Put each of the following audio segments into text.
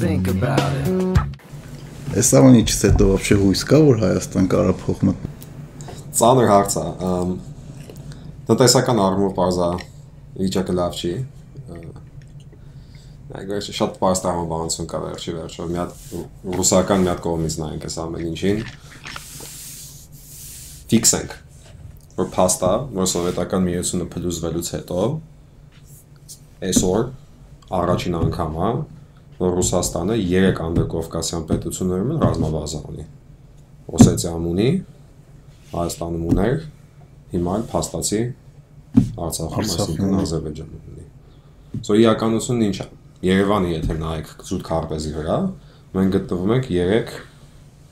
think about it։ Այս ամենից հետո вообще հույս կա, որ Հայաստան կարա փոխմը։ Ծանր հարց է։ Տնտեսական առումով բարձա վիճակը լավ չի։ Այգուշ շատ պարստահան բանություն կա վերջի վերջո։ Մի հատ ռուսական մի հատ կողմից նայենք այս ամեն ինչին։ Ֆիքսենք որ փաստա, որ սովետական միությունը փլուզվելուց հետո այսօր առաջին անգամ է որ Ռուսաստանը 3 անդրկովկասյան պետություններում ռազմաբազա ունի։ Օսետիայում ունի, Հայաստանում ուներ, հիմա էլ փաստացի Արցախում, այսինքն Ադրբեջանում ունի։ So իրականությունն ինչ է։ Երևանը եթե նայեք զուտ քարտեզի վրա, մենք գտնվում ենք 3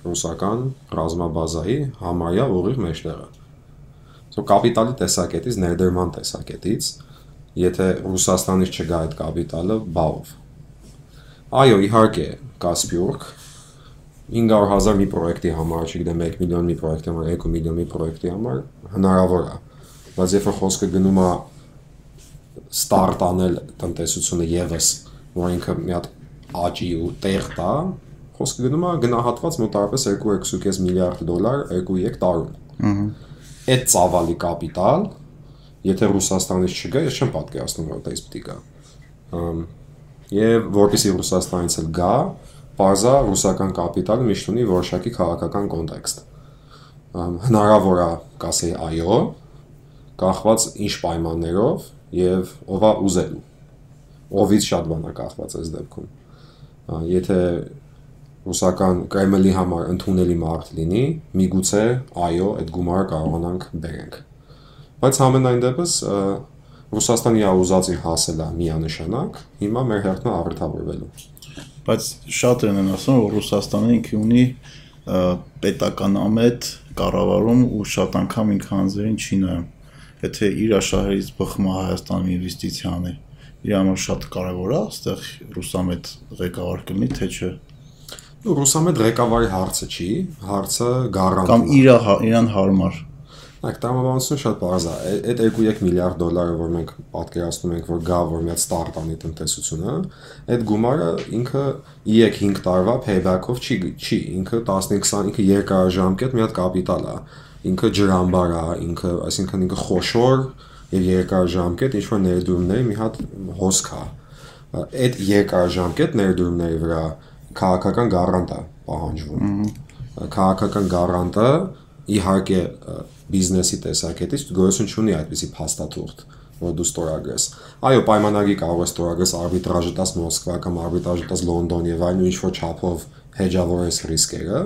ռուսական ռազմաբազայի համարյա ուղիղ մեջտեղը։ So կապիտալի տեսակետից, ներդրման տեսակետից, եթե Ռուսաստանից չգա այդ կապիտալը, բաով։ Այո, իհարկե, կա Սպյուրք 500.000 մի պրոյեկտի համար, չգիտեմ 1 միլիոն մի պրոյեկտի համար, 2 միլիոն մի պրոյեկտի համար հնարավոր է։ Բայց որ խոսքը գնում է ստարտ անել տնտեսությունը եւս, որ ինքը մի հատ աճի ու տեղ տա, խոսքը գնում է գնահատված մոտավորապես 2.5 միլիարդ դոլար 2-3 տարում։ Ահա։ Այդ ծավալի կապիտալ, եթե Ռուսաստանից չգա, ես չեմ պատկերացնում, որ իսկ պիտի գա։ Ամ եւ որպեսի Ռուսաստանից էլ գա, բարձա ռուսական կապիտալը միշտ ունի որոշակի քաղաքական կոնտեքստ։ Հնարավոր է կասեի այո, կախված ինչ պայմաններով եւ ովա ուզելու։ Ովից շատ բան է կախված այս դեպքում։ Եթե ռուսական Կրեմլի համար ընդունելի մարդ լինի, միգուցե այո, այդ գումարը կարողանանք բերենք։ Բայց համենայն դեպս Ռուսաստանի ուզածի հասել է միանշանակ, հիմա մեր հերթն է առթավորվելու բայց շատ են ասում որ Ռուսաստանը ինքը ունի պետական ամետ կառավարում ու շատ անգամ ինքը հանձերին չի նայում եթե իր աշխարհից բխում է Հայաստանի ինվեստիցիան իր համար շատ կարևոր է այստեղ ռուսամետ ղեկավար կլինի թե չէ ու ռուսամետ ղեկավարի հարցը չի հարցը գարանտ կամ իր իրան հարմար Այդ տրամաբանությունը շատ բարձ է։ Այդ 2.3 միլիարդ դոլարը, որ մենք պատկերացնում ենք, որ գա, որ մի հատ ստարտանի տնտեսությունը, այդ գումարը ինքը 3-5 տարվա payback-ով չի չի, ինքը 15-20 ինքը երկարաժամկետ մի հատ կապիտալ է։ Ինքը ջրամբար է, ինքը, այսինքն ինքը խոշոր եւ երկարաժամկետ ինչ որ ներդրումների մի հատ հոսք է։ Այդ երկարաժամկետ ներդրումների վրա քաղաքական գարանտ է պահանջվում։ Քաղաքական գարանտը իհարկե բիզնեսի տեսակետից գոյություն չունի այդպիսի փաստաթուղթ, որ դու ստորագրես։ Այո, պայմանագիր կարող ես ստորագրես արբիտրաժը տաս Մոսկվա կամ արբիտրաժը տաս Լոնդոն եւ այլն ինչ որ չափով հեջավորես ռիսկերը,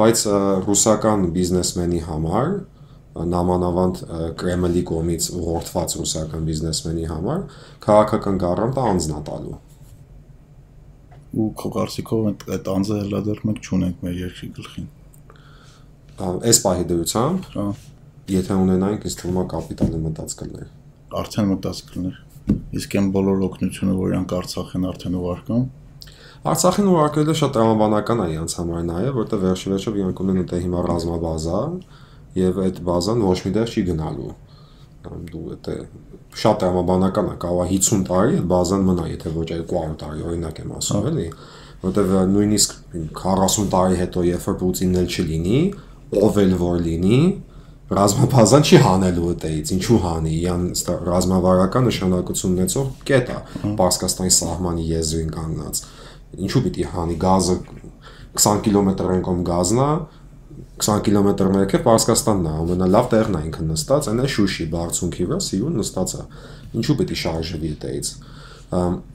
բայց ռուսական բիզնեսմենի համար նամանավանդ Կրեմլի կողմից ուղղորդված ռուսական բիզնեսմենի համար քաղաքական գարանտը անձնատալու ու քո կարծիքով այդ անձը մենք չունենք մեր երկրի գլխին այս պահի դրությամբ, հա, եթե ունենայինք, ըստ թվում է կապիտալը մտած կլներ։ Արդեն մտած կլներ։ Իսկ այն բոլոր օգնությունը, որ իրանք Արցախեն արդեն ուղարկում, Արցախին ուղարկելը շատ տրամաբանական է իրանց համար նաև, որտեղ վերջի վերջով իրանք ունեն դե հիմա ռազմաբազա եւ այդ բազան ոչ մի տեղ չի գնալու։ Դու դա շատ տրամաբանական է, կարող է 50 տարի այդ բազան մնա, եթե ոչ 200 տարի, օրինակ եմ ասում, էլի, որտեղ նույնիսկ 40 տարի հետո, երբ որ Պուտինն էլ չլինի, ով էլ որ լինի, ռազմաբազան չի հանելու այդից, ինչու հանի, իան ռազմավարական նշանակություն ունեցող կետ է Պարսկաստանի սահմանի եզրին կանգնած։ Ինչու պիտի հանի գազը 20 կիլոմետր կողմ գազնա, 20 կիլոմետր մեկը Պարսկաստանն է, ամենալավ տեղն է ինքը նստած, այն է Շուշի բարձունքի վրա, Սիուն նստած է։ Ինչու պիտի շարժվի այդից։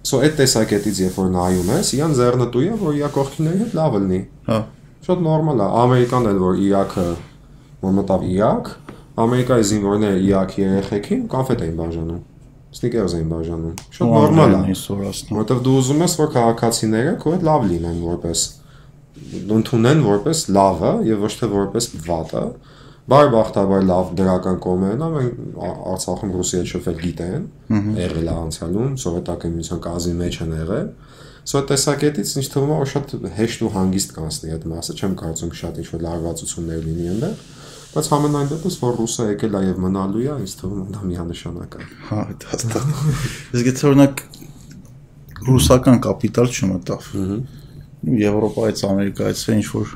So այդ տեսակետից երբ որ նայում ես, իան ձեռնտու է, որ իա կողքիների հետ լավ լինի։ Հա Շատ նորմալ է։ Ամերիկան էլ որ Իրաքը որ մտավ Իրաք, Ամերիկայի զինվորները Իրաքի երեխեքին կոնֆետ էին բաժանում։ Սնիկերս էին բաժանում։ Շատ նորմալ է։ Որտեվ դու ուզում ես որ քաղաքացիները քո հետ լավ լինեն որպես ընդունեն որպես լավը եւ ոչ թե որպես վատը։ Բարբախտաբար լավ դրական կողմերն է, մենք Արցախում Ռուսիայի շոֆեր գիտեն, եղել է անցյալում, սովետական միության կազմի մեջ են եղել Սա տեսակետից ինձ թվում է որ շատ հեշտ ու հանգիստ կանցնի այդ մասը, չեմ կարծում շատ ինչ-որ լարվածություններ լինի այնտեղ, բայց համենայն դեպս որ ռուսը եկել է եւ մնալու է, ինձ թվում է դա միանշանակ է։ Հա, հաստատ։ Իսկ եթե օրինակ ռուսական կապիտալ չմտավ։ Եվրոպայից, Ամերիկայից ինչ որ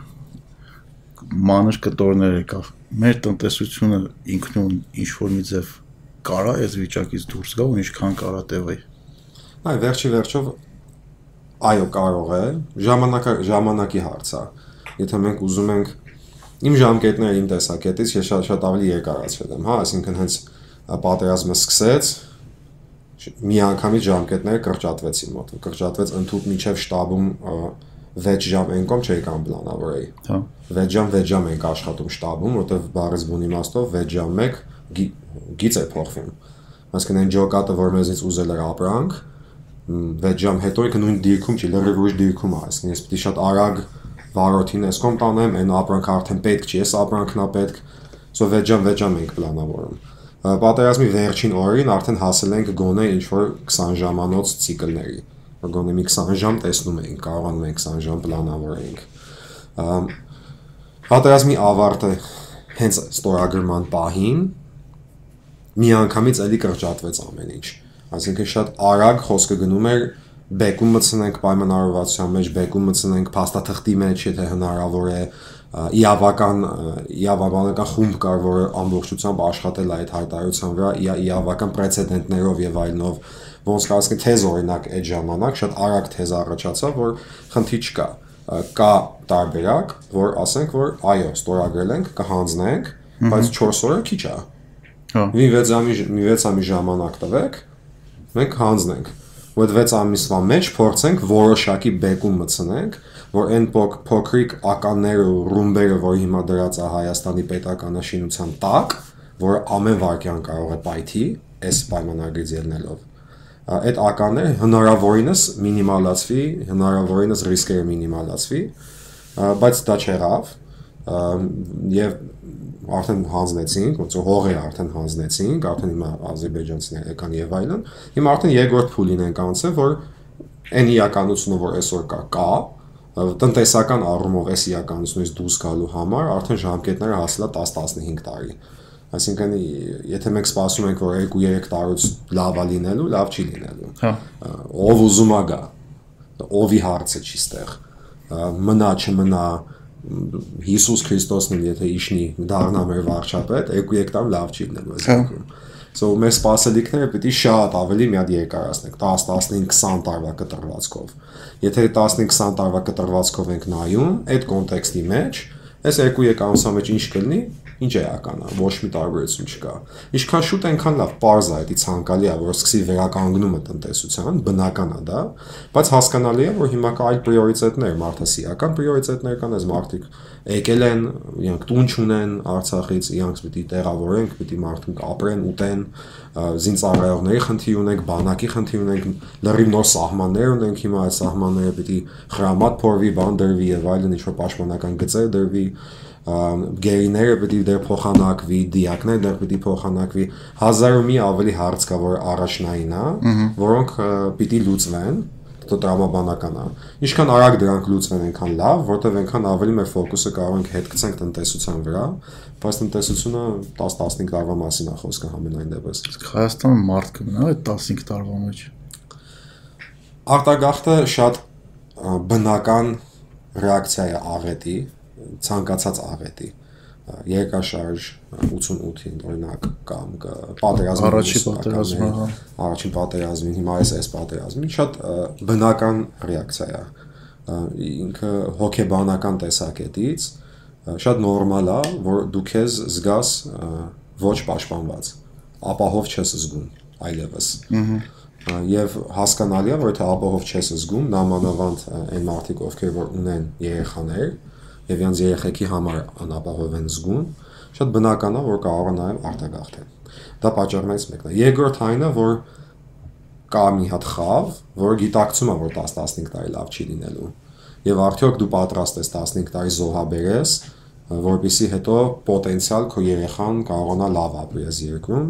մանր կտորներ եկավ։ Մեր տնտեսությունը ինքնուն ինչ որ մի ձև կարա այս վիճակից դուրս գա ու ինչքան կարա տևի։ Այ վերջի վերջով այո կարող է ժամանակը ժամանակի հարց է եթե մենք ուզում ենք իմ ժամկետները իմ տեսակետից ես շատ շատ ավելի երկարացրել եմ հա այսինքն հենց պատերազմը սկսեց մի անգամից ժամկետները կրճատվեցին մոտ կրճատվեց ընդհուպ միջև շտաբում 6 ժամ կողմ չէի կամ պլանավորեի հա 6 ժամ 6 ժամ ենք աշխատում շտաբում որտեվ բարես բուն իմաստով 6 ժամ 1 գիծ է փոխվում այսինքն այն ջոկատը որ մեզից ուզել էր ապրանք 6 ժամ հետո ինքը նույն դիրքում չի լրիվ ուրիշ դիրքում է այսինքն ես պիտի շատ արագ վարորդին ես կոմ տանեմ այն ապրանքը արդեն պետք չի ես ապրանքն է պետք so 6 ժամ 6 ժամ ենք պլանավորում պատերազմի վերջին օրերին արդեն հասել ենք գոնե ինչ որ 20 ժամանոց ցիկլների գոնե մի 20 ժամ տեսնում ենք կարողանում ենք 20 ժամ պլանավորենք պատերազմի ավարտը հենց ստորագրման պահին մի անգամից էլի կրճատվեց ամեն ինչ։ Այսինքն շատ արագ խոսքը գնում էր բեկում մտցնենք պայմանավորվածության մեջ, բեկում մտցնենք փաստաթղթի մեջ, եթե հնարավոր է, իավական իավաբանական խումբ կար, որը ամբողջությամբ աշխատել այդ հայտարարության վրա, իավական պրեցեդենտներով եւ այլնով, ոնց կասկի թեզ օրինակ այդ ժամանակ շատ արագ թեզ առաջացավ, որ խնդի չկա կա տարբերակ, որ ասենք որ այո, ստորագրել ենք, կհանձնենք, բայց 4 օրը քիչ է։ Հա։ Մի 6 ամի մի 6 ամի ժամանակ տվեք, մենք հանձնենք։ Ու այդ 6 ամիսվա մեջ փորձենք որոշակի բեկում մտցնենք, որ այն փոքրիկ ականները ու ռումբերը, որ հիմա դրած է Հայաստանի պետականաշինության տակ, որ ամեն վարքյան կարող է պայթի, այս պայմանագրից ելնելով այդ ականները հնարավորինս մինիմալացվի, հնարավորինս ռիսկերը մինիմալացվի, բայց դա չեղավ եւ արդեն հանձնեցինք, ոնց որ հողերը արդեն հանձնեցինք, արդեն հիմա ադրբեջանցիները եկան եւ այլն։ Հիմա արդեն երկրորդ փուլին ենք անցել, որ այն իրականությունը, որ այսօր կա, կա, տնտեսական առումով այս իրականությունից դուրս գալու համար արդեն ժամկետները հասել է 10-15 տարի։ Այսինքն եթե մենք սպասում ենք, որ 2-3 տարուց լավ է լինելու, լավ չի լինելու։ Հա։ Ով ուզում է գա։ Ովի հարցը չի ստեղ։ Մնա, չմնա, Հիսուս Քրիստոսն եթե իշնի դառնա մեր վարչապետ, 2-3 տարի լավ չի լինելու այս դեպքում։ So մեր սպասելիքները պիտի շատ ավելի մի հատ երկարացնենք 10, 15, 20 տարվա կտրվածքով։ Եթե 15-20 տարվա կտրվածքով ենք նայում այդ կոնտեքստի մեջ, այս երկու եկամսա մեջ ինչ կլինի, ինչ էական է, ոչ մի տարբերություն չկա։ Ինչքան շուտ այնքան լավ, parz է, դա ցանկալի է, որ սկսի վերականգնումը տնտեսության, բնական է դա, բայց հասկանալի է, որ հիմա կա այլ պրիորիտետներ, մարդասիական պրիորիտետներ կան, այս մարդիկ եկել են, իրանք տուն չունեն Արցախից, իրանք պիտի տեղավորենք, պիտի մարդիկ ապրեն, ուտեն, զինծառայողների խնդիր ունենք, բանակի խնդիր ունենք, լրիվ նոր սահմաններ ունենք հիմա այդ սահմանները պիտի խրամատ փորվի, բան դրվի եւ այլն ինչ որ պաշտպանական գծեր դրվի գերիները պետք է դեր փոխանակվի, դիակները դեր պետք է փոխանակվի, հազար ու մի ավելի հարց կա, որ առաջնային է, որոնք պիտի լուծվեն դա տրամաբանական է։ Ինչքան արագ դրանք լուծվեն, այնքան լավ, որտեղ այնքան ավելի մեր ֆոկուսը կարող ենք հետ գցենք տնտեսության վրա, բայց տնտեսությունը 10-15 տարվա մասին է խոսքը համենայն դեպս։ Հայաստանը մարդ կմնա այդ 15 տարվա մեջ։ Արտագաղթը շատ բնական ռեակցիա է աղետի, ցանկացած աղետի երկաշարժ 88-ին օրինակ կամ պատերազմի առաջի պատերազմը, հա։ առաջին պատերազմին, հիմա այս այս պատերազմին շատ բնական ռեակցիա է։ Ինքը հոգեբանական տեսակետից շատ նորմալ է, որ դու քեզ զգաս ոչ պաշտպանված, ապահով չես զգում այլևս։ Եվ հասկանալի է, որ եթե ապահով չես զգում, նամանավանդ այն մարդիկ, ովքեր որ ունեն երեխաներ, եւ յանց երեխեքի համար անապահով են զգում, շատ բնական է, որ կարող է նաեւ արտագաղթել։ Դա պատճառներից մեկն է։ Երկրորդ այնը, որ կա մի հատ խավ, որ գիտակցում է, որ 10-15 տարի լավ չի լինելու։ Եվ արդյոք դու պատրաստ ես 15 տարի զոհաբերես, որովհետեւ հետո պոտենցիալ քո երեխան կարողանա լավ ապրի այս երկրում,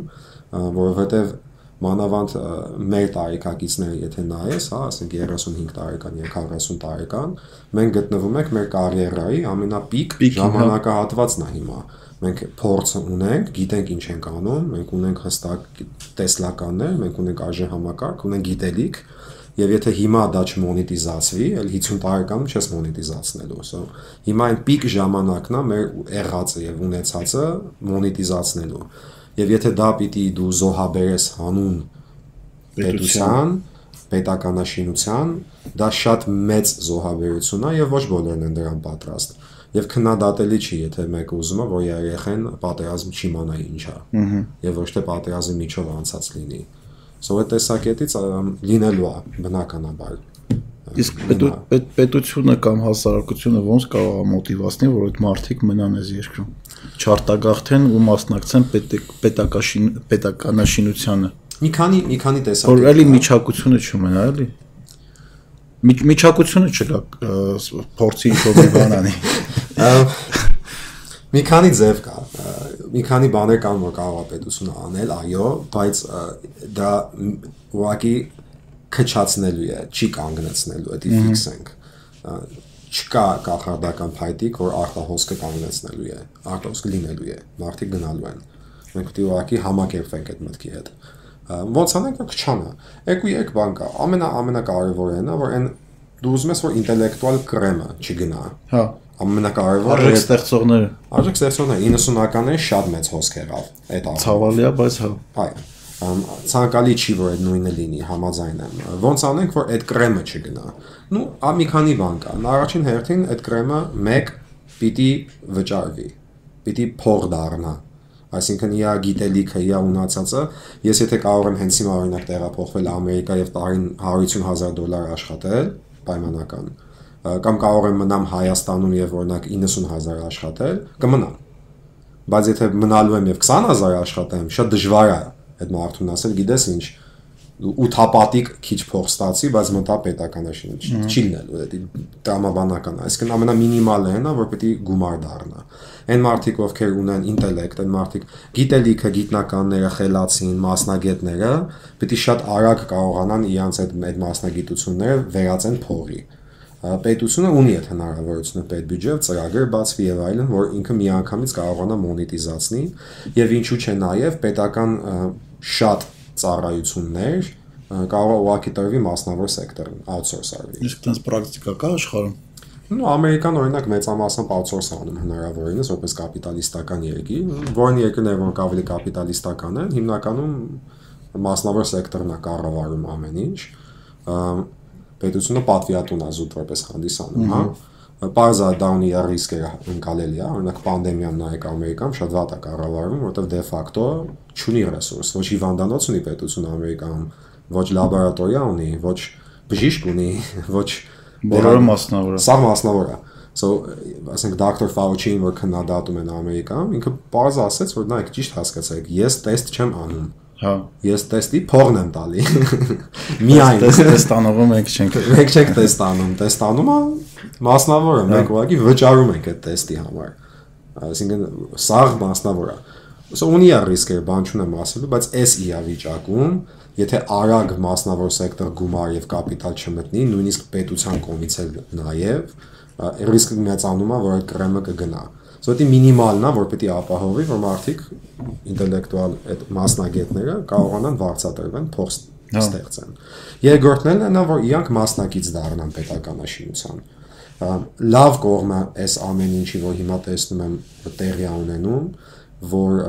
որովհետեւ մանավանդ մեր տարիքակիցները եթե նայես, հա, ասենք 35 տարեկան եւ 40 տարեկան, մենք գտնվում ենք մեր կարիերայի ամենապիկ հա։ ժամանակահատվածն է հիմա։ Մենք փորձ ունենք, գիտենք ինչ ենք անում, մենք ունենք հստակ տեսլականներ, մենք ունենք արժե համակարգ, ունենք գիտելիք Եվ եթե հիմա դա չմոնետիզացվի, այլ 50 տարեկանում չես մոնետիզացնելու։ So հիմա այն պիկ ժամանակն է մեր եղածը եւ ունեցածը մոնետիզացնելու։ Եվ եթե դա պիտի դու զոհաբերես հանուն պետության, պետականաշինության, դա շատ մեծ զոհաբերություն է եւ ոչ բոլորն են դրան պատրաստ։ Եվ քննադատելի չի, եթե մեկը ուզում է, որ երեխեն պատերազմ չիմանա ինչ է։ Եվ ոչ թե պատերազմի միջով անցած լինի։ So այդ տեսակետից լինելու է բնականաբար։ Իսկ պետ, պետ, պետությունը կամ հասարակությունը ոնց կարող է մոտիվացնել, որ այդ մարդիկ մնան այս երկրում։ Չարտագաղթեն ու մասնակցեն պետակաշին պետականաշինությանը։ Մի քանի մի քանի տեսակ։ Որ էլի միջակությունը չունենա, էլի։ Միջակությունը չկա փորձի ինչ-որ բան անի։ Մի քանի ձև կա։ Մի քանի բաներ կան, որ կարող է պետությունը անել, այո, բայց դա ուղղակի քչացնելու է, չի կանգնեցնելու, դա ֆիքսենք չկա կախարդական փայտիկ, որ արտահոսքը կանգնեցնելու է, արտահոսքը լինելու է, մարդիկ գնալու են։ Մենք պետք է ուղղակի համակերպվենք այդ մտքի հետ։ Ոնց անենք, որ քչանա։ Եկու երեք բան կա։ Ամենա ամենակարևորն է, որ այն դու ուզում ես, որ ինտելեկտուալ կրեմը չգնա։ Հա ամենակարևորը արժեք ստեղծողները արժեք ստեղծողները 90-ականներին շատ մեծ հոսք եղավ այդ աղբը ցավալի է բայց հա այո ցանկալի չի որ այդ նույնը լինի համաձայն եմ ոնց անենք որ այդ կրեմը չգնա նու ա մի քանի բան կա առաջին հերթին այդ կրեմը 1 պիտի վճարվի պիտի փող դառնա այսինքն իա գիտելիքը, իա ունացածը, ես եթե կարող եմ հենց հիմա օրինակ տեղափոխվել Ամերիկա եւ տարին 150.000 դոլար աշխատել, պայմանական, կամ կարող եմ մնամ Հայաստանում եւ օրինակ 90000 աշխատել, կմնամ։ Բայց եթե մնալու եմ եւ 20000 աշխատեմ, շատ դժվար է այդ մարդուն ասել, գիտես ինչ, ու թապատիկ քիչ փող ստացի, բայց մտա պետականաշին չի լինելու, դա տրամաբանական է։ Այսինքն ամենամինիմալը հենա, որ պետք է գումար դառնա։ Այն մարդիկ, ովքեր ունեն ինտելեկտ, այն մարդիկ գիտելիքը, գիտնականները, խելացին, մասնագետները, պետք է շատ արագ կարողանան իրանց այդ այդ մասնագիտությունները վերածեն փողի պետությունը ունի այդ հնարավորությունը պետբյուջեով ծրագիր բացվի եւ այլն, որ ինքը միանգամից կարողանա մոնետիզացնի եւ ինչու՞ չէ նաեւ պետական շատ ծառայություններ կարող է ուղղակի տրվի մասնավոր սեկտորին, outsource արվի։ Իսկ տես պրակտիկա կա աշխարհում։ Ну, Ամերիկան օրինակ մեծամասամբ outsource անում հնարավորինս որպես կապիտալիստական երկիր, որն երկրները որ ավելի կապիտալիստական են, հիմնականում մասնավոր սեկտորն է կառավարում ամեն ինչ պետությունը պատվիրատուն է զուտ որպես հանդիսանում, հա։ Պարզա դաունի ռիսկերը ընկալելի է, օրինակ պանդեմիան նայեք Ամերիկայում շատ վատ է կառավարվում, որովհետև դե ֆակտո չունի ռեսուրս, ոչ հիվանդանոց ունի պետությունը Ամերիկայում, ոչ լաբորատորիա ունի, ոչ բժիշկ ունի, ոչ բոլորը մասնավոր է։ Սա մասնավոր է։ So, ասենք Dr. Fauci-ին որ քննադատում են Ամերիկայում, ինքը պարզ ասաց, որ նայեք ճիշտ հասկացեք, ես տեստ չեմ անում Հա։ Ես տեստի փողն եմ տալի։ Միայն տեստանողը մենք չենք։ Մենք չենք տեստանում, տեստանումը մասնավոր է, մենք ուղղակի վճարում ենք այդ տեստի համար։ Այսինքն սաղ մասնավոր է։ Սա ունի է ռիսկեր, բան չունեմ ասելու, բայց այս իրավիճակում, եթե արագ մասնավոր սեկտոր գումար եւ կապիտալ չմտնի, նույնիսկ պետության կողմից էլ նաեւ ռիսկը մեծանում է, որ այդ կրեմը կգնա։ So դա մինիմալն է, որ պետք է ապահովի, որ մարդիկ ինտելեկտուալ այդ մասնագետները կարողանան վարձատրվեն, հա։ ստեղծեն։ Երկրորդն է նա, որ իրանք մասնակից դառնան պետականաշինության։ Լավ կողմը այս ամեն ինչի, որ հիմա տեսնում եմ տեղի ունենում, որ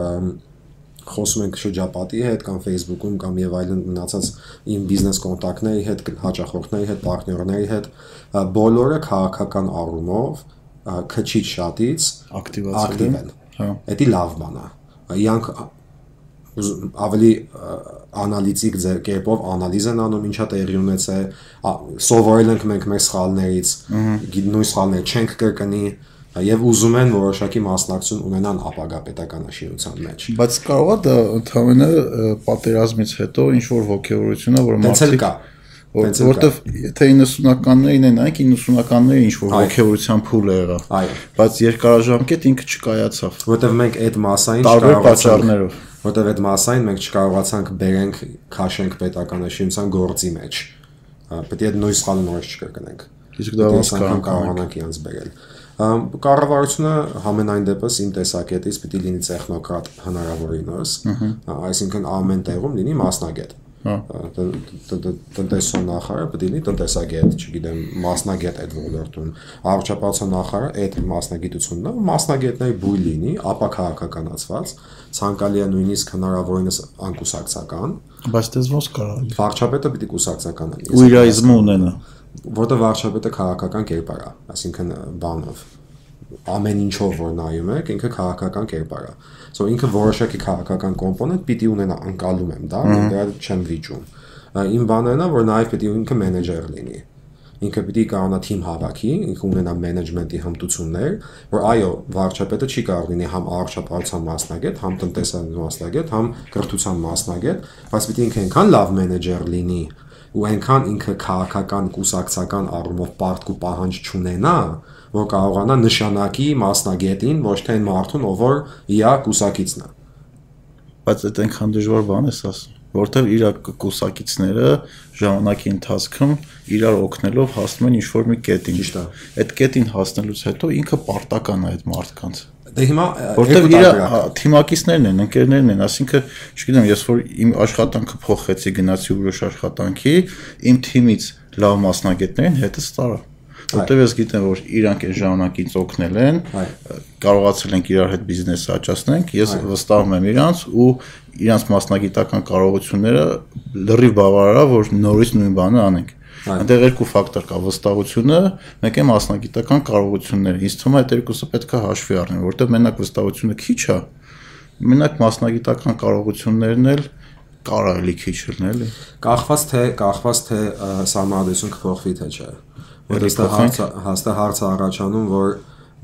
խոսում ենք շրջապատի հետ կամ Facebook-ում կամ եւ այլն մնացած իմ բիզնես կոնտակտների հետ, հաճախորդների հետ, պարտներների հետ, բոլորը քաղաքական առումով քչից շատից ակտիվացել են։ Հա։ Դա լավ բան է։ Իրանք ավելի անալիտիկ ձեր կերպով անալիզ են անում ինչա տեղի ունեցել սովորել ենք մենք մեր սխալներից նույն սխալները չենք կրկնի եւ ուզում են որոշակի մասնակցություն ունենան ապագա պետականաշինության մեջ բայց կարող է դա ընդհանրապես պատերազմից հետո ինչ որ ողջավորություն է որ մարդիկ կա որովհետև եթե 90-ականներին են այնք 90-ականները ինչ որ ողջավորության փուլ է եղավ այո բայց երկարաժամկետ ինքը չկայացավ որովհետև մենք այդ մասային տարբեր պատճառներով որովհետև այդ մասային մենք չկարողացանք բերենք քաշենք պետականաշինության գործի մեջ պետք է այդ նույն սխալը նորից չկրկնենք իսկ դա հասկանանք կարողանանք իրանց բերել կառավարությունը համենայն դեպս իմ տեսակետից պիտի լինի տեխնոկրատ հնարավորինս այսինքն ամեն տեղում լինի մասնագետ Հա։ տնտեսության նախարարը պետք է լինի տնտեսագետ, չգիտեմ, մասնագետ այդ ոլորտում։ Առողջապահության նախարարը այդ մասնագիտությունն է, մասնագետների բույր լինի, ապա քաղաքականացված, ցանկալի է նույնիսկ հնարավորինս անկուսակցական, Բայց դες ոնց կարող։ վարչապետը պետք է կուսակցական լինի։ Ու իրայզմը ունենա։ որտեղ վարչապետը քաղաքական կերպար է, այսինքն բանով ամեն ինչով որ նայում եք, ինքը քաղաքական կերպար է։ So ինքը որոշակի քաղաքական կոմպոնենտ պիտի ունենա, անկալում եմ դա, դրա չեմ վիճում։ Իմ բանն է, որ նաև պիտի ինքը մենեջեր լինի։ Ինքը պիտի կարողանա թիմ հավաքի, ինքը ունենա մենեջմենտի հմտություններ, որ այո, վարչապետը չի կարող լինի համ առողջապահության մասնագետ, համ տնտեսական մասնագետ, համ կրթության մասնագետ, բայց պիտի ինքը այնքան լավ մենեջեր լինի, ու այնքան ինքը քաղաքական կուսակցական առումով պարտք ու պահանջ չունենա, որ կարողանա նշանակի մասնագետին ոչ թե այն մարդուն, ով որ իա կուսակիցն է։ Բայց այդ այնքան դժվար բան ես ասում որտեվ իր կուսակիցները ժամանակի ընթացքում իրար օգնելով հասնում են ինչ-որ մի կետին։ Ճիշտ է։ Այդ կետին հասնելուց հետո ինքը պարտական է այդ մարդկանց։ Դե հիմա Որտեվ իր թիմակիցներն են, ընկերներն են, ասինքն, չգիտեմ, ես որ իմ աշխատանքը փոխեցի, գնացի ուրիշ աշխատանքի, իմ թիմից լավ մասնագետներին հետս տարա։ Որտեվ ես գիտեմ, որ իրանք այն ժամանակ ինձ օգնել են, կարողացել ենք իրար հետ բիզնես աճացնենք, ես վստահում եմ իրանց ու իրանց մասնագիտական կարողությունները լրիվ բավարար է, որ նորից նույն բանը անենք։ Այնտեղ երկու ֆակտոր կա՝ վստահությունը, մեկ է մասնագիտական կարողությունները։ Ինձ թվում է այդ երկուսը պետք է հաշվի առնել, որտեղ մենակ վստահությունը քիչ է, մենակ մասնագիտական կարողություններն էլ կարելի քիչ լինել, էլի։ Կախված թե կախված թե ը, սահմանադրություն կփոխվի թե չէ։ Որ Էլի հստակ հստակ հարցը առաջանում, որ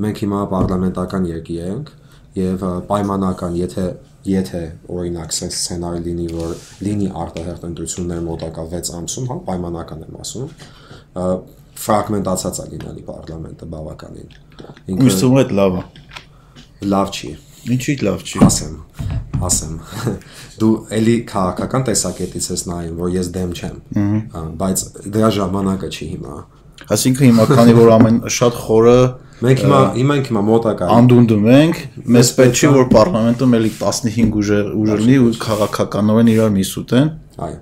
մենք հիմա parlamentakan երկիր ենք եւ պայմանական, եթե եթե օրինակ սե- սցենարի լինի, որ լինի արտահերտ ընտրություններ մոտակա 6 ամսում, հա, պայմանական եմ ասում, ֆրագմենտացած է լինելու parlamento բավականին։ Ինձ թվում է այդ լավ է։ լավ չի։ Ինչի՞ լավ չի։ ասեմ, ասեմ։ Դու էլի քաղաքական տեսակետից ես նայում, որ ես դեմ չեմ։ Բայց դրա ժամանակը չի հիմա։ Այսինքն հիմա քանի որ ամեն շատ խորը Մենք հիմա հիմա ենք հիմա մոտակա։ անդունդում ենք, մեզ պետք չի որ parlamentum էլի 15 ուժեր ուժ լինի ու քաղաքականորեն իրար միսուտեն։ Այո։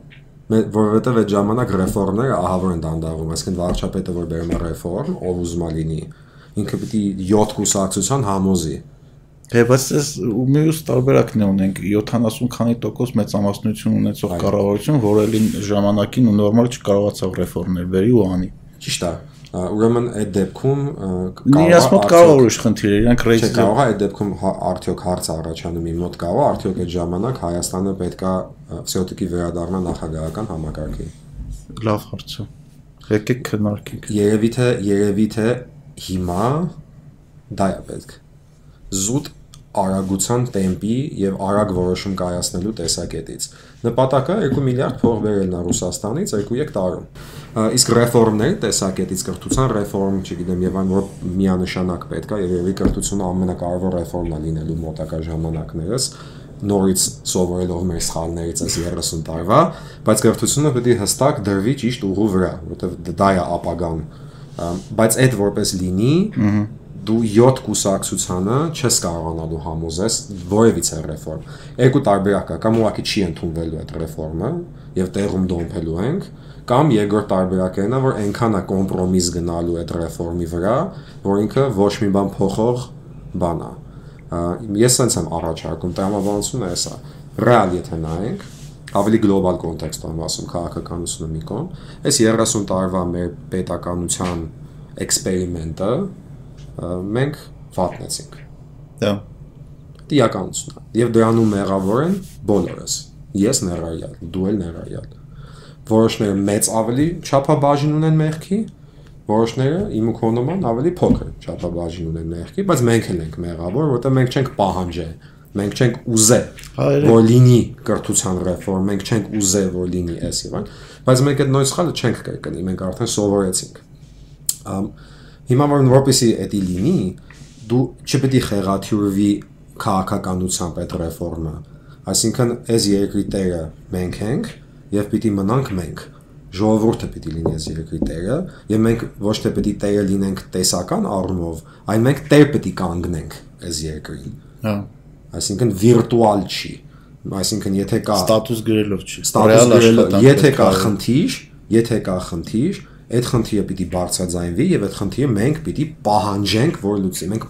Մե- Որովհետև այդ ժամանակ ռեֆորմները ահավոր են դանդաղում, այսինքն վարչապետը որ բերում է ռեֆորմ, ով ուզում է լինի, ինքը պիտի 7 կուսակցության համոզի։ Հե բայց ես ու մյուս տարբերակն է ունենք 70 քանի տոկոս մեծամասնություն ունեցող Այո։ կառավարություն, որը էլի ժամանակին ու նորմալ չկարողացավ ռեֆորմներ բերի ու անի։ Ճիշտ է։ Ուրեմն այդ դեպքում Իրաց մոտ կարող է ուրիշ խնդիր, իրանք Չէ, ռեյտինգ կարող է այդ դեպքում հա- արդյոք հարց առաջանում իմ մոտ կարող, է, արդյոք այդ ժամանակ Հայաստանը պետքա վսյոտիկի վերադառնա նախագահական համակարգի։ լավ հարց է։ Եկեք քննարկենք։ Երևի թե երևի թե հիմա դա է պետք։ Զուտ արագության տեմպի եւ արագ որոշում կայացնելու տեսակետից։ Նպատակը 2 միլիարդ փող բերելն է Ռուսաստանից 2-3 տարում։ Իսկ ռեֆորմներ տեսակետից կրթության ռեֆորմ, չգիտեմ, եւ այն որ միանշանակ պետք է եւ երևի կրթությունը ամենակարևոր ռեֆորմն է լինելու մոտակա ժամանակներս նորից սովորելով մեր սխալներից այս 30 տարվա, բայց կրթությունը պետք է հստակ դրվի ճիշտ ուղու վրա, որովհետև դա է ապագան։ Բայց այդ որպես լինի, դու 7 կուսակցությանը չես կարողանալու համոզես որևիցե ռեֆորմ։ Երկու տարբերակ կա, կամ ուղղակի չի ընդունվելու այդ ռեֆորմը եւ տեղում դոմփելու ենք, կամ երկրորդ տարբերակն է, որ այնքան է կոմպրոմիս գնալու այդ ռեֆորմի վրա, որ ինքը ոչ մի բան փոխող բան է։ Ես sense եմ առաջարկում, տրամաբանությունը էսա։ Ռեալ եթե նայենք, ավելի գլոբալ կոնտեքստում ասում քաղաքականությունը մի կողմ, այս 30 տարվա մեր պետականության էքսպերիմենտը մենք վատնեցինք Դա տիականությունն է։ Եվ դրանում մեղավոր են բոլորս։ Ես ներառյալ, դու էլ ներառյալ։ Որոշները մեծ ավելի չափաբաժին ունեն մեղքի, որոշները իմ ու քո նման ավելի փոքր չափաբաժին ունեն մեղքի, բայց մենք էլ ենք մեղավոր, որտեղ մենք չենք պահանջե, մենք չենք ուզե, որ լինի կրթության ռեֆորմ, մենք չենք ուզե, որ լինի այս եւ այն, բայց մենք այդ նույն սխալը չենք կրկնի, մենք արդեն սովորեցինք։ Ամ, Հիմա որ որպեսի էդի լինի, դու չպետք է խեղաթյուրվի քաղաքականությամբ այդ ռեֆորմը։ Այսինքն, այս երկրի տերը մենք ենք եւ պիտի մնանք մենք։ Ժողովուրդը պիտի լինի այս երկրի տերը եւ մենք ոչ թե պիտի տերը լինենք տեսական առումով, այլ մենք տեր պիտի կանգնենք այս երկրին։ հա Այսինքն վիրտուալ չի։ Այսինքն եթե կա Ստատուս գրելով չի։ ստատուս Ռեալ գրել, աշխատանք եթե կա խնդիր, եթե կա խնդիր, այդ խնդիրը պիտի բարձրաձայնվի եւ այդ խնդիրը մենք պիտի պահանջենք, որ լուծի։ Մենք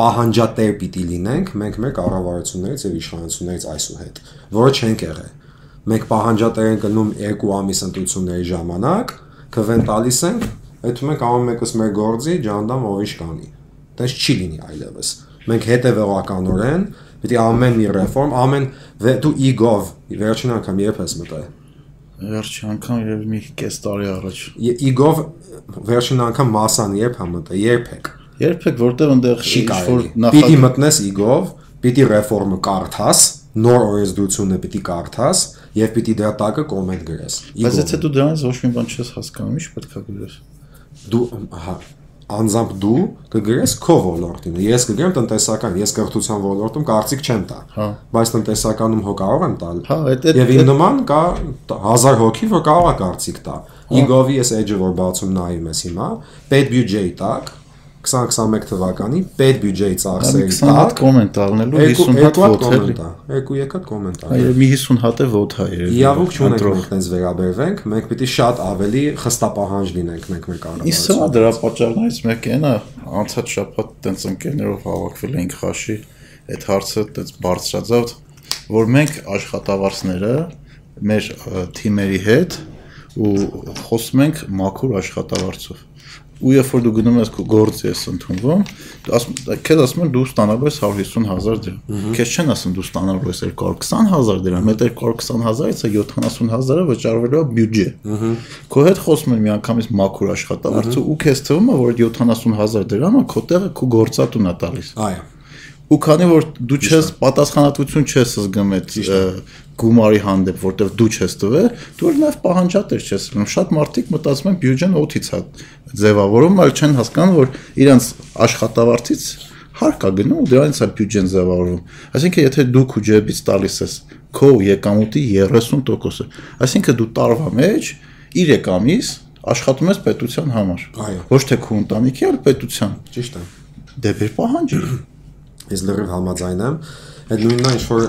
պահանջատեր պիտի լինենք մենք մեր կառավարություններից եւ իշխանություններից այսուհետ, որը չենք եղել։ Մենք պահանջատեր ենք գնում երկու ամիս ընտրությունների ժամանակ, կվեն տալիս ենք, այդում ենք ամեն մեկս մեր գործի ջանդամ ովիշ կանի։ Դες չի լինի այլևս։ Մենք հետևողականորեն պիտի ամեն մի ռեֆորմ, ամեն դու e-gov վերջին անգամ երբ ես մտել։ Վերջի անգամ եւ մի կես տարի առաջ։ E-gov վերջին անգամ մասան երբ հա մտել, երբեք։ Երբեք որտեղ այնտեղ ինչ-որ կարելի։ Պիտի մտնես e-gov, պիտի ռեֆորմը կարդաս, նոր օրենսդրությունը պիտի կարդաս եւ պիտի դրա տակը կոմենտ գրես։ Բայց եթե դու դրանից ոչ մի բան չես հասկանում, ի՞նչ պետք է գրես։ դու հա անձամբ դու կգրես քո ոլորտին։ Ես կգրեմ տնտեսական, ես կրթության ոլորտում կարծիք չեմ տա։ Հա։ Բայց տնտեսականում հո կարող եմ տալ։ Հա, այդ- այդ- Եվ իմ նման կա 1000 հոգի, որ կարող է կարծիք տա։ Հա։ E-gov-ի ես edge-ը որ բացում նայում ես հիմա, պետ բյուջեի տակ 2021 թվականի պետ բյուջեի ծախսերի 20 հատ տակ կոմենտ ալնելու երկու 50 հատ ոտ է։ Երկու եկած կոմենտ է։ Այո, մի 50 հատ է ոտ հա երևի։ Իրավունք չունենք մենք տենց վերաբերվենք, մենք պիտի շատ ավելի խստապահանջ լինենք մենք մեր Իսկ սա դրա պատճառներից մեկը այն է, անցած շաբաթ տենց ընկերներով հավաքվել էինք խաշի, այդ հարցը տենց բարձրացավ, որ մենք աշխատավարձները մեր թիմերի հետ ու խոսում ենք մաքուր աշխատավարձով ու երբ որ դու գնում ես քո գործի ես ընդունվում, քեզ ասում են դու ստանալու ես 150.000 դրամ։ Քեզ չեն ասում դու ստանալու ես 220.000 դրամ, այդ 220.000-ից 70.000-ը վճարվելու է բյուջե։ Քո հետ խոսում են միանգամից մաքուր աշխատավարձը ու քեզ թվում է որ 70.000 դրամը քո տեղը քո գործատուն է տալիս։ Այո։ Ու քանի որ դու չես պատասխանատվություն չես զգում այդ գումարի հանդեպ, որտեվ դու չես տվել, դու նաև պահանջատեր չես լինում։ Շատ մարդիկ մտածում են բյուջեն օթից է ձևավորում, այլ չեն հասկանում, որ իրանց աշխատավարձից հարկ է գնում ու դրանից է բյուջեն ձևավորում։ Այսինքն եթե դու քո ջեբից տալիս ես քո եկամուտի 30%-ը, այսինքն դու տարվա մեջ 3 ամիս աշխատում ես պետության համար։ Այո։ Ոչ թե քո ընտանիքի, այլ պետության։ Ճիշտ է։ Դե բեր պահանջի։ Ես լրիվ համաձայն եմ։ Այդ նույնն է, ինչ որ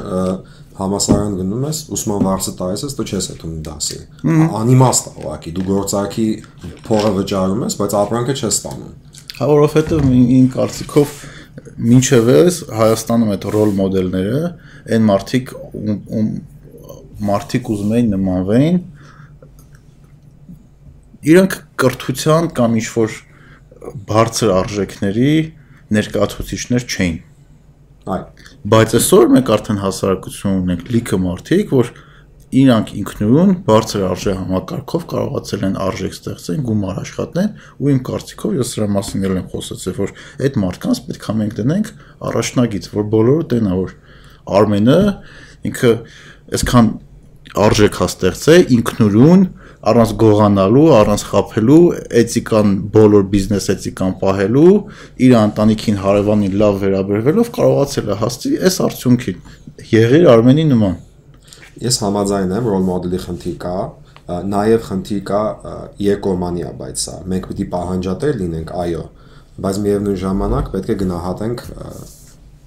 համասարան գնում ես, ուսման վարձը տալիս ես, դու չես հետում դասի։ Անիմաստ է ուղղակի, դու գործարքի փողը վճարում ես, բայց ապրանքը չես ստանում։ Հա որովհետև ին կարծիքով մինչև էս Հայաստանում այդ ռոլ մոդելները այն մարդիկ ում մարդիկ ուզում էին նմանվեին իրանք կրթության կամ ինչ որ բարձր արժեքների ներկայացուցիչներ չէին Այ, Բայց այսօր մենք արդեն հասարակություն ունենք լիքը մարդիկ, որ իրանք ինքնուրույն բարձր արժե համակարգով կարողացել են արժեք ստեղծեն, գումար աշխատեն ու իմ կարծիքով ես սրա մասին էլ եմ խոսացել, որ այդ մարդկանց պետք է մենք դնենք առաջնագիծ, որ բոլորը տենա որ Արմենը ինքը այսքան արժեք հա ստեղծե ինքնուրույն առանց գողանալու, առանց խափելու, էթիկան բոլոր բիզնես էթիկան պահելու, իր ընտանիքին հարևանին լավ վերաբերվելով կարողացել է հասցի այս արդյունքին։ Եղիր Արմենի նման։ ես համաձայն եմ, ռոլ մոդելի խնդիր կա, նաև խնդիր կա է, բայց սա մենք պիտի պահանջատեր լինենք, այո, բայց միևնույն ժամանակ պետք է գնահատենք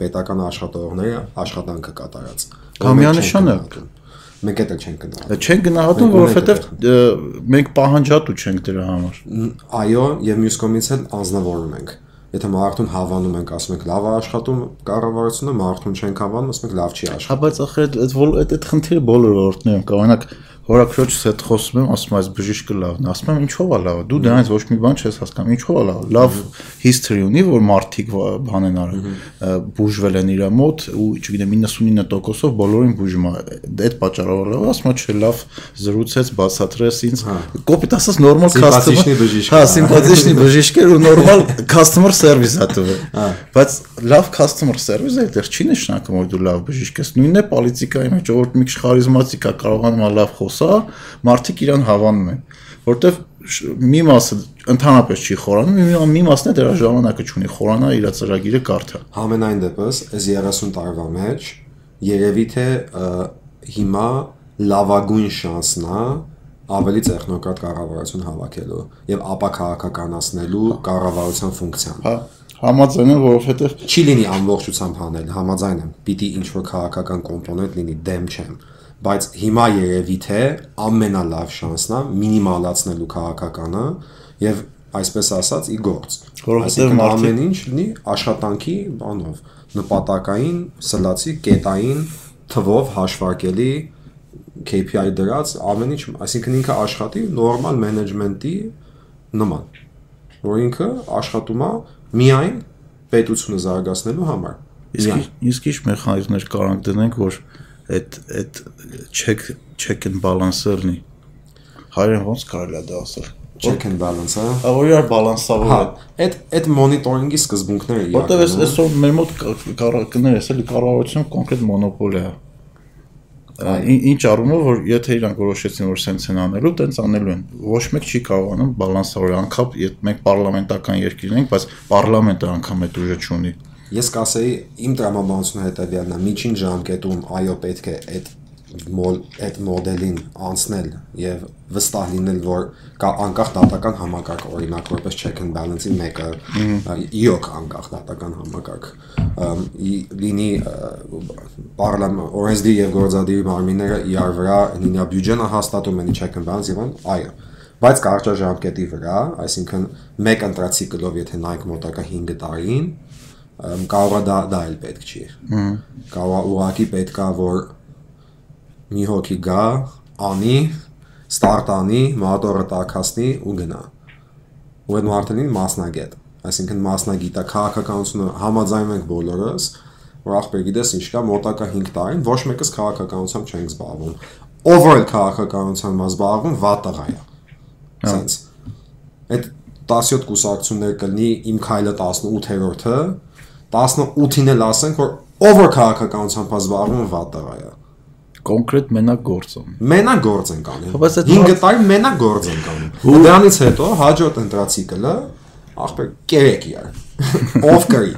պետական աշխատողները աշխատանքը կատարած։ Հա, միանշան է։ Մենք դա չենք գնահատում։ Չեն գնահատում, որովհետև մենք պահանջատու չենք դրա համար։ Այո, եւ մյուս կողմից էլ անznավորում ենք։ Եթե մարդուն հավանում ենք, ասում ենք լավ է աշխատում կառավարությունը, մարդուն չենք հավանում, ասում ենք լավ չի աշխատում։ Հա, բայց ախր այդ այդ այդ խնդիրը բոլոր ոլորտներում կա։ Օրինակ հորաքրոջս հետ խոսում եմ, ասում եմ, այս բժիշկը լավն է։ Ասում եմ, ինչով է լավը։ Դու դրանից ոչ մի բան չես հասկանում, ինչով է լավը։ Լավ history ունի, որ մարդիկ բան են արել, բուժվել են իր մոտ ու չգիտեմ 99%-ով բոլորին բուժում է։ Այդ պատճառով լավ, ասում եմ, չէ, լավ զրուցեց, բացատրեց ինձ։ Կոպիտ ասած նորմալ Սիմպաթիչնի բժիշկ Հա, է։ սիմպաթիչնի բժիշկ էր ու նորմալ customer service է տվել։ Հա։ Բայց լավ customer service-ը այդտեղ չի նշանակում որ դու լավ բժիշկ ես։ Նույնն է պոլիտիկայի մեջ, որ մի քիչ խարիզմատիկ է, կարողանում լավ խոսա, մարդիկ իրան հավանում են, որտեվ մի մասը ընդհանրապես չի խորանում, մի, մի մասն է դրա ժամանակը չունի, խորանա իր ծրագիրը կարդա։ Համենայն դեպս, այս 30 տարվա մեջ երևի թե հիմա լավագույն շանսն է ավելի տեխնոկրատ կառավարություն հավաքելու եւ ապա քաղաքականացնելու կառավարության ֆունկցիան։ Հա, Համաձայն եմ, որովհետեւ Չի լինի ամբողջությամբ հանել, համաձայն եմ։ Պիտի ինչ որ քաղաքական կոմպոնենտ լինի, դեմ չեմ։ Բայց հիմա երևի թե ամենալավ շանսն է մինիմալացնելու քաղաքականը եւ այսպես ասած ի գործ։ մարդիկ- ամեն ինչ լինի աշխատանքի բանով, նպատակային, սլացի, կետային, թվով հաշվարկելի KPI դրած ամեն ինչ, այսինքն ինքը աշխատի նորմալ մենեջմենտի նման, որ ինքը աշխատում է միայն պետությունը զարգացնելու համար։ իսկ իսկ ինչ մեխանիզմներ կարանք դնենք, որ այդ այդ check check and balance-ը լինի։ Հայերեն ոնց կարելի է դա ասել։ Check and balance, հա։ Հա, իրար բալանսավոր Հա, է։ այդ այդ մոնիտորինգի սկզբունքները Որտեվ այս իրականում- այսօր մեր մոտ կառավարություններ էս էլի կառավարությունը կոնկրետ մոնոպոլիա է։ Ինչ առումով որ եթե իրանք որոշեցին որ սենց են անելու, տենց անելու են։ Ոչ մեկ չի կարողանում բալանսավոր անգամ, եթե մենք պարլամենտական երկիր ենք, բայց պարլամենտը անգամ այդ ուժը չունի։ Ես կասեի իմ տրամաբանությունը հետեւյալն է, միջին ժամկետում այո պետք է այդ մոլ այդ մոդելին անցնել եւ վստահ լինել, որ կա անկախ դատական համակարգ, օրինակ որպես check and balance-ի մեկը իոք անկախ դատական համակարգ լինի պարլament օրենսդիր եւ գործադիր մարմինները իրար վրա լինի բյուջենը հաստատում են check and balance եւ այն այո բայց կարճաժամկետի վրա, այսինքն մեկ ընտրացիկլով եթե նայենք մոտակա 5 տարին, կարող է դա դա էլ պետք չի։ Կարող է ուղակի պետքա որ մի հոգի գա, անի, ստարտանի, մոտորը տակասնի ու գնա։ Ու այդ մարդը լինի մասնագետ։ Այսինքն մասնագիտա քաղաքականությունը համաձայնում ենք բոլորս, որ ախպեր գիտես ինչ կա մոտակա 5 տարին ոչ մեկս քաղաքականությամբ չենք զբաղվում։ Ով որ քաղաքականությամբ է զբաղվում, վատաղա է։ Սենց։ Այդ 17 կուսակցություններ կլինի իմ քայլը 18-րդը, 18-ին էլ ասենք, որ ով որ քաղաքականությամբ զբաղվում, է։ Կոնկրետ մենակ գործում։ Մենակ գործ ենք անում։ Բայց այդ 5 մարդ- տարի մենակ գործ ենք անում։ Ու դրանից հետո հաջորդ ընտրացիկլը ախպեր կերեք իրար։ Ով կրի։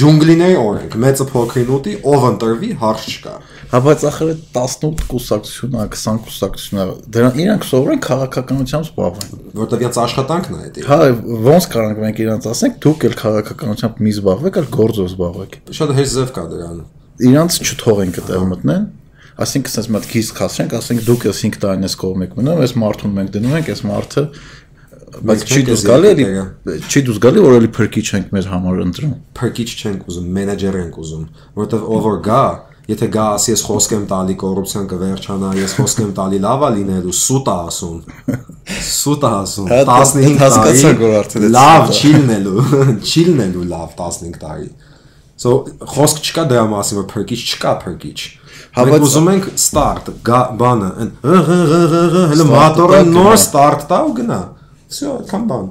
Ջունգլիների օրենք, մեծը փոքրին ուտի, ով ընտրվի, հարց չկա։ Հա բայց ախր այդ 18 կուսակցությունա, 20 կուսակցությունա, դրանք իրանք սովորեն քաղաքականությամբ զբաղվեն։ Որտեվ իրաց աշխատանքն է դա։ Հա, ոնց կարանք մենք իրանց ասենք, դուք էլ քաղաքականությամբ մի զբաղվեք, այլ գործով զբաղվեք։ Շատ հեշտ ձև կա դրան։ Իրանց չթողենք այդտեղ մտնեն։ Այսինքն, ասես մատ քիզ խասենք, ասենք դուք ես 5 տարին ես կողմ եք մնում, այս մարդուն մենք դնում ենք, այս մարդը բայց չի դուս գալի, չի դուս գալի, որ էլի փրկիչ ենք մեր համար ընտրում։ Փրկիչ չենք ուզում, մենեջեր ենք ուզում, որտեվ ով որ գա, եթե գա ասի ես խոսք եմ տալի կոռուպցիան կվերջանա, ես խոսք եմ տալի լավ է լինելու, սուտ է ասում։ Սուտ է ասում։ Հա, դա- 15 դա հասկացանք, որ արդեն Լավ սուտ է։ չի լինելու, չի լինելու լավ 15 տարի։ So խոսք չկա դրա մասին, որ փրկիչ չկա փրկիչ։ Հա, Մենք ուզում ենք start, գա բանը, այն հələ Start-ը մոտորը տա նոր գնա։ start տա ու գնա։ Всё, այդքան բան։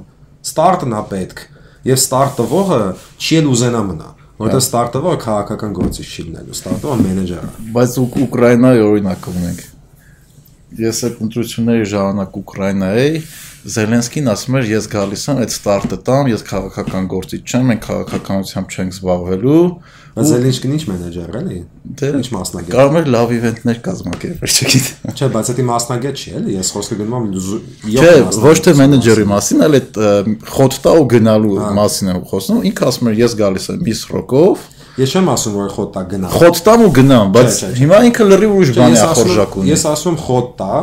Ստարտն է պետք։ Եվ ստարտ տվողը չի էլ ուզենա մնա որտեղ հա։ ստարտովը քաղաքական գործիչ չի լինելու, ստարտովը մենեջեր է։ Բայց Ուկրաինայի օրինակը ունենք։ Ես այդ ընտրությունների ժամանակ Ուկրաինայի Զելենսկին ասում էր, ես գալիս եմ այդ ստարտը տամ, ես քաղաքական գործիչ չեմ, մենք քաղաքականությամբ չենք զբաղվելու, Բայց Զելենսկին ինչ մենեջեր էլի։ Դե Ինչ մասնագետ։ Կարող էր լավ իվենտներ կազմակերպել, չգիտեմ։ Չէ, բայց դա մասնագետ չի էլի, ես խոսքը գնում եմ Չէ, ոչ թե մենեջերի մասին, այլ այդ ը, խոտ տա ու գնալու մասին եմ խոսում։ Ինքը ասում էր ես գալիս եմ մի սրոկով, Ես չեմ ասում որ խոտ տա գնա։ խոտ տամ ու գնամ, բայց չէ, չէ։ հիմա ինքը լրիվ ուրիշ բան է եմ- ունի։ Ես ասում եմ խոտ տա,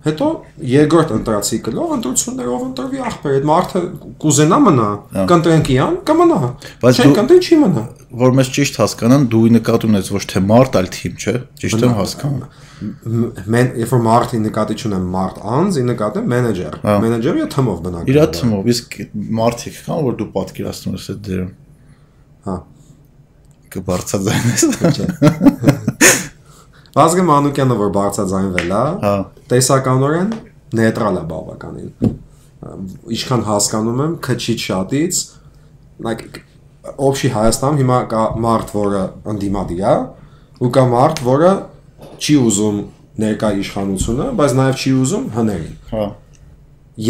հետո երկրորդ ընտրացիկլով ընտրություններով ընտրվի ախպեր, այդ մարդը կուզենա մնա, կընտրենք իրան, կմնա։ Բայց Չեն կընտրի չի մնա։ որ մեզ ճիշտ հասկանան, դու նկատի ունես ոչ թե մարդ, այլ թիմ, չէ՞։ Ճիշտ եմ հասկանում։ Մեն երբ որ մարդի նկատի չունեմ մարդ անձ, ի նկատի մենեջեր։ Մենեջերը թմով բնակվում։ Իրա թմով, իսկ մարդիկ կան, որ դու պատկերացնում ես այդ դերում։ Հա։ Կբարձրացնես։ Վազգեն Մանուկյանը որ բարձրաձայնվել է, Հա։ տեսականորեն նեյտրալ է բավականին։ Ինչքան հասկանում եմ, քչի շատից, like օբշի Հայաստանում հիմա կա մարդ, որը ընդդիմադիր է, ու կա մարդ, որը չի ուզում ներկա իշխանությունը, բայց նաև չի ուզում հներին։ Հա։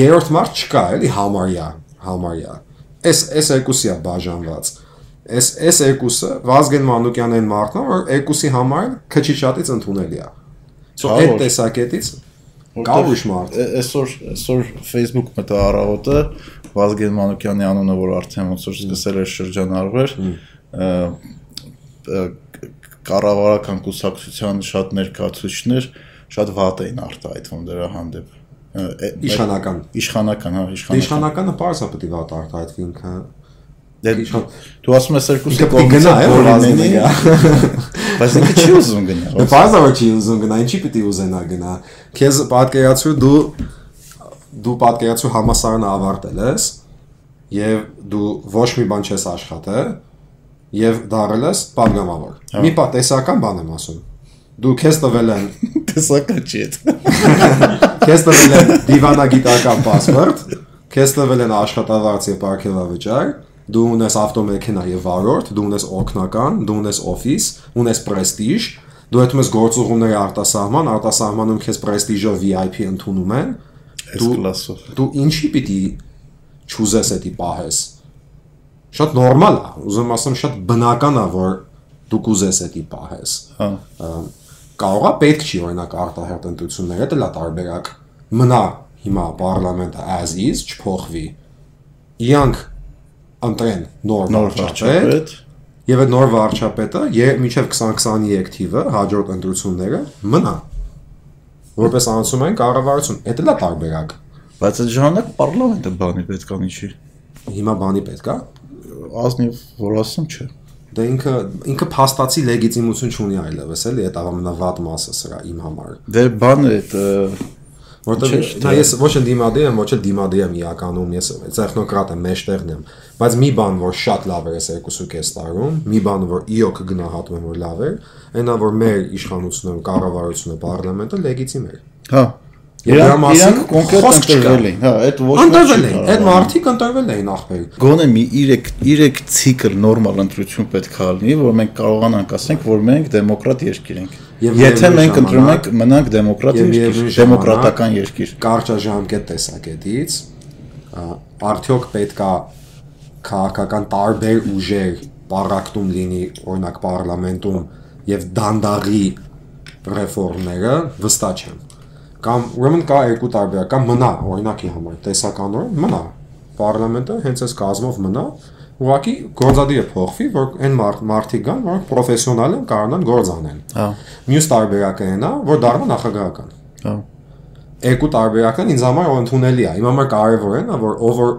Երրորդ մարդ չկա, էլի համարյա, համարյա։ Էս էս երկուսի է բաժանված։ Էս էս երկուսը Վազգեն Մանուկյանն այն մարդն է, որ երկուսի համար քչի շատից ընդունելի է։ So Հա, այդ տեսակետից Կա ուրիշ մարդ։ Այսօր այսօր Facebook մտա առավոտը Վազգեն Մանուկյանի անունը, որ արդեն ոնց որ սկսել էր շրջանառվել, կառավարական կուսակցության շատ ներկայացուցիչներ շատ վատ էին արտահայտվում դրա հանդեպ։ Իշխանական։ Իշխանական, հա, իշխանական։ Իշխանականը է պետք է վատ արտահայտվի ինքը։ Դե իշխան- դու ասում ես երկուսը պիտի գնա, է, որ լինի, վազգենը Բայց ինքը չի ուզում գնա։ Դե բազա որ չի ուզում գնա, ինչի պիտի ուզենա գնա։ Քեզ պատկերացու դու դու պատկերացու համասարանը ավարտել ես եւ դու ոչ մի բան չես աշխատել եւ դառել ես պատգամավոր։ հա։ Մի բա տեսական բան եմ ասում։ Դու քեզ տվել են տեսական չի այդ։ Քեզ տվել են դիվանագիտական паспорт, քեզ տվել են աշխատավարձ եւ արկելավճար դու ունես ավտոմեքենա եւ վարորդ, դու ունես օգնական, դու ունես օֆիս, ունես պրեստիժ, դու հետում ես գործուղումների արտասահման, արտասահմանում քեզ պրեստիժով VIP ընդունում են, Այս կլասով։ դու ինչի պիտի ճուզես էդի պահես։ Շատ նորմալ է, ուզում ասեմ շատ բնական է, որ դու կուզես էդի պահես Հա։ կարողա պետք չի օրինակ արտահերտ ընտրությունները դա լա տարբերակ մնա հիմա parlamento as is չփոխվի իրանք ընտրեն նոր վարչապետ եւ այդ նոր վարչապետը եւ մինչեւ 2023 թիվը հաջորդ ընտրությունները մնա որպես անցում են կառավարություն դա լա տարբերակ Բայց այդ ժամանակ parlamento բանի պետք անի չի։ հիմա բանի պետք է Ազնիվ որ ասում չէ։ դա ինքը ինքը փաստացի լեգիտիմություն չունի այլևս էլի դա ամենավատ մասը սրա իմ համար Դե բանը այդ Չէ, նա ես ոչ էլ դիմադի եմ, ոչ էլ դիմադի եմ իրականում, ես տեխնոկրատ եմ, մեջտեղն եմ, բայց մի բան, որ շատ լավ էր այս 2.5 տարում, մի բան, որ իոք գնահատում եմ, որ լավ էր, այնա որ մեր իշխանությունը, կառավարությունը, parlamento լեգիտիմ էր։ հա։ Եվ դրա մասին կոնկրետ ընտրվել էին։ Հա, այդ ոչ Ընտրվել էին, այդ մարդիկ ընտրվել էին ախպեր։ Գոնե մի 3 3 ցիկլ նորմալ ընտրություն պետք է լինի, որ մենք կարողանանք ասենք, որ մենք դեմոկրատ երկիր ենք։ Եթե մենք ընտրում ենք մնանք դեմոկրատ Եվ երկիր, միևնույն դեմոկրատական երկիր։ Կարճաժամկետ տեսակետից արդյոք պետքա քաղաքական տարբեր ուժեր պարակտում լինի օրինակ parlamentum եւ դանդաղի ռեֆորմները վստահ չեմ կամ ուրեմն կա երկու տարբերակ կամ մնա օրինակի համար տեսականորեն մնա parlamento հենց այս կազմով մնա ուղղակի գործադիրը փոխվի որ այն մարդ մարդիկ կան որոնք պրոֆեսիոնալ են կարողանան գործ անեն Հա։ մյուս տարբերակը այն է որ դառնա նախագահական Հա։ երկու տարբերակն ինձ համար ընդունելի է։ Իմ համար կարևոր է, նա, որ ով որ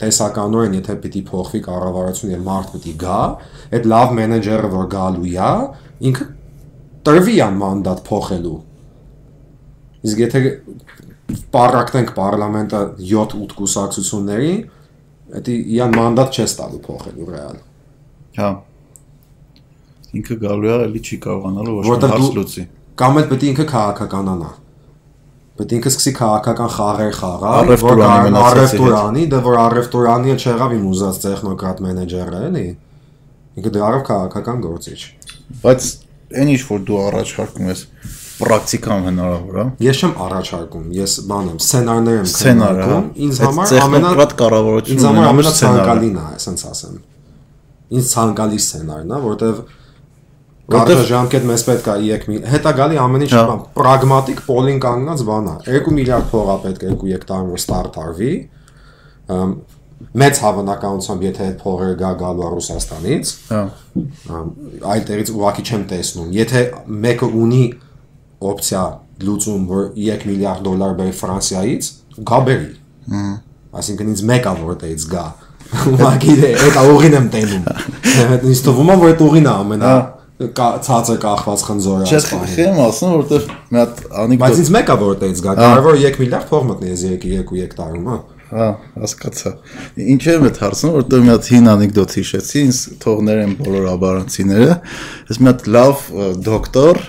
տեսականորեն եթե պիտի փոխվի կառավարություն եւ մարդ պիտի գա, այդ լավ մենեջերը որ գալու է, ինքը տրվի ան մանդատ փոխելու։ Իսկ եթե պարակտենք parlamento 7-8 կուսակցությունների, դա իան մանդատ չես տալու փոխելու ռեալ։ Հա։ Ինքը գալու է, էլի չի կարողանալու ոչ մի հարց լուծի։ Կամ էլ պետք է ինքը քաղաքականանա։ Պետք է ինքը սկսի քաղաքական խաղեր խաղալ, հետ։ առևտուրանի, դա որ առևտուրանի էլ չեղավ իմ ուզած տեխնոկրատ մենեջերը, էլի։ Ինքը դարավ քաղաքական գործիչ։ Բայց այն ինչ որ դու առաջարկում ես, պրակտիկան հնարավոր է։ Ես չեմ առաջարկում, ես բան եմ, սցենարներ եմ Սցենարը, հա։ քննարկում, ինձ համար ամենա տեխնոկրատ կառավարությունը ինձ համար ամենացանկալին է, ասենց ասեմ։ Ինձ ցանկալի սցենարն է, որտեվ Որտեվ- Կարճաժամկետ մեզ պետք է 3 միլ։ Հետա գալի ամեն ինչ Հա։ բան, պրագմատիկ պոլին կանգնած բան է։ 2 միլիարդ փող է պետք 2-3 տարի որ ստարտ արվի։ Մեծ հավանականությամբ եթե այդ փողերը գա գալու է Ռուսաստանից, Հա։ այդտեղից ուղղակի չեմ տեսնում։ Եթե մեկը ունի օպցիա լուծում, որ 3 միլիարդ դոլար բերի Ֆրանսիայից, գա բերի։ Այսինքն ինձ մեկա որտեղից գա։ Ուղղակի դե այդ ուղին եմ տենում։ Ինձ թվում է որ այդ ուղին է ամենա կա- ցածր կախված խնձորը այս պահին։ խեմ ասում, որովհետև մի հատ Բայց անեկդոտ ինձ մեկա որտեղից գա։ Կարևոր 3 միլիարդ փող մտնի ես 3-3 տարում, հա։ Հա, հասկացա։ Ինչ եմ հարցնում, որտեղ մի հատ հին անեկդոտ հիշեցի, ինձ թողներ են բոլոր աբարանցիները։ Ես մի հատ լավ դոկտոր,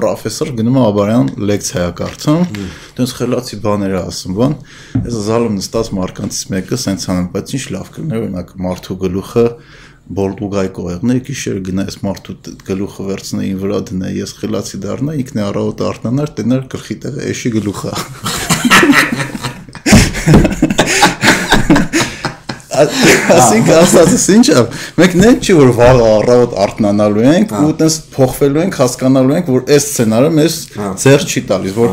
պրոֆեսոր գնում է աբարյան լեկցիա կարդում, դες խելացի բաներ է ասում, բան։ Ես զալում նստած մարկանցից մեկը սենց անում, բայց ինչ լավ կլիներ, օրինակ մարդու գլուխը բոլտուգայ կողերն է, գիշեր գնա այս մարդու գլուխը վերցնե ին վրա դնե, ես խելացի դառնա, ինքն է առավոտ արթնանար, տենար գլխի տեղը էշի գլուխը։ Ասինքն ասածս ինչ է։ Մենք նեն չի որ վաղ առավոտ արթնանալու ենք ու տես փոխվելու ենք, հասկանալու ենք, որ այս սցենարը մեզ ձեռ չի տալիս, որ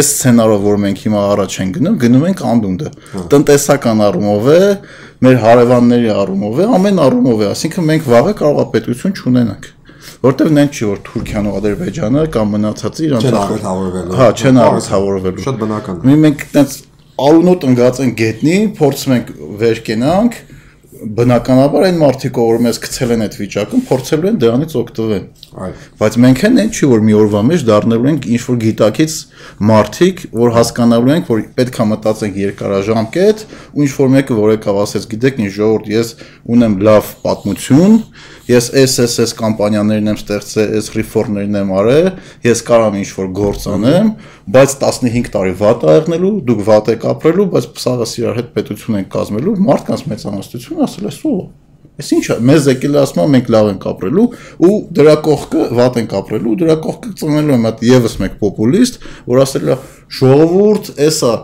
այս սցենարով, որ մենք հիմա առաջ ենք գնում, գնում ենք անդունդը։ Տնտեսական առումով է, մեր հարևանների առումով է, ամեն առումով է, ասինքն մենք վաղը կարող է պետություն չունենանք որտեվ նեն չի որ Թուրքիան ու Ադրբեջանը կամ մնացածը իրանց չեն աղետավորվելու։ Հա, չեն աղետավորվելու։ Շատ բնական։ Մի մենք տենց արունոտ ընկած ենք գետնի, փորձում ենք վեր կենանք, բնականաբար այն մարդիկ, որ մեզ գցել են այդ վիճակում, փորձելու են դրանից օգտվել։ Այո։ Բայց մենք են այն չի որ մի օրվա մեջ դառնալու ենք ինչ որ գիտակից մարդիկ, որ հասկանալու ենք, որ պետք է մտածենք երկարաժամկետ, ու ինչ որ մեկը որ եկավ ասեց, գիտեք ինչ ժողովուրդ, ես ունեմ լավ պատմություն, ես SSS կամպանիաներն եմ ստեղծել, այս ռեֆորմներն եմ արել, ես կարամ ինչ որ գործ անեմ, բայց 15 տարի վատ ա եղնելու, դուք վատ եք ապրելու, բայց սաղը իրար հետ պետություն են կազմելու, մարդկանց մեծամասնություն ասել է սո։ Էս ի՞նչ է, մեզ եկել է ասում մենք լավ ենք ապրելու ու դրա կողքը վատ ենք ապրելու, դրա կողքը ծնելու է մատ եւս մեկ պոպուլիստ, որ ասել է ժողովուրդ, էսա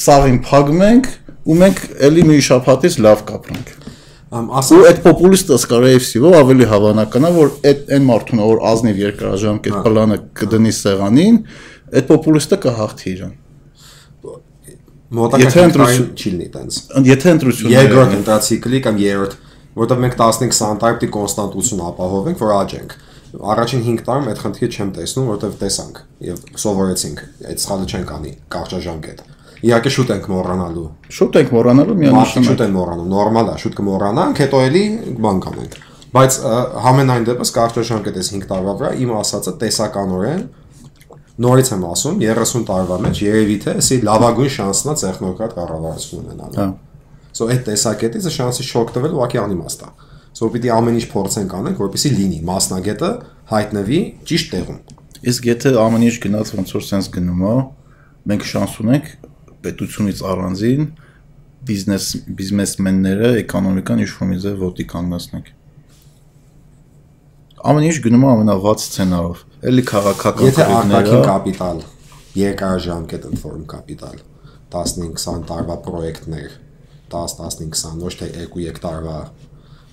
սաղին փակմենք ու մենք ելի մի շփաթից լավ կապրենք։ Ասա այդ պոպուլիստը սկարեևսիվով ավելի հավանական է, որ այդ այն մարդուն, որ ազնիվ երկարաժամկետ պլանը կդնի սեղանին, այդ պոպուլիստը կհաղթի իրան։ մոտակա Եթե 5 ընտրություն- տարին չի լինի տենց։ Եթե ընտրությունները Երկրորդ ընտրացիկլի կամ երրորդ, որտեղ մենք 15-20 տարի պիտի կոնստանտություն ապահովենք, որ աճենք։ Առաջին 5 տարում այդ խնդիրը չեմ տեսնում, որտեղ տեսանք եւ սովորեցինք։ Այդ սխալը չենք անի կարճաժամկետ։ Իհարկե շուտ ենք մոռանալու։ շուտ ենք մոռանալու միանշանակ։ շուտ են մոռանում, նորմալ է, շուտ կմոռանանք, հետո էլի բան կանենք։ Բայց համենայն դեպս այս 5 տարվա վրա իմ ասածը տեսականորեն նորից եմ ասում 30 տարվա մեջ երևի թե էսի լավագույն շանսն է տեխնոկրատ կառավարություն ունենալու։ Հա։ So այդ տեսակետից է շանսի շոկտվել ուղղակի անիմաստ է։ So պիտի ամեն ինչ փորձենք անենք, որպեսզի լինի մասնագետը հայտնվի ճիշտ տեղում։ Իսկ եթե ամեն ինչ գնաց ոնց որ sense գնում է, մենք շանս ունենք պետությունից առանձին բիզնես բիզնեսմենները էկոնոմիկան ինչ-որ մի ձև ոտի կանգնացնենք։ Ամեն ինչ գնում է ամենավատ սցենարով։ Էլի քաղաքական Եթե արտաքին կապիտալ, երկարաժամկետ ընթորմ կապիտալ, 15-20 տարվա պրոյեկտներ, 10-15-20 ոչ թե 2-3 տարվա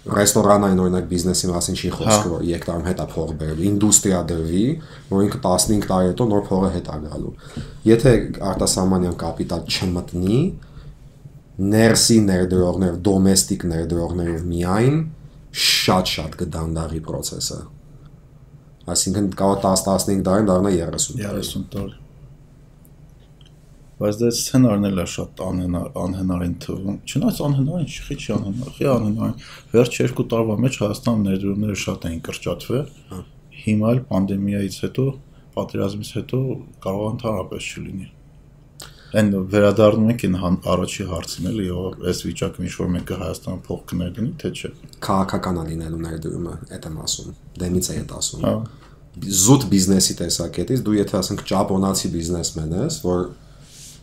ռեստորանային օրինակ բիզնեսի մասին չի խոսքը, որ 3 տարում հետա փող բերելու, ինդուստրիա դրվի, որ ինքը 15 տարի հետո նոր փողը հետա գալու։ Եթե արտասահմանյան կապիտալ չմտնի, ներսի ներդրողներ, դոմեստիկ ներդրողներով միայն շատ-շատ կդանդաղի process-ը։ Այսինքն կարող 10-15 տարին դառնա 30 տարի։ 30 տարի։ Բայց դա սցենարն էլ է շատ անհնար անհնարին թվում։ Չնայած անհնարին չի, չի անհնար, չի անհնարին։ Վերջ երկու տարվա մեջ Հայաստան ներդրումները շատ էին կրճատվել։ Հիմա էլ պանդեմիայից հետո, պատերազմից հետո կարող ընդհանրապես չլինի։ Այն վերադառնում ենք այն առաջի հարցին էլի, ով այս վիճակում ինչ որ մեկը Հայաստան փող կներդնի, թե չէ։ Քաղաքական է լինելու ներդրումը, այդ եմ ասում։ Դեմից է այդ ասում։ Հա։ Զուտ բիզնեսի տեսակետից դու եթե ասենք ճապոնացի բիզնեսմեն ես, որ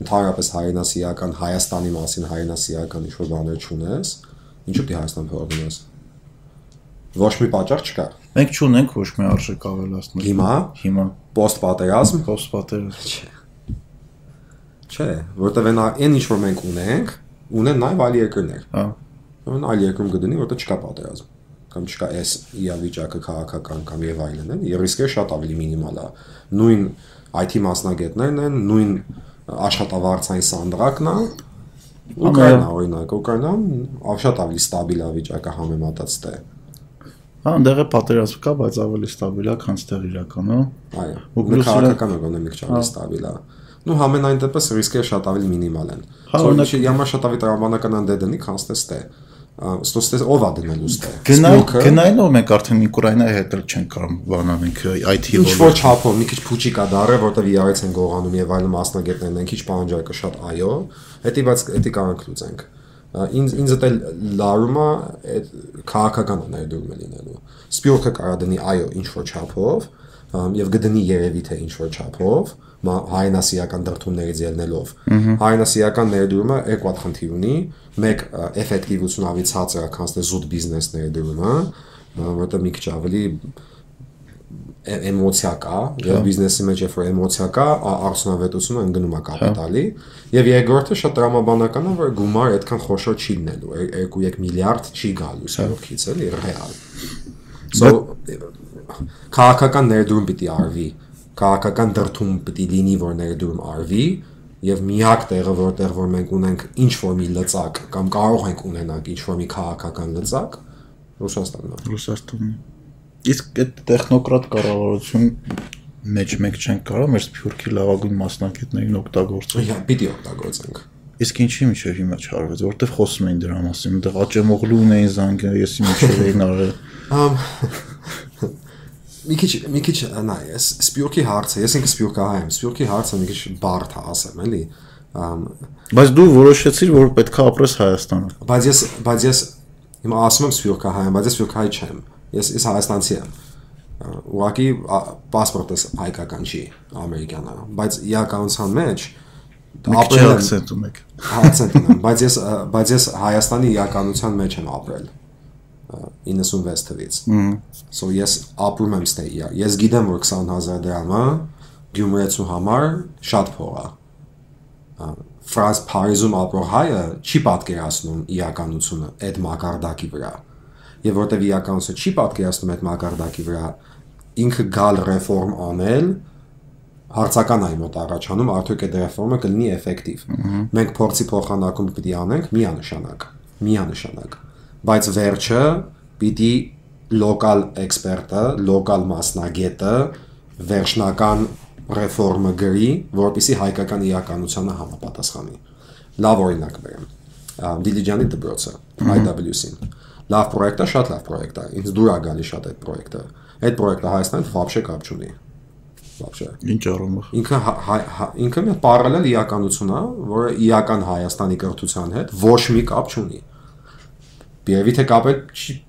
ընդհանրապես հայրենասիական Հայաստանի մասին հայրենասիական ինչ-որ բաներ չունես, ինչու՞ դի Հայաստան փող ունես։ Ոչ մի պատճառ չկա։ Մենք չունենք ոչ մի արժեք ավելացնել։ Հիմա? Հիմա post պատերազմ post-պատերազմ չէ, որտեվ այն այն ինչ որ մենք ունենք, ունեն նաև այլ երկրներ։ Հա։ Ուրեմն այլ երկրում կդնի, որտեղ չկա պատերազմ կամ չկա այս իրավիճակը քաղաքական կամ եւ այլն են, եւ ռիսկը շատ ավելի մինիմալ է։ Նույն IT մասնագետներն են, նույն աշխատավարձային սանդղակն է Ուկրաինա օրինակ, Ուկրաինան շատ ավելի ստաբիլ է վիճակը համեմատած թե Հա, դեռ է պատերազմ կա, բայց ավելի ստաբիլ է, քան դեռ իրականը։ Այո։ Ու քաղաքական էկոնոմիկ չափ ստաբիլ է։ Ну համենայն դեպս ռիսկերը շատ ավելի մինիմալ են։ հա, Որովհետեւ յամա շատ ավելի տրավմանական անդեդնի, քան ստե ստե։ Հա Ստոստես ով է դնելու ստե։ գնայինով մենք արդեն Ուկրաինայի հետ էլ չենք կարող բանանենք IT Ինչ որ չափով մի քիչ փուճի կա դարը, որտեվ իրարից են գողանում եւ այլ մասնագետներն են, քիչ պահանջարկը շատ այո, հետի բայց հետի կարող լուծենք։ Ինձ ինձ դա լարում է այդ քաղաքական ներդրումը լինելու։ Սպյոկը կարա դնի այո ինչ որ չափով եւ գտնի երևի թե ինչ որ չափով հայնասիական դրթումներից ելնելով։ Հայնասիական ներդրումը երկու հատ խնդիր ունի։ Մեկ ա, էֆեկտիվություն ավելի ցածր է, քան ստե զուտ բիզնես ներդրումը, ա, որտեղ մի քիչ ավելի էմոցիա կա, եւ բիզնեսի մեջ երբ որ էմոցիա կա, արդյունավետությունը ընկնում է կապիտալի, եւ երկրորդը շատ տրամաբանական է, որ գումար այդքան խոշոր չի լինելու, 2-3 միլիարդ չի գալու սարքից, էլի ռեալ։ So քաղաքական ներդրում պիտի արվի, քաղաքական դրդում պիտի լինի, որ ներդրում արվի, եւ միակ տեղը, որտեղ որ մենք ունենք ինչ որ մի լծակ կամ կարող ենք ունենալ ինչ որ մի քաղաքական լծակ, Ռուսաստանն է։ Ռուսաստանը։ Իսկ այդ տեխնոկրատ կառավարություն մեջ մենք չենք կարող մեր սփյուռքի լավագույն մասնակիցներին օգտագործել։ Իհա, պիտի օգտագործենք։ Իսկ ինչի միջև հիմա չարվեց, որտեվ խոսում էին դրա մասին, այնտեղ Աճեմօղլուն էին զանգել, եսի միջև էին արել։ Ամ մի քիչ մի քիչ նայ, ես սպյուրքի հարցը, ես ինքը սպյուրքահայ եմ, սպյուրքի հարցը մի քիչ բարդ է ասեմ, էլի։ Բայց դու որոշեցիր, որ պետքա ապրես Հայաստանում։ բայց ես բայց ես հիմա ասում եմ սպյուրքահայ եմ, բայց ես սպյուրքահայ չեմ։ Ես ես հայաստանցի եմ։ Ուղղակի պասպորտս հայկական չի, ամերիկյան է, բայց իականության մեջ ապրել եմ акցենտ ունեք։ Հացենտ ունեմ, բայց ես բայց ես Հայաստանի իականության մեջ եմ ապրել 96 թվից։ So ես ապրում եմ ստե իա։ Ես գիտեմ որ 20000 դրամը Գյումրեցու համար շատ փող է։ Ֆրանս Փարիզում ապրող հայը չի պատկերացնում իականությունը այդ մակարդակի վրա։ Եվ որտեվ իականությունը չի պատկերացնում այդ մակարդակի վրա, ինքը գալ ռեֆորմ անել հարցական այ մոտ առաջանում արդյոք այդ ռեֆորմը կլինի էֆեկտիվ։ Մենք փորձի փոխանակում պիտի անենք միանշանակ, միանշանակ բայց վերջը պիտի լոկալ էքսպերտը, լոկալ մասնագետը վերջնական ռեֆորմը գրի, որովհետեւ հայկական իրականությանը համապատասխանի։ Լավ օրինակ բերեմ։ Դիլիջանի դպրոցը, IWC-ին։ Լավ պրոյեկտ է, շատ լավ պրոյեկտ է։ Ինձ դուր է գալի շատ այդ պրոյեկտը։ Այդ պրոյեկտը Հայաստանից вообще կապ չունի вообще։ Ինչ առումով։ Ինքը հա, հա, հա, ինքը մի պարալել իրականություն է, որը իրական Հայաստանի կրթության հետ ոչ մի կապ չունի։ Ա Երևի թե կապը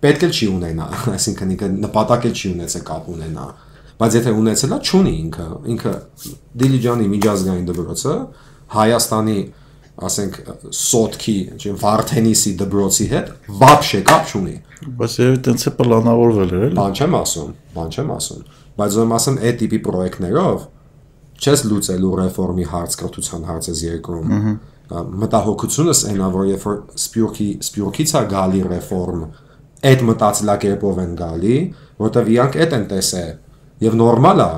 պետք է չի ունենա, այսինքն ինքը նպատակ է չի ունեցել կապ ունենա։ Բայց եթե ունեցել է, չունի ինքը, ինքը Դիլիջանի միջազգային դպրոցը Հայաստանի, ասենք, Սոտքի, չէ, Վարդենիսի դպրոցի հետ вообще կապ չունի։ Բայց երևի տենց է պլանավորվել էր, էլի։ Բան չեմ ասում, բան չեմ ասում։ Բայց ում ասեմ, այդ տիպի պրոյեկտներով չես լուծելու ռեֆորմի հարց, կրթության հարցը երկրում։ Ահա Մտահոգությունս այնա, որ երբ որ սպյուրքի սպյուրքից է գալի ռեֆորմ, այդ մտածելակերպով են գալի, որտեվ իրանք այդ են տեսել եւ նորմալ է,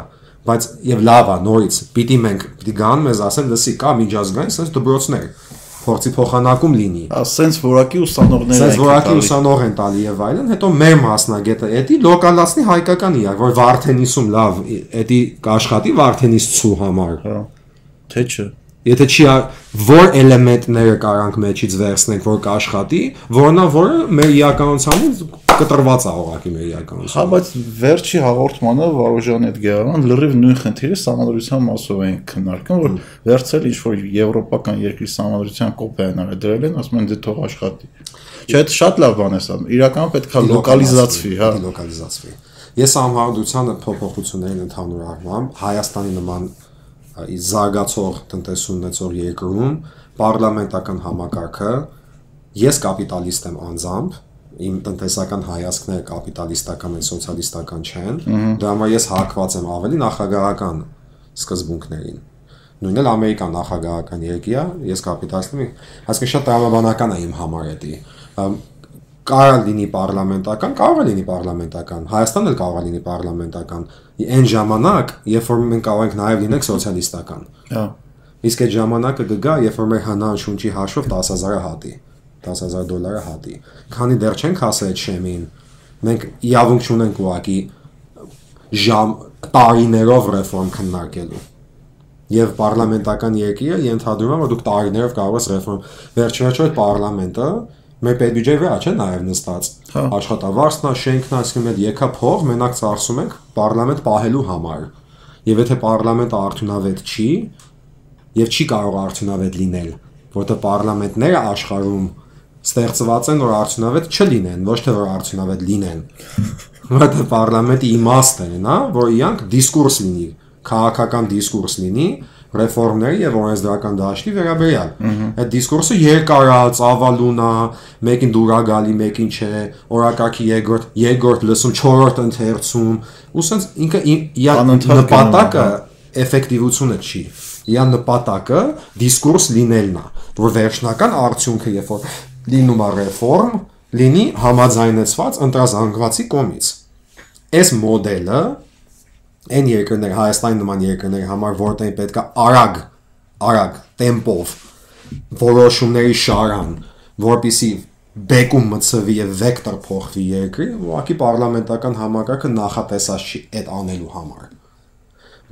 բայց եւ լավ է նորից։ Պիտի մենք պիտի գան մեզ ասեն, լսի, կա միջազգային sense դպրոցներ, փորձի փոխանակում լինի։ Ասենց որակի ուսանողներ են որակի տալի։ ուսանող են տալի եւ այլն, հետո մեր մասնագետը էդի լոկալացնի հայկական իրար, որ Վարդենիսում լավ, էդի կաշխատի Վարդենիսցու համար։ Հա։ Թե չէ։ Եթե չի որ էլեմենտները կարանք մեջից վերցնենք, որ կաշխատի, որնա որը մեր իրականությանից կտրված է ուղակի մեր Հա, իրականությունը։ բայց վերջի հաղորդմանը Վարոժան այդ Գերարան լրիվ նույն խնդիրը համանդրության մասով են քննարկում, որ վերցել ինչ որ եվրոպական երկրի համանդրության կոպիա են արել, դրել են, ասում են դե թող աշխատի։ Չէ, դա շատ լավ բան է սա։ Իրականում պետքա լոկալիզացվի, հա։ լոկալիզացվի։ Ես համառդությանը փոփոխություններին ընդհանուր առմամբ Հայաստանի նման զարգացող տնտեսություն ունեցող երկրում պարլամենտական համակարգը ես կապիտալիստ եմ անձամբ իմ տնտեսական հայացքները կապիտալիստական են, սոցիալիստական չեն։ Դրա համար ես հակված եմ ավելի նախագահական սկզբունքներին։ Նույնն էլ Ամերիկան նախագահական երկիր է, ես կապիտալիստ եմ, այսինքն շատ տրամաբանական է իմ համար Ամ, կարող լինի պարլամենտական, կարող է լինի պարլամենտական, Հայաստանն էլ կարող է լինի պարլամենտական։ Այն ժամանակ, երբ որ մենք կարող ենք նաև լինենք սոցիալիստական։ Հա։ Իսկ այդ ժամանակը կգա, երբ որ մեր հնան շունչի հաշվով 10000-ը հատի, 10000 դոլարը հատի։ Քանի դեռ չենք հասել այդ շեմին, մենք իրավունք չունենք ուղակի ժամ տարիներով ռեֆորմ քննարկելու։ Եվ պարլամենտական երկիրը ենթադրում է, որ դուք տարիներով կարող ես ռեֆորմ վերջերաչո այդ պարլամենտը մեր պետբյուջեի վրա չէ նաև նստած։ Հա։ Աշխատավարձն է, շենքն է, ասում են եկա փող, մենակ ծախսում ենք պարլամենտ պահելու համար։ Եվ եթե պարլամենտը արդյունավետ չի, եւ չի կարող արդյունավետ լինել, որտեղ պարլամենտները աշխարհում ստեղծված են որ արդյունավետ չլինեն, ոչ թե որ արդյունավետ լինեն։ Որտեղ պարլամենտի իմաստն է, նա, որ իրանք դիսկուրս լինի, քաղաքական դիսկուրս լինի, ռեֆորմների եւ օրենսդրական դաշտի վերաբերյալ։ Այդ դիսկուրսը երկար է, ծավալուն է, մեկին դուր է գալի, մեկին չէ, օրակարգի երկրորդ, երկրորդ լսում, չորրորդ ընթերցում, ու սենց ինքը նպատակը էֆեկտիվությունը չի։ Իր նպատակը դիսկուրս լինելն է, որ վերջնական արդյունքը երբ որ լինում է ռեֆորմ, լինի համաձայնեցված ընտրազանգվածի կողմից։ Այս մոդելը այն երկրներ Հայաստանի նման երկրների համար որտեղ պետք է արագ արագ տեմպով որոշումների շարան, որpիսի բեկում մցվի եւ վեկտոր փոխվի երկրի, ուղղակի պարլամենտական համակարգը նախատեսած չի այդ անելու համար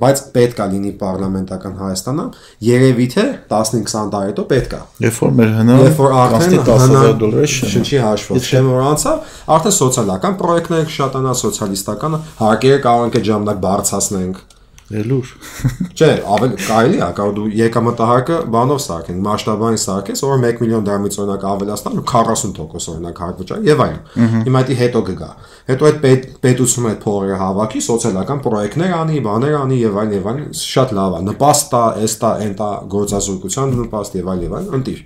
բայց պետք է լինի պարլամենտական Հայաստանը, երևի թե 15-20 տարի հետո պետք է։ Երբ որ մեր հնա Երբ որ արդեն 10000 դոլարի շնչի հաշվով շեմ որ անցավ, արդեն սոցիալական պրոյեկտներ կշատանա, սոցիալիստականը, հարկերը կարող ենք այդ ժամանակ բարձրացնենք։ Ելուր։ Չէ, ավել կարելի է, կարող դու եկամտահարկը բանով սարքենք, մասշտաբային սարքես, որ 1 միլիոն դրամից օրինակ ավելացնալ 40% օրինակ հարկ վճար եւ այլն։ Հիմա դի հետո կգա։ Հետո այդ պետ, պետությունը այդ փողերը հավաքի, սոցիալական պրոյեկտներ անի, բաներ անի եւ այլն եւ այլն, շատ լավ է։ Նպաստա, էստա, էնտա գործազուրկության նպաստ եւ այլ եւ այլն, ընտիր։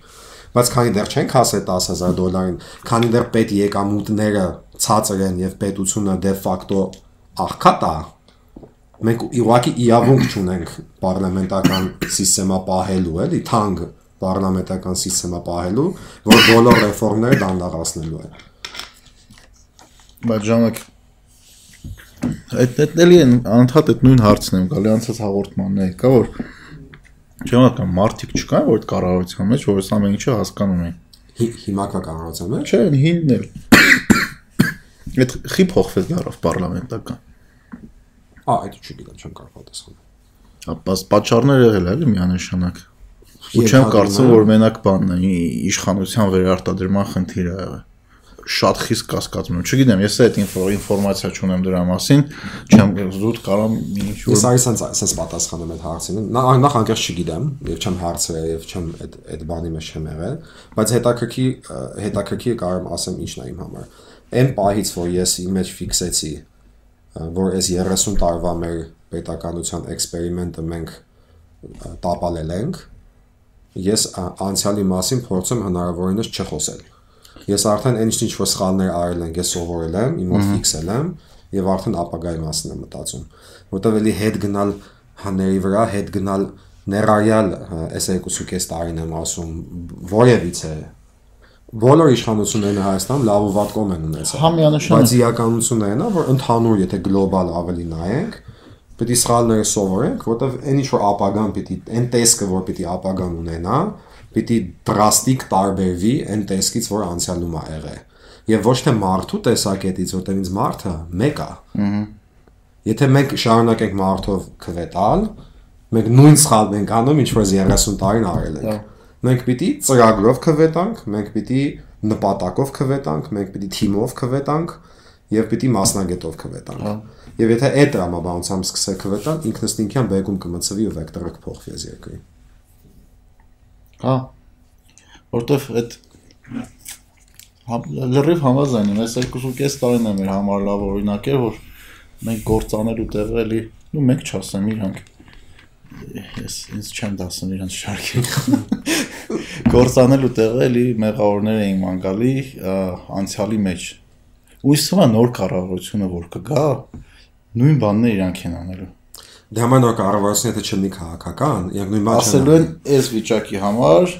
Բայց քանի դեռ չենք հասել 10000 դոլարին, քանի դեռ պետ եկամուտները ցածր են եւ պետությունը դե ֆակտո աղքատ է, մենք իղակի իրավունք չունենք պարլամենտական համակարգը պահելու, էլի, թանկ պարլամենտական համակարգը պահելու, որ բոլոր ռեֆորմները դանդաղացնելու է։ Բայց ժամանակ այդ այդ էլի են անդադ այդ նույն հարցն եմ գալի անցած հաղորդմաններ կա որ ժամանակ մարտիկ չկա որ այդ կառավարության մեջ որ ամեն ինչը հասկանում են Հի- Հիմա կա կառավարության մեջ։ չէ հինն էլ այդ խի փոխվեց դարով պարլամենտական Ա, այդ չգիտեմ, չեմ կարող պատասխանել։ ապաս պատճառներ եղել է էլի միանշանակ ու չեմ կարծում որ մենակ բանն է իշխանության վերարտադրման խնդիր է եղել շատ խիստ կասկածում եմ չգիտեմ ես այդ ինֆո- ինֆորմացիա չունեմ դրա մասին չեմ զուտ կարամ ինչ Ես այս sense sense պատասխանում այդ հարցին։ Նա նախ անկեղծ չգիտեմ, եւ չեմ հարցրել եւ չեմ այդ այդ բանի մեջ չեմ եղել, բայց հետաքրքի հետաքրքի կարող եմ ասեմ ինչն է իմ համար։ Այն պահից, որ ես իմ մեջ ֆիքսեցի, որ այս 30 տարվա մեր պետականության էքսպերիմենտը մենք տապալել ենք, ես անցյալի մասին փորձում հնարավորինս չխոսել։ Ես արդեն այն ինչ որ սխալներ արել ենք, ես սովորել եմ, իմ մոտ ֆիքսել եմ եւ արդեն ապագայի մասին եմ մտածում, որտեվ էլի հետ գնալ հաների վրա, հետ գնալ ներառյալ այս 2.5 տարին եմ ասում, որևիցե բոլոր իշխանություններն Հայաստանում լավ ու վատ կողմ են ունեցել։ Համիանշան է։ Բայց իրականությունն է նա, որ ընդհանուր եթե գլոբալ ավելի նայենք, պետք է սխալները սովորենք, որտեվ այն ինչ որ ապագան պիտի, այն տեսքը, որ պիտի ապագան ունենա, պիտի դրաստիկ տարբերվի այն տեսքից, որ անցյալում ա եղել։ Եվ ոչ թե մարդու տեսակետից, որտեղ ինձ մարդը մեկ է։ Եթե մենք շարունակենք մարդով քվետալ, մենք նույն սխալն ենք անում, ինչ որ 30 տարին արել ենք։ Մենք պիտի ծրագրով քվետանք, մենք պիտի նպատակով քվետանք, մենք պիտի թիմով քվետանք եւ պիտի մասնագետով քվետանք։ Եվ եթե այդ տրամաբանությամբ սկսել քվետալ, ինքնստինքյան բեկում կմցվի ու վեկտորը կփոխվի այս երկրի։ Հա։ Որտեվ այդ հա- լրիվ համաձայն եմ, այս 2.5 տարին է մեր համար լավ օրինակ էր, որ մենք գործանելու տեղը էլի, ну մենք չասեմ իրանք ես ինձ չեմ դասում իրանց շարքի գործանելու տեղը էլի մեղավորներ էին մանգալի անցյալի մեջ ու իսկը նոր կառավարությունը որ կգա նույն բանն է իրանք են անելու Դե համար նոր կառավարությունը եթե չլինի քաղաքական, яг նույն բանը ասելու են այս վիճակի համար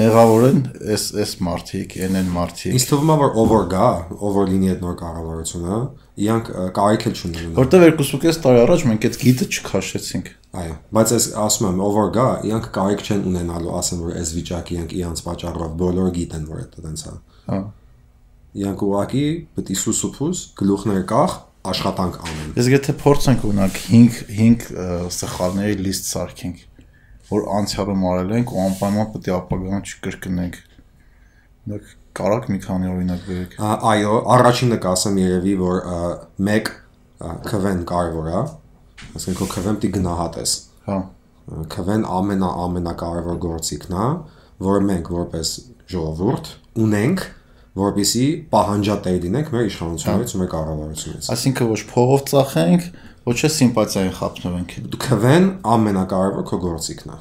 մեղավոր են այս այս մարտիկ, այն են մարտիկ Ինձ թվում է որ որ գա, որ լինի այդ նոր կառավարությունը, իրանք կարիք էլ չունեն։ Որտեվ 2.5 տարի առաջ մենք այդ գիտը չքաշեցինք։ Այո, բայց ես ասում եմ, ով որ գա, իրանք կարիք չեն ունենալու, ասեմ որ այս վիճակի իրանք իրանց պատճառով բոլորը գիտեն որ դա տենց է։ Հա։ Իրանք ուղակի պետք է սուսուփուս գլուխներ կախ աշխատանք անեն։ Ես եթե փորձենք ունակ 5 5 սխալների լիստ սարքենք, որ անցյալում արել ենք ու անպայման պետք է ապագան չկրկնենք։ Դուք կարաք մի քանի օրինակ բերեք։ Այո, առաջինը կասեմ երևի, որ մեկ քվեն կարևոր է։ Ասենք քո քվեն պիտի գնահատես։ Հա։ Քվեն ամենա ամենակարևոր գործիքն է, որ մենք որպես ժողովուրդ ունենք, որպիսի պահանջատեր լինենք մեր իշխանություններից ու մեր կառավարությունից։ Այսինքն ոչ փողով ծախենք, Ոչ է սիմպաթիային խափնվենք քվեն ամենակարևոր քո գործիքն է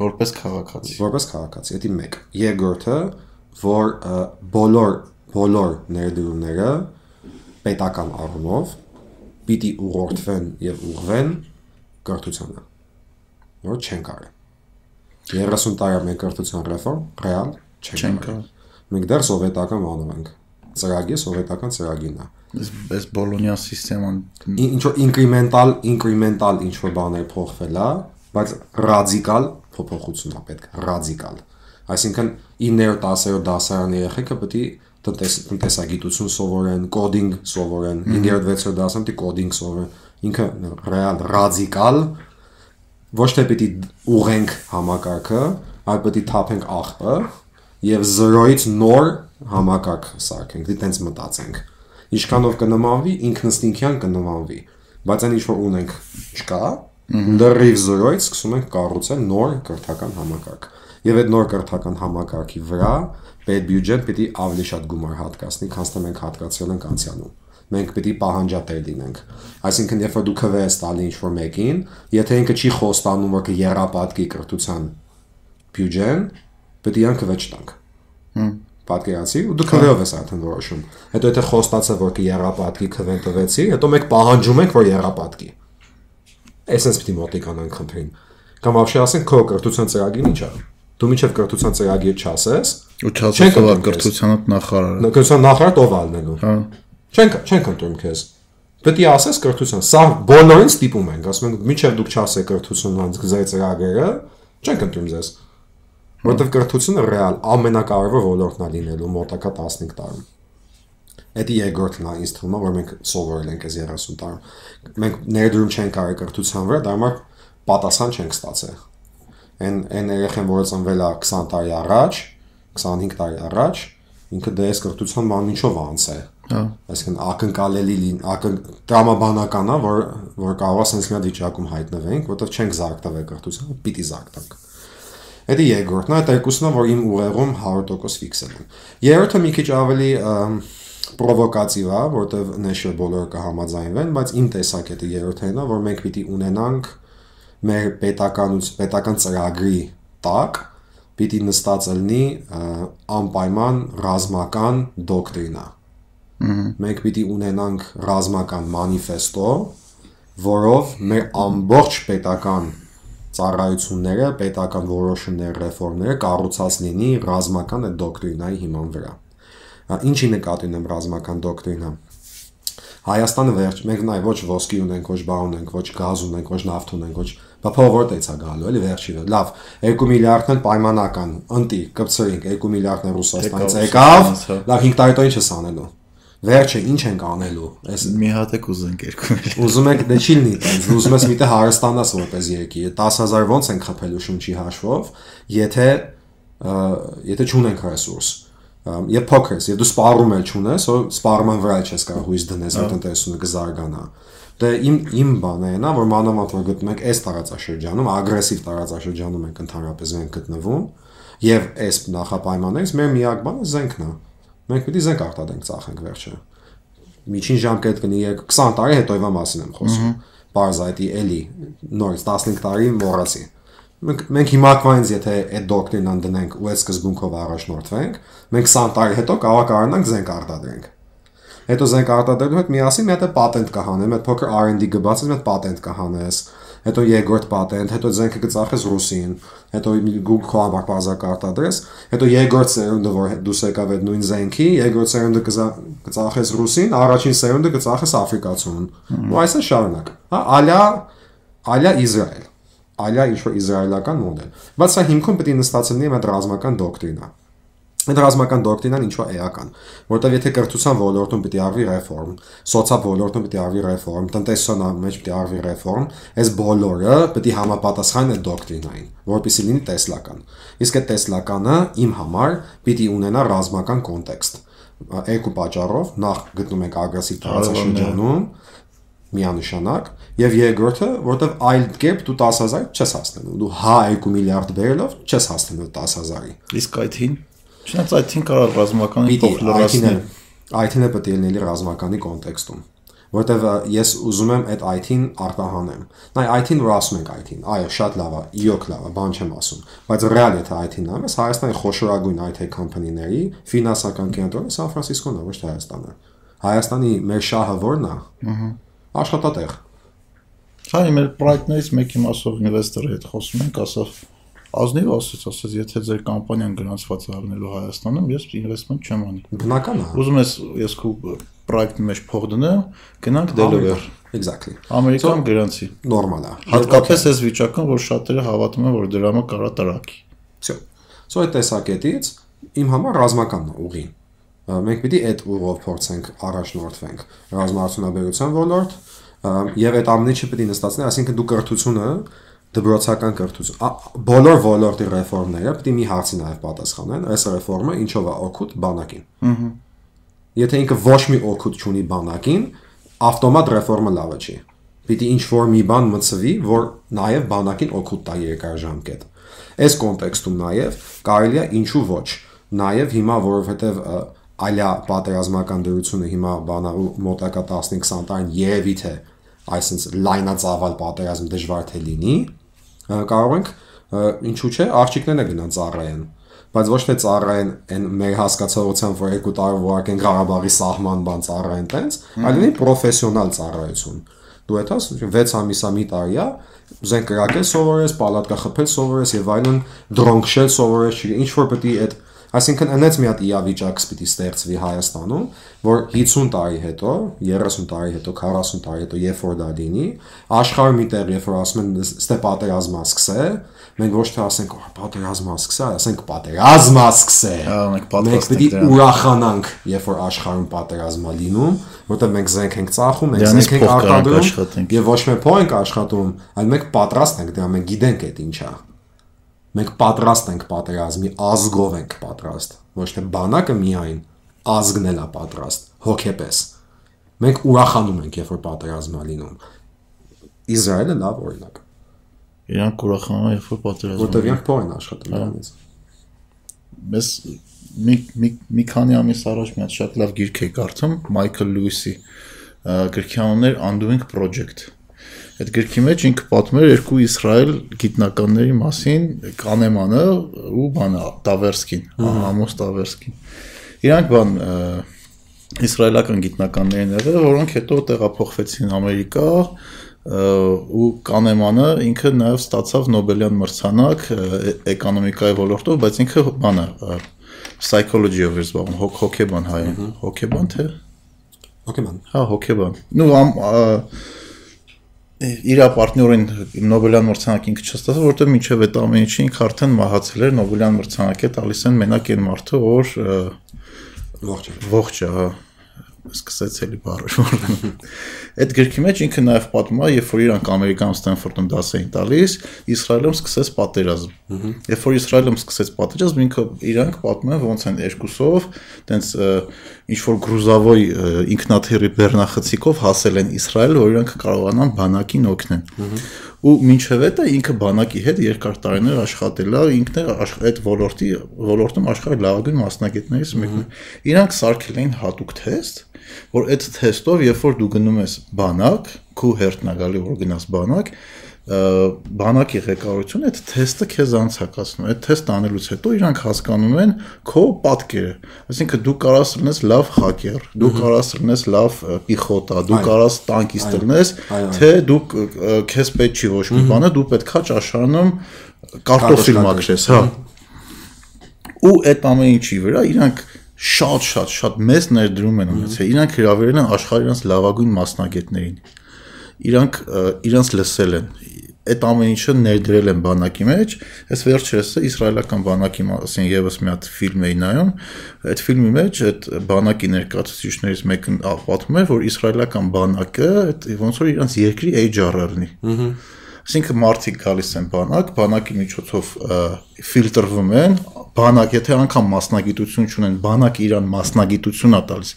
որպես քաղաքացի։ որպես քաղաքացի։ Դա 1։ Երկրորդը, որ բոլոր բոլոր ներդրումները պետական առումով պիտի ուղղորդվեն եւ ուղղվեն կրթությանը։ Որ չեն կարը։ 30 տարի մենք կրթության ռեֆորմ ռեալ Չեն կարը։ Մենք դեռ սովետական բանում ենք։ Ծրագիր սովետական ծրագիրն է։ Այս բոլոնիա համակարգան Ին- ինչ որ ինկրեմենտալ ինկրեմենտալ ինչ որ բաներ փոխվել է, բայց ռադիկալ փոփոխություն է պետք, ռադիկալ։ Այսինքն 9-րդ 10-րդ դասարանի երեխեքը պետք է տնտես տնտեսագիտություն սովորեն, կոդինգ սովորեն, 9-րդ 6-րդ դասարան պետք է կոդինգ սովորեն։ Ինքը ռեալ ռադիկալ ոչ թե պիտի ուղենք համակարգը, այլ պիտի թափենք աղբը եւ 0-ից նոր համակարգ սարքենք, դի տենց մտածենք։ Ինչքանով կնմանվի, ինքնստինքյան կնմանվի, բայց այն ինչ որ ունենք չկա, լրիվ 0-ից սկսում ենք կառուցել նոր կրթական համակարգ։ Եվ այդ նոր կրթական համակարգի վրա պետբյուջեն պիտի ավելի շատ գումար հատկացնի, քան թե մենք հատկացրել ենք անցյալում մենք է պահանջատեր լինենք։ Այսինքն, երբ որ դու քվե ես տալի ինչ-որ մեկին, եթե ինքը չի խոստանում, որ կերապատկի կրթության բյուջեն, պետք է անկվե չտանք։ Պատկերացի, ու դու քվեով ես արդեն որոշում։ Հետո եթե խոստացա, որ կերապատկի քվեն տվեցի, հետո մենք պահանջում ենք, որ երապատկի։ Էսենց պիտի մոտիկանանք խնդրին։ Կամ ապշի ասենք քո կրթության ծրագիրն ի՞նչ է։ Դու միջև կրթության ծրագիր չասես, ու Չենք չասեցով ընտրում քեզ։ կրթության նախարարը։ կրթության նախարար ով ալնելու։ Հա։ Չենք չենք ընտրում քեզ։ Պետք է ասես կրթության։ Սա բոլորին ստիպում ենք, ասում ենք, միջև դուք չասեք կրթությունն ձեր ծրագրերը, չենք ընտրում ձեզ։ Որտեվ կրթությունը ռեալ ամենակարևոր ոլորտն է լինելու մոտակա 15 տարում։ Դա երկրորդն է ինձ թվում է, որ մենք սովորել ենք այս 30 տարում։ Մենք ներդրում չենք արել կրթության վրա, դա համար պատասխան չենք ստացել։ Այն այն երեխան, որը ծնվել է 20 տարի առաջ, 25 տարի առաջ, ինքը դες կրթության ման ինչով անցել Հա։ այսինքն ակնկալելի լին ակն տրամաբանական է որ որ կարող է sense մի հատ վիճակում հայտնվենք որովհետև չենք զարգ տվել կրթությունը պիտի զարգ տանք Դա երկրորդն է, դա երկուսն է, որ իմ ուղեղում 100% ֆիքսել եմ։ Երրորդը մի քիչ ավելի պրովոկատիվ է, որտեվ նեշը բոլորը կհամաձայնվեն, բայց իմ տեսակետը երրորդն է, որ մենք պիտի ունենանք մեր պետականուց պետական ծրագրի տակ պիտի նստած լինի անպայման ռազմական դոկտրինա։ Մենք պիտի ունենանք ռազմական մանիֆեստո, որով մեր ամբողջ պետական ծառայությունները, պետական որոշումները, ռեֆորմները կառուցած լինի ռազմական այդ դոկտրինայի հիման վրա։ Ինչի նկատի ունեմ ռազմական դոկտրինա։ Հայաստանը վերջ, մենք նայ ոչ ոսկի ունենք, ոչ բան ունենք, ոչ գազ ունենք, ոչ նավթ ունենք, ոչ բա փողորտից է գալու, էլի վերջի վրա։ Լավ, 2 միլիարդն էլ պայմանական, ընտի, կպցրինք 2 միլիարդն է Ռուսաստանից Եկավ, հա։ լավ 5 տարի հետո ինչ ես անելու։ Վերջը ինչ ենք անելու։ Այս Մի հատ եք ուզենք երկու միլիոն։ Ուզում եք դե չի լինի տենց, ուզում ես միտը հարստանաս որպես երկիր։ 10000 ոնց են խփելու շունչի հաշվով, եթե եթե չունենք ռեսուրս։ Ա, Եվ փոքր ես, եւ դու սպառում էլ չունես, որ սպառման վրա չես կարող հույս դնես, որ տնտեսությունը կզարգանա։ Դե իմ իմ բանը է, որ մանավանդ որ գտնում ենք այս տարածաշրջանում, ագրեսիվ տարածաշրջանում ենք ընդհանրապես մենք գտնվում, եւ այս նախապայմաններից մեր միակ բանը զենքն է։ Մենք պիտի զենք արտադրենք ծախենք վերջը միջին ժամկետ կնի 20 տարի հետոյվա մասին եմ խոսում։ Բարզայտի էլի նորից 15 տարի մոռացի։ Մենք մենք հիմակվայինց եթե այդ դոկտրինան դնենք ու այդ սկզբունքով առաջնորդվենք, մենք 20 տարի հետո կարող կարողանանք զենք արտադրենք։ Հետո զենք արտադրելու հետ միասին մի հատ պատենտ կհանեմ, այդ փոքր R&D գբացես, մի հատ պատենտ կհանես, հետո երկրորդ պատենտ, հետո զենքը կծախես ռուսին, հետո Google քո համար բարձակ արտադրես, հետո երկրորդ սերունդը, որ դուս եկավ այդ նույն զենքի, երկրորդ սերունդը կծախես ռուսին, առաջին սերունդը կծախես աֆրիկացուն։ Ու այսա շարունակ։ Հա, ալյա ալյա Իսրայել։ Ալյա ինչ որ իսրայելական մոդել։ Բայց սա հիմքում պետք է նստած լինի այդ ռազմական դոկտրինա։ Այդ ռազմական դոկտրինան ինչ որ էական, որտեվ եթե կրթության ոլորտում պիտի արվի ռեֆորմ, սոցիալ ոլորտում պիտի արվի ռեֆորմ, տնտեսության մեջ պիտի արվի ռեֆորմ, այս բոլորը պիտի համապատասխան այդ դոկտրինային, որպեսզի լինի տեսլական։ Իսկ այդ տեսլականը իմ համար պիտի ունենա ռազմական կոնտեքստ։ Երկու պատճառով, նախ գտնում ենք ագրեսիվ տարածաշրջանում, միանշանակ եւ երկրորդը որովհետեւ այլ կերպ դու 10000 չես հասնելու դու հա 2 միլիարդ բերելով չես հասնելու 10000-ի Իսկ այդ հին Չնայած այդ հին կարող ռազմականի Պիտի փոխ լրացնել։ IT-ը IT-ը պետք է լինի ռազմականի կոնտեքստում։ որտեվ ես ուզում եմ այդ IT-ն արտահանեմ։ Նայ IT-ն որ ասում ենք IT-ն, այո, շատ լավ է, իոք լավ է, բան չեմ ասում, բայց ռեալ եթե IT-ն նայես, Հայաստանի խոշորագույն IT կոմպանիների ֆինանսական կենտրոնը Սան Ֆրանցիսկոն է, ոչ թե Հայաստանը։ Հայաստանի մեր շահը ո՞րն է։ Ահա։ Աշխատատեղ։ Հա, մեր պրոյեկտներից մեկի մասով ինվեստորի հետ խոսում ենք, ասավ Ազնիվ ասաց, ասաց, եթե ձեր կամպանիան գրանցված է առնելու Հայաստանում, ես ինվեստմենտ չեմ անի։ Բնական է։ հա։ Ուզում ես ես քո պրոյեկտի մեջ փող դնեմ, գնանք Delaware։ Exactly։ Ամերիկան գրանցի։ Նորմալ է։ Հատկապես այս վիճակում, որ շատերը հավատում են, որ դրամը կարա տրակի։ Всё։ So այդ տեսակետից իմ համար ռազմական ուղին։ Մենք պիտի այդ ուղով փորձենք առաջնորդվենք։ Ռազմարտունաբերության ոլորտ, եւ այդ ամենը չպետք է նստացնի, այսինքն դու կրթությունը դպրոցական կրթություն բոլոր ոլորտի ռեֆորմները պետք է մի հարցի նաև պատասխանեն այս ռեֆորմը ինչով է օգուտ բանակին ըհը եթե ինքը ոչ մի օգուտ չունի բանակին ավտոմատ ռեֆորմը լավը չի պիտի ինչ որ մի բան մցվի որ նաև բանակին օգուտ տա երկարաժամկետ այս կոնտեքստում նաև կարելի է ինչու ոչ նաև հիմա որովհետև այլա պատերազմական դրությունը հիմա բանալու մոտակա 15-20 տարին երևի թե այսինքն լայնածավալ պատերազմ դժվար թե լինի կարող ենք ինչու՞ չէ աղջիկներն է գնան ծառայեն բայց ոչ թե ծառայեն այն մեր հասկացողությամբ որ երկու տարվա են Ղարաբաղի սահման բան ծառայեն տենց այլ լինի պրոֆեսիոնալ ծառայություն դու հետո 6 ամիսա մի տարիա զենք կրակել սովորես, պալատկա խփել սովորես եւ այլն, դրոն քշել սովորես, ինչ որ պետք է այդ Այսինքն այնպես մի հատ իավիճակ պիտի ստեղծվի Հայաստանում, որ 50 տարի հետո, 30 տարի հետո, 40 տարի հետո, երբ որ դա լինի, աշխարհը մի տեղ, երբ որ ասում են ստե պատերազմա սկսե, մենք ոչ թե ասենք պատերազմա սկսե, ասենք պատերազմա սկսե։ մենք պիտի ուրախանանք, երբ որ աշխարհում պատերազմա լինում, որտեղ մենք զենք ենք ծախում, մենք զենք ենք արտադրում եւ ոչ մեկ փող ենք աշխատում, այլ մենք պատրաստ ենք դրա, մենք գիտենք այդ ինչա։ Մենք պատրաստ ենք պատերազմի, ազգով ենք պատրաստ, ոչ թե բանակը միայն, ազգն էլ է պատրաստ, հոգեպես։ Մենք ուրախանում ենք, երբ որ պատերազմը լինում։ Իսրայելը լավ օրինակ։ Իրանք ուրախանում են, երբ որ պատերազմը։ Որտեվ իրանք փող են աշխատում դրանից։ Մեզ մի մի մի քանի ամիս առաջ մի հատ շատ լավ գիրք է կարդում Մայքլ Լուիսի գրքի անունն էր Undoing Project Այդ գրքի մեջ ինքը պատմում էր երկու Իսրայել գիտնականների մասին, Կանեմանը ու բանը Տավերսկին, Ամոս Տավերսկին։ Իրանք բան իսրայելական գիտնականներն եղել, որոնք հետո տեղափոխվեցին Ամերիկա ու Կանեմանը ինքը նաև ստացավ Նոբելյան մրցանակ էկոնոմիկայի ոլորտով, բայց ինքը բանը psychology-ով էր զբաղվում, հոգեբան հայ, հոգեբան թե հոգեբան։ Հա, հոգեբան։ Ну, իր պարտներին Նոբելյան մրցանակ ինքը չստացավ, որովհետև մինչև այդ ամենի չի ինքը արդեն մահացել էր Նոբելյան մրցանակը տալիս են մենակ այն մարդը, որ ողջ է։ Ողջ է, հա սկսեց էլի բառը։ Այդ գրքի մեջ ինքը նաև պատմում է, երբ որ իրանք Ամերիկայում Ստենֆորդում դաս էին տալիս, Իսրայելում սկսեց պատերազմ։ Երբ որ Իսրայելում սկսեց պատերազմ, ինքը իրանք պատմում են ոնց են երկուսով, տենց ինչ որ գրուզավոյ ինքնաթիռի բեռնախցիկով հասել են Իսրայել, որ իրանք կարողանան բանակին օգնեն ու մինչև դա ինքը բանակի հետ երկար տարիներ աշխատել է, ինքն է այդ ոլորտի ոլորտում աշխարհի լավագույն մասնագետներից մեկն է։ Իրանք սարքել էին հատուկ թեստ, որ այդ թեստով, երբ որ դու գնում ես բանակ, քու հերթն է գալի որ գնաս բանակ, բանակի ղեկավարությունը այդ թեստը քեզ անցակացնում։ Այդ թեստը անելուց հետո իրանք հասկանում են քո պատկերը։ Այսինքն դու կարաս լինես լավ հակեր, դու կարաս լինես լավ պիխոտա, դու կարաս տանկիստ լինես, թե դու քեզ պետք չի ոչ մի բանը, դու պետքա ճաշարանում կարտոֆիլ մաքրես, հա։ Ու այդ ամեն ինչի վրա իրանք շատ-շատ շատ մեծ ներդրում են ունեցել։ Իրանք հրավիրել են աշխարհի իրանք լավագույն մասնագետներին իրանք իրանք լսել են այդ ամեն ինչը ներդրել են բանակի մեջ այս վերջերս իսրայելական բանակի մասին եւս մի հատ ֆիլմ էի նայում այդ ֆիլմի մեջ այդ բանակի ներկայացուցիչներից մեկն պատմում էր որ իսրայելական բանակը այդ ոնց որ իրանք երկրի HR-ը լինի Այսինքն մարդիկ գալիս են բանակ, բանակի միջոցով ֆիլտրվում են, բանակ, եթե անգամ մասնագիտություն չունեն, բանակ իրան մասնագիտություն է տալիս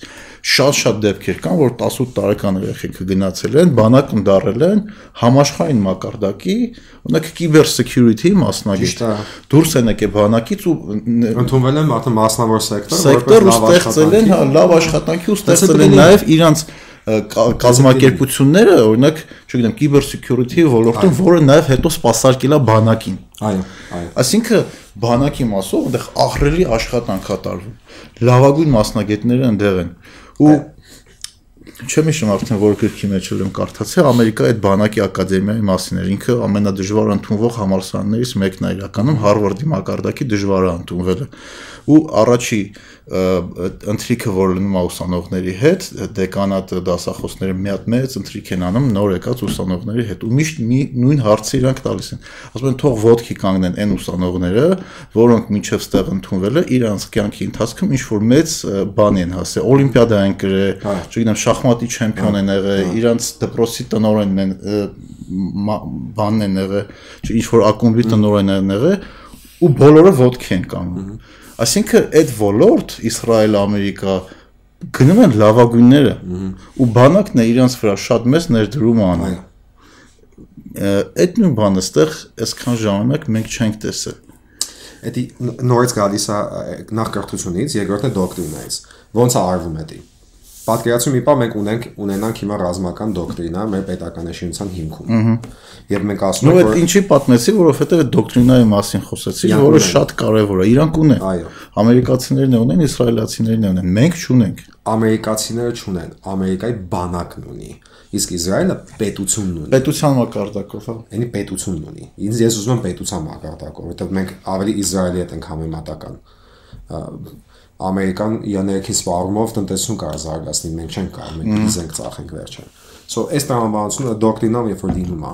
շատ-շատ դեպքեր կան, որ 18 տարեկան երեխեքը գնացել են, բանակում դարել են համաշխարհային մակարդակի, ունեք cyber security մասնագետ։ Դուրս են եկել բանակից ու ընդունվել են արդեն մասնավոր սեկտոր, որպես լավ աշխատանքի։ Հա, լավ աշխատանքի ու ստեղծել են նաև իրանց կազմակերպությունները, օրինակ, չգիտեմ, cyber security ոլորտում, որը նաև հետո սпасարկել է բանակին։ Այո, այո։ Այսինքն բանակի մասով այնտեղ ահրելի աշխատանք կատարվում։ Լավագույն մասնագետները այնտեղ են։ Ու չեմ հիշում արդեն որ գրքի մեջ եմ կարդացել Ամերիկայի այդ բանակի ակադեմիայի մասին էր ինքը ամենադժվար ընդունվող համալսարաններից մեկն է իրականում Հարվարդի մակարդակի դժվարը ընդունվելը ու առաջի ընթրիքը որ լինում է ուսանողների հետ դեկանատը դասախոսները մի հատ մեծ ընթրիք են անում նոր եկած ուսանողների հետ ու միշտ մի նույն հարցը իրանք տալիս են. ասում են թող ոդքի կանգնեն այն ուսանողները որոնք միջև ստեղ ընդունվել է իրանց կյանքի ընթացքում ինչ որ մեծ բան են հասել օլիմպիադա են գրել Հա։ չգիտեմ շախմատի չեմպիոն են եղել իրանց դպրոցի տնօրենն են բանն են եղել չէ ինչ որ ակումբի տնօրենն են եղել ու բոլորը ոդքի են կանգնում այսինքն այդ ոլորտ Իսրայել Ամերիկա գնում են լավագույնները ու բանակն է իրանց վրա շատ մեծ ներդրում անում այդ նույն բանը ստեղ այսքան ժամանակ մենք չենք տեսել ն- նորից գալիս է նախ կրթությունից, երկրորդն է դոկտրինայից։ Ոնց է արվում էդի։ Պատկերացրու մի բան մենք ունենք ունենանք հիմա ռազմական դոկտրինա մեր պետական էշինության հիմքում։ Եվ մենք ասում ենք այդ որ ինչի պատմեցի որովհետև այդ դոկտրինայի մասին խոսեցի որը շատ կարևոր է իրանք ունեն Այո։ ամերիկացիներն ունեն իսրայելացիներն ունեն մենք չունենք ամերիկացիները չունեն, Ամերիկայի բանակն ունի։ Իսկ Իսրայելը պետությունն ունի։ պետության մակարդակով հա Այնի պետությունն ունի։ Ինձ ես ուզում եմ պետության մակարդակով, որովհետև մենք ավելի Իսրայելի հետ ենք համեմատական։ Ամերիկան իաներքի սպառումով տնտեսություն կարող է զարգացնել, մենք չենք կարող, մենք դիզենք ծախենք վերջը։ So, այս տրամաբանությունը դոկտրինամ երբ որ լինում է,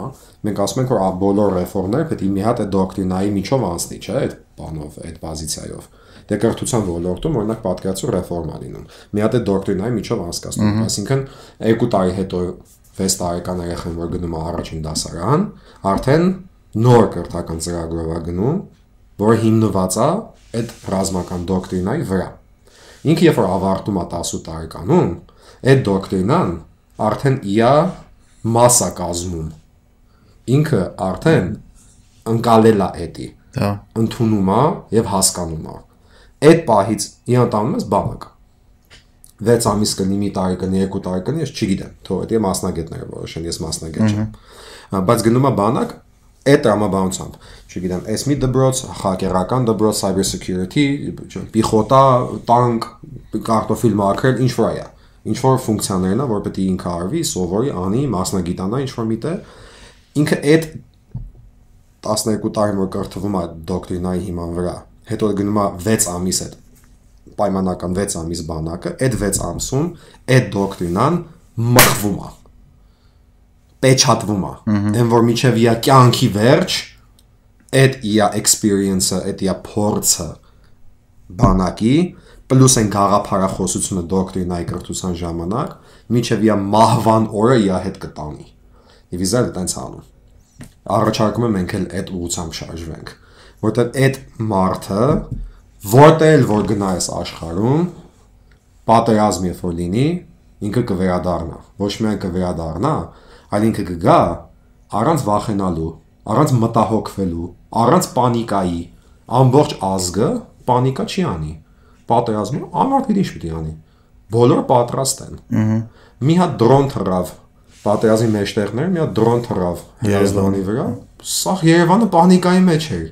մենք ասում ենք որ ա բոլոր ռեֆորմները պետք է մի հատ է դոկտրինայի միջով անցնի, չէ՞, այդ բանով, այդ բազիցիայով։ Դե կրթության ոլորտում օրինակ պատկերացու ռեֆորմա լինում։ Մի հատ է դոկտրինայի միջով անցկացնում, այսինքն 2 տարի հետո 6 տարեկան երեխան որ գնում է առաջին դասարան, արդեն նոր կրթական ծրագրով է գնում, որը հիմնված է այդ ռազմական դոկտրինայի վրա։ Ինքը երբ որ ավարտում է 18 տարեկանում, այդ դոկտրինան արդեն իա մասա կազմում։ Ինքը արդեն ընկալել է էդի, դա ընդունում է եւ հասկանում է։ Այդ պահից իան տանում ես բանակ։ 6 ամիս կնի, մի տարի կնի, 2 տարի կնի, ես չգիտեմ, թող դա մասնագետները որոշեն, ես մասնագետ չեմ։ Բայց գնում է բանակ այդ տրամաբանությամբ, չգիտեմ, այս մի դբրոց, հակերական դբրոց, cyber security, չեմ, պիխոտա, տանկ, կարտոֆիլ մաքրել, ինչ որ է։ Ինչ որ ֆունկցիաներն է, որ պետք է ինքը արվի, սովորի, անի, մասնագիտանա ինչ որ միտը։ Ինքը այդ 12 տարի որ կրթվում է դոկտրինայի հիման վրա, հետո գնում է 6 ամիս այդ պայմանական 6 ամիս բանակը, այդ 6 ամսում այդ դոկտրինան մխվում է պեչատվում է այն որ միջև իա կյանքի վերջ այդ իա experience-ը, այդ իա փորձը բանակի պլյուս այն գաղափարախոսությունը դոկտրինայի կրթության ժամանակ միջև իա մահվան օրը իա հետ կտանի եւ իզալ տենց անում առաջարկում եմ մենք էլ այդ ուղությամբ շարժվենք որտեղ այդ մարդը որտեղ որ գնա այս աշխարհում պատերազմ երբ որ լինի ինքը կվերադառնա ոչ միայն կվերադառնա այլ ինքը կգա առանց վախենալու առանց մտահոգվելու առանց պանիկայի ամբողջ ազգը պանիկա չի անի. Պատերազմը ամառ գիտի ինչ պիտի անի. Բոլորը պատրաստ են մի հատ դրոն թռավ պատերազմի մեջտեղներ մի հատ դրոն թռավ Երևանի վրա սա Երևանը պանիկայի մեջ էր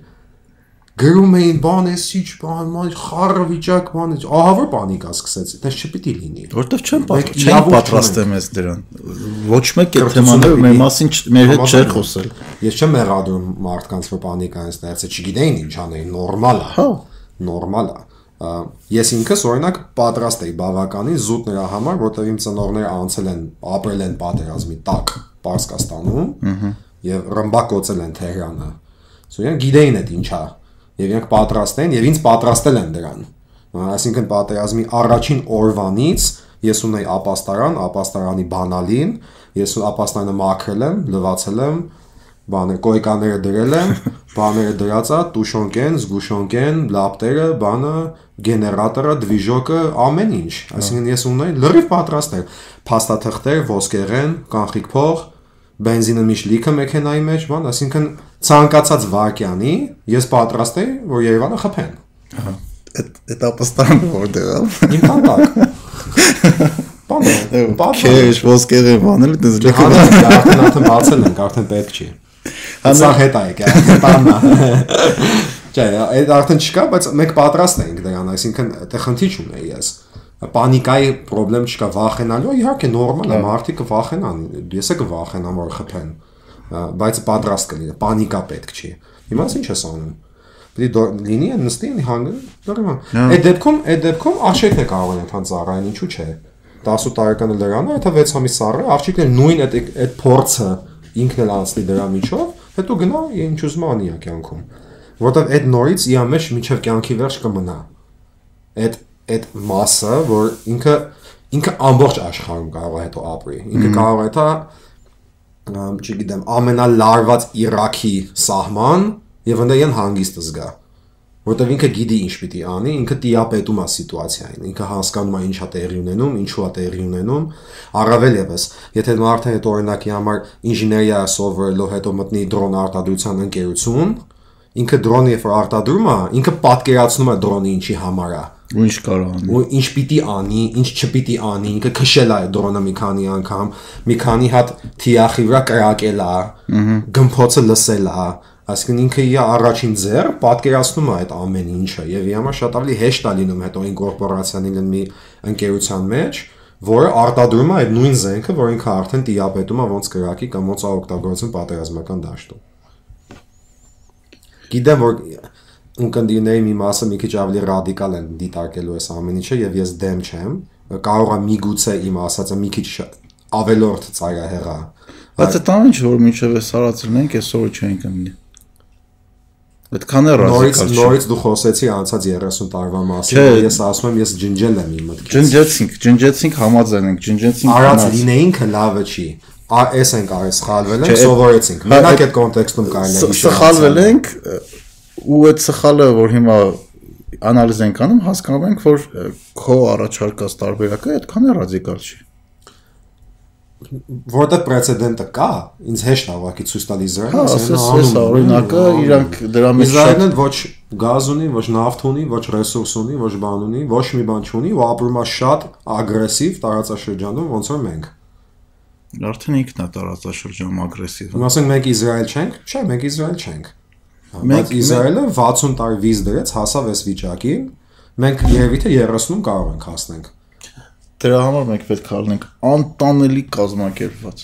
գրում էին բան էսիչ բան մա խառը վիճակ բան էս ահա որ պանիկա սկսեց դες չպիտի լինի որտեվ չեն չեն պատրաստ եմ ես դրան ոչ մեկ այդ թեմաները մեր մասին մեր հետ չէր խոսել Ես չեմ մեղադրում մարդկանց, որ պանիկա են ստեղծել, չգիտեին ինչ անեին, նորմալ է։ Հա։ Նորմալ է։ Ես ինքս օրինակ պատրաստ էի բավականին զուտ նրա համար, որտեղ իմ ծնողները անցել են, ապրել են պատերազմի տակ Պարսկաստանում եւ ռմբակոծել են Թեհրանը։ իրենք գիտեին այդ ինչա եւ իրենք պատրաստ են եւ ինձ պատրաստել են դրան։ Այսինքն պատերազմի առաջին օրվանից ես ունեի ապաստարան, ապաստարանի բանալին, ես ապաստանը մաքրել եմ, լվացել եմ, բանը կոյկաները դրել եմ, բաները դրած է, տուշոնկեն, զգուշոնկեն, լապտերը, բանը, գեներատորը, դվիժոկը, ամեն ինչ։ Այսինքն ես ունեի լրիվ պատրաստ եմ։ Փաստաթղթեր, ոսկեղեն, կանխիկ փող, բենզինը միշտ լիքը մեքենայի մեջ, բան, այսինքն ցանկացած վարկյանի ես պատրաստ եմ, որ Երևանը խփեն։ այդ այդ ապստանը որտեղ է Իմ տանտակ։ Բան Բան է, պատմում։ Քեշ ոսկեղ եմ անել, դες լեքը։ արդեն արդեն բացել ենք, արդեն պետք չի։ Սա հետ է եկա, բանա։ Չէ, այդ արդեն չկա, բայց մենք պատրաստ ենք դրան, այսինքն դա խնդիր չունեի ես։ Պանիկայի խնդրեմ չկա, վախենալու, իհարկե նորմալ է, մարդիկ կվախենան, ես է կվախենամ որ խփեն, բայց պատրաստ կլինի, պանիկա պետք չի։ Հիմա ինչ ես անում։ Պետք է լինի նստի հանգը, դեռ Այդ դեպքում, այդ դեպքում աշեքն է կարող են ծառային, ինչու՞ չէ։ 10 տարեկան լրանը, եթե 6 ամիս սառը, աղջիկն նույն այդ այդ փորձը ինքն էլ անցնի դրա միջով, հետո գնա ինչ ուզում անի կյանքում որովհետև այդ նորից իա մեջ միջև կյանքի վերջ կմնա այդ այդ մասը որ ինքը ինքը ամբողջ աշխարհում կարող է հետո ապրի ինքը կարող է դա չգիտեմ ամենալարված Իրաքի սահման եւ ընդդեմ հանգիստը զգա որտեվ ինքը գիտի ինչ պիտի անի, ինքը տիապետում է սիտուացիային, ինքը հասկանում է ինչա տեղի ունենում, ինչու է տեղի ունենում, առավել եւս, եթե մարդը հետ օրինակի համար ինժեներիա սովորելով հետո մտնի դրոն արտադրության ընկերություն, ինքը դրոնը երբ արտադրում է, ինքը պատկերացնում է դրոնը ինչի համար է ու ինչ կարող անի ու ինչ պիտի անի, ինչ չպիտի անի, ինքը քշել է դրոնը մի քանի անգամ, մի քանի հատ թիախի վրա կրակել է, գմփոցը լսել է, Այսինքն ինքը իր առաջին ձեռ պատկերացնում է այդ ամեն ինչը եւ իհամա շատ ավելի հեշտ է լինում հետո ինկորպորացիանի մի ընկերության մեջ, որը արտադրում է այդ նույն զենքը, որ ինքը արդեն տիապետում է ոնց կրակի կամ ոնց օգտագործում պատերազմական դաշտում։ Գիտեմ որ ունկնդիրների մի մասը մի քիչ ավելի ռադիկալ են դիտարկելու այս ամեն ինչը եւ ես դեմ չեմ։ Կարող է միգուցե իմ ասածը մի քիչ ավելորդ ծայրահեղա։ Բայց ամեն ինչ որ մինչև է սարածել ենք, այսօր չենք ընկնի։ Այդքան է նորից նորից դու խոսեցի անցած 30 տարվա մասին, ես ասում եմ ես ջնջել եմ իմ մտքից։ Ջնջեցինք, ջնջեցինք համաձայն ենք, ջնջեցինք։ Արած լինեինքը լավը չի։ Այս ենք արել, սխալվել ենք, սովորեցինք։ Մենակ այդ կոնտեքստում կարելի է սխալվել ենք ու այդ սխալը, որ հիմա անալիզ ենք անում, հասկանում ենք, որ քո առաջարկած տարբերակը այդքան է ռադիկալ չի որտեղ պրեցեդենտը կա, ինձ հեշտ է ուղղակի ցույց տալ Իսրայելը, հա, ասես օրինակը իրանք դրա մեջ Իսրայելն ոչ գազ ունի, ոչ նավթ ունի, ոչ ռեսուրս ունի, ոչ բան ունի, ոչ մի բան չունի ու ապրում է շատ ագրեսիվ տարածաշրջանում, ոնց որ մենք։ Արդեն ինքն է տարածաշրջանում ագրեսիվ։ Ու ասենք մենք Իսրայել չենք, չէ, մենք Իսրայել չենք։ Մենք Իսրայելը 60 տարի վիզ դրեց, հասավ այս վիճակին։ Մենք երևի թե 30-ում կարող ենք հասնենք դրա համար մենք պետք է առնենք անտանելի կազմակերպված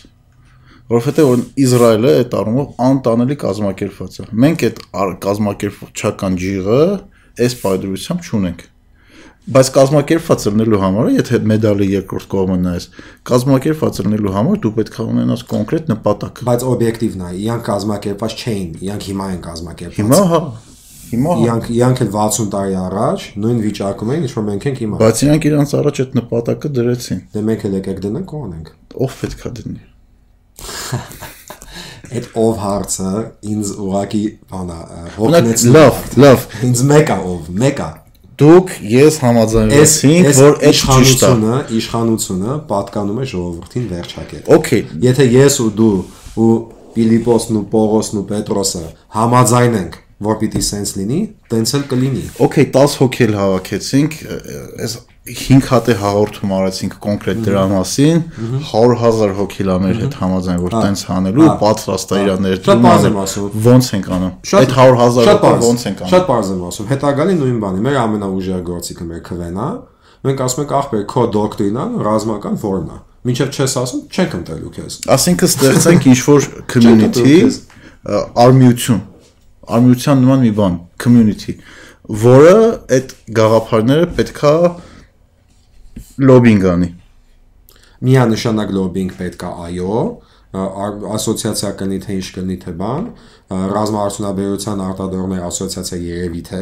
որովհետեւ որ Իսրայելը այդ առումով անտանելի կազմակերպված է մենք այդ կազմակերպչական ջիղը այս պայդրությամբ չունենք բայց կազմակերպված լինելու համար եթե մեդալի երկրորդ կողմը նայես կազմակերպված լինելու համար դու պետք է ունենաս կոնկրետ նպատակ բայց օբյեկտիվն է իրանք կազմակերպված չէին իրանք հիմա են կազմակերպված հիմա հա Հիմա իրանք իրանք էլ 60 տարի առաջ նույն վիճակում էին, ինչ որ մենք ենք հիմա։ Բայց իրանք իրանց առաջ այդ նպատակը դրեցին։ Դե մենք էլ եկեք դնենք ու անենք։ Ով պետքա դնի։ Այդ ով հարցը ինձ ուղակի բանա հոգնեց։ Լավ, լավ։ Ինձ մեկա ով, մեկա։ Դուք ես համաձայնվեցինք, որ այդ իշխանությունը, իշխանությունը պատկանում է ժողովրդին վերջակետ։ Okay։ Եթե ես ու դու ու Ֆիլիպոսն ու Պողոսն ու Պետրոսը համաձայնենք որ պիտի սենց լինի, տենց էլ կլինի։ Okay, 10 հոգի էլ հավաքեցինք, այս 5 հատ է հաղորդում արեցինք կոնկրետ դրա մասին, 100.000 հոգի լա մեր հետ համաձայն որ տենց հանելու ու պատրաստ է իր ներդրումը։ Ոնց ենք անում։ Այդ 100.000 հոգի ոնց ենք անում։ Շատ բարձր եմ ասում։ Հետագալի նույն բանի, մեր ամենաուժեղ գործիքը մեր քվենա, մենք ասում ենք ախպեր քո դոկտրինան ռազմական ֆորմա։ Մինչև չես ասում, չենք ընտրելու քեզ։ Ասինքն ստեղծենք ինչ որ community արմիություն արմյության նման մի բան, community, որը այդ գաղափարները պետքա լոբինգ անի։ Միանշանակ լոբինգ պետքա, այո, ասոցիացիա կնի թե ինչ կնի թե բան, ռազմաարդյունաբերության արտադրողների ասոցիացիա երևի թե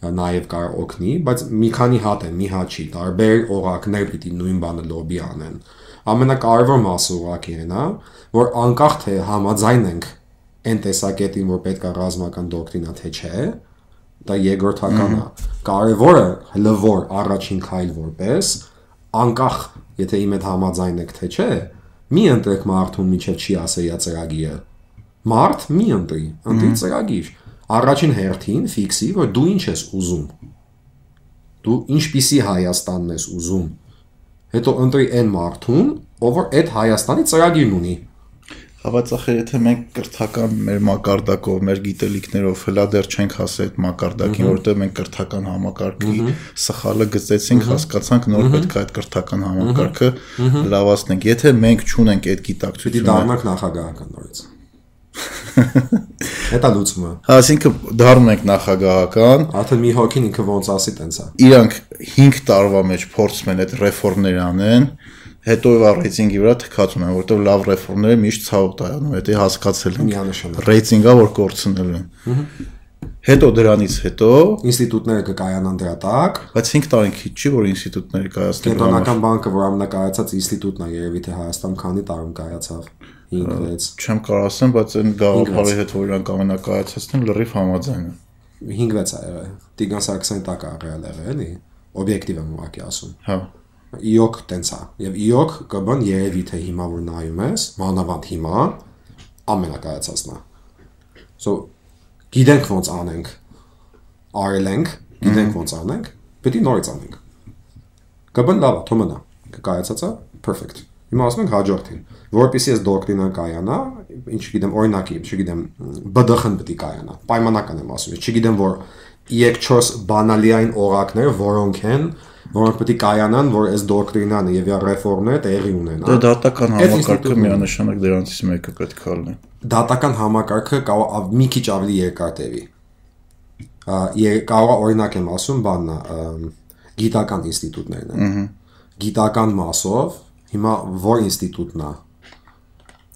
նաև կարող օգնի, բայց մի քանի հատ է, մի հատ չի, տարբեր օղակներ պիտի նույն բանը լոբի անեն։ Ամենակարևոր մասը ուղղակի այն է, որ անկախ թե համաձայն ենք այն տեսակետին, որ պետք է ռազմական դոկտրինա թե չէ, դա երկրորդական է։ Կարևորը հլվոր առաջին քայլ որպես անկախ, եթե իմ հետ համաձայն եք թե չէ, մի ընտրեք մարդուն միջև չի ասեյա ծրագիրը։ Մարդ մի ընտրի, ընտրի ծրագիր։ Առաջին հերթին ֆիքսի, որ դու ինչ ես ուզում։ Դու ինչպիսի Հայաստանն ես ուզում։ հետո ընտրի այն մարդուն, ով որ այդ Հայաստանի ծրագիրն ունի։ բայց ախր եթե մենք կրթական մեր մակարդակով, մեր գիտելիքներով հլա դեռ չենք հասել այդ մակարդակին, որտեղ մենք կրթական համակարգի սխալը գծեցինք, հասկացանք նոր պետք է այդ կրթական համակարգը լավացնենք։ Եթե մենք չունենք այդ գիտակցությունը, դառնանք նախագահական նորից։ Հետա լուծումը։ հա, այսինքն դառնում ենք նախագահական, Արդեն մի հոգին ինքը ոնց ասի տենց է։ իրանք 5 տարվա մեջ փորձում են այդ ռեֆորմներ անեն, հետո ռեյտինգի վրա թքած ունեն, որովհետև լավ ռեֆորմները միշտ ցավոք տայանում, հետո հասկացել են ռեյտինգա որ կորցնել են։ Հետո դրանից հետո, Ինստիտուտները կկայանան դրա տակ։ բայց 5 տարին քիչ չի, որ ինստիտուտները կայացնեն։ Կենտրոնական բանկը, որ ամենակայացած ինստիտուտն է, երևի թե Հայաստան քանի տարում կայացավ։ 5-6 Չեմ կարող ասեմ, բայց այն գաղափարի հետ, որ իրանք ամենակայացածն են, լրիվ համաձայն եմ։ 5-6 է եղել։ Տիգրան Սարգսյանի տակ ա եղել, էլի։ Օբյեկտիվ եմ ուղղակի ասում։ Հա։ Իոք տենց է։ Եվ իոք կբան երևի թե հիմա որ նայում ես, մանավանդ հիմա ամենակայացածն է։ So գիտենք ոնց անենք։ Արել ենք, գիտենք ոնց անենք, պետք է նորից անենք։ Կբան լավ, թո մնա։ Կկայացածա perfect։ Հիմա ասում ենք հաջորդին, որpեսզի այս դոկտրինան կայանա, ինչ գիտեմ, օրինակի, չգիտեմ, BDԽ-ն պետք է կայանա։ Պայմանական եմ ասում, չգիտեմ որ 3-4 բանալիային օրակներ, որոնք են, որոնք պետք է կայանան, որ այս դոկտրինանը եւ ռեֆորմները տեղի Դա ունենան։ դատական համակարգը է։ միանշանակ դրանից մեկը պետք է լինի։ Դատական համակարգը կարող մի քիչ ավելի երկար տևի։ Կարող է օրինակ եմ ասում, բանն է, գիտական ինստիտուտներն են։ Գիտական մասով հիմա որ ինստիտուտն է։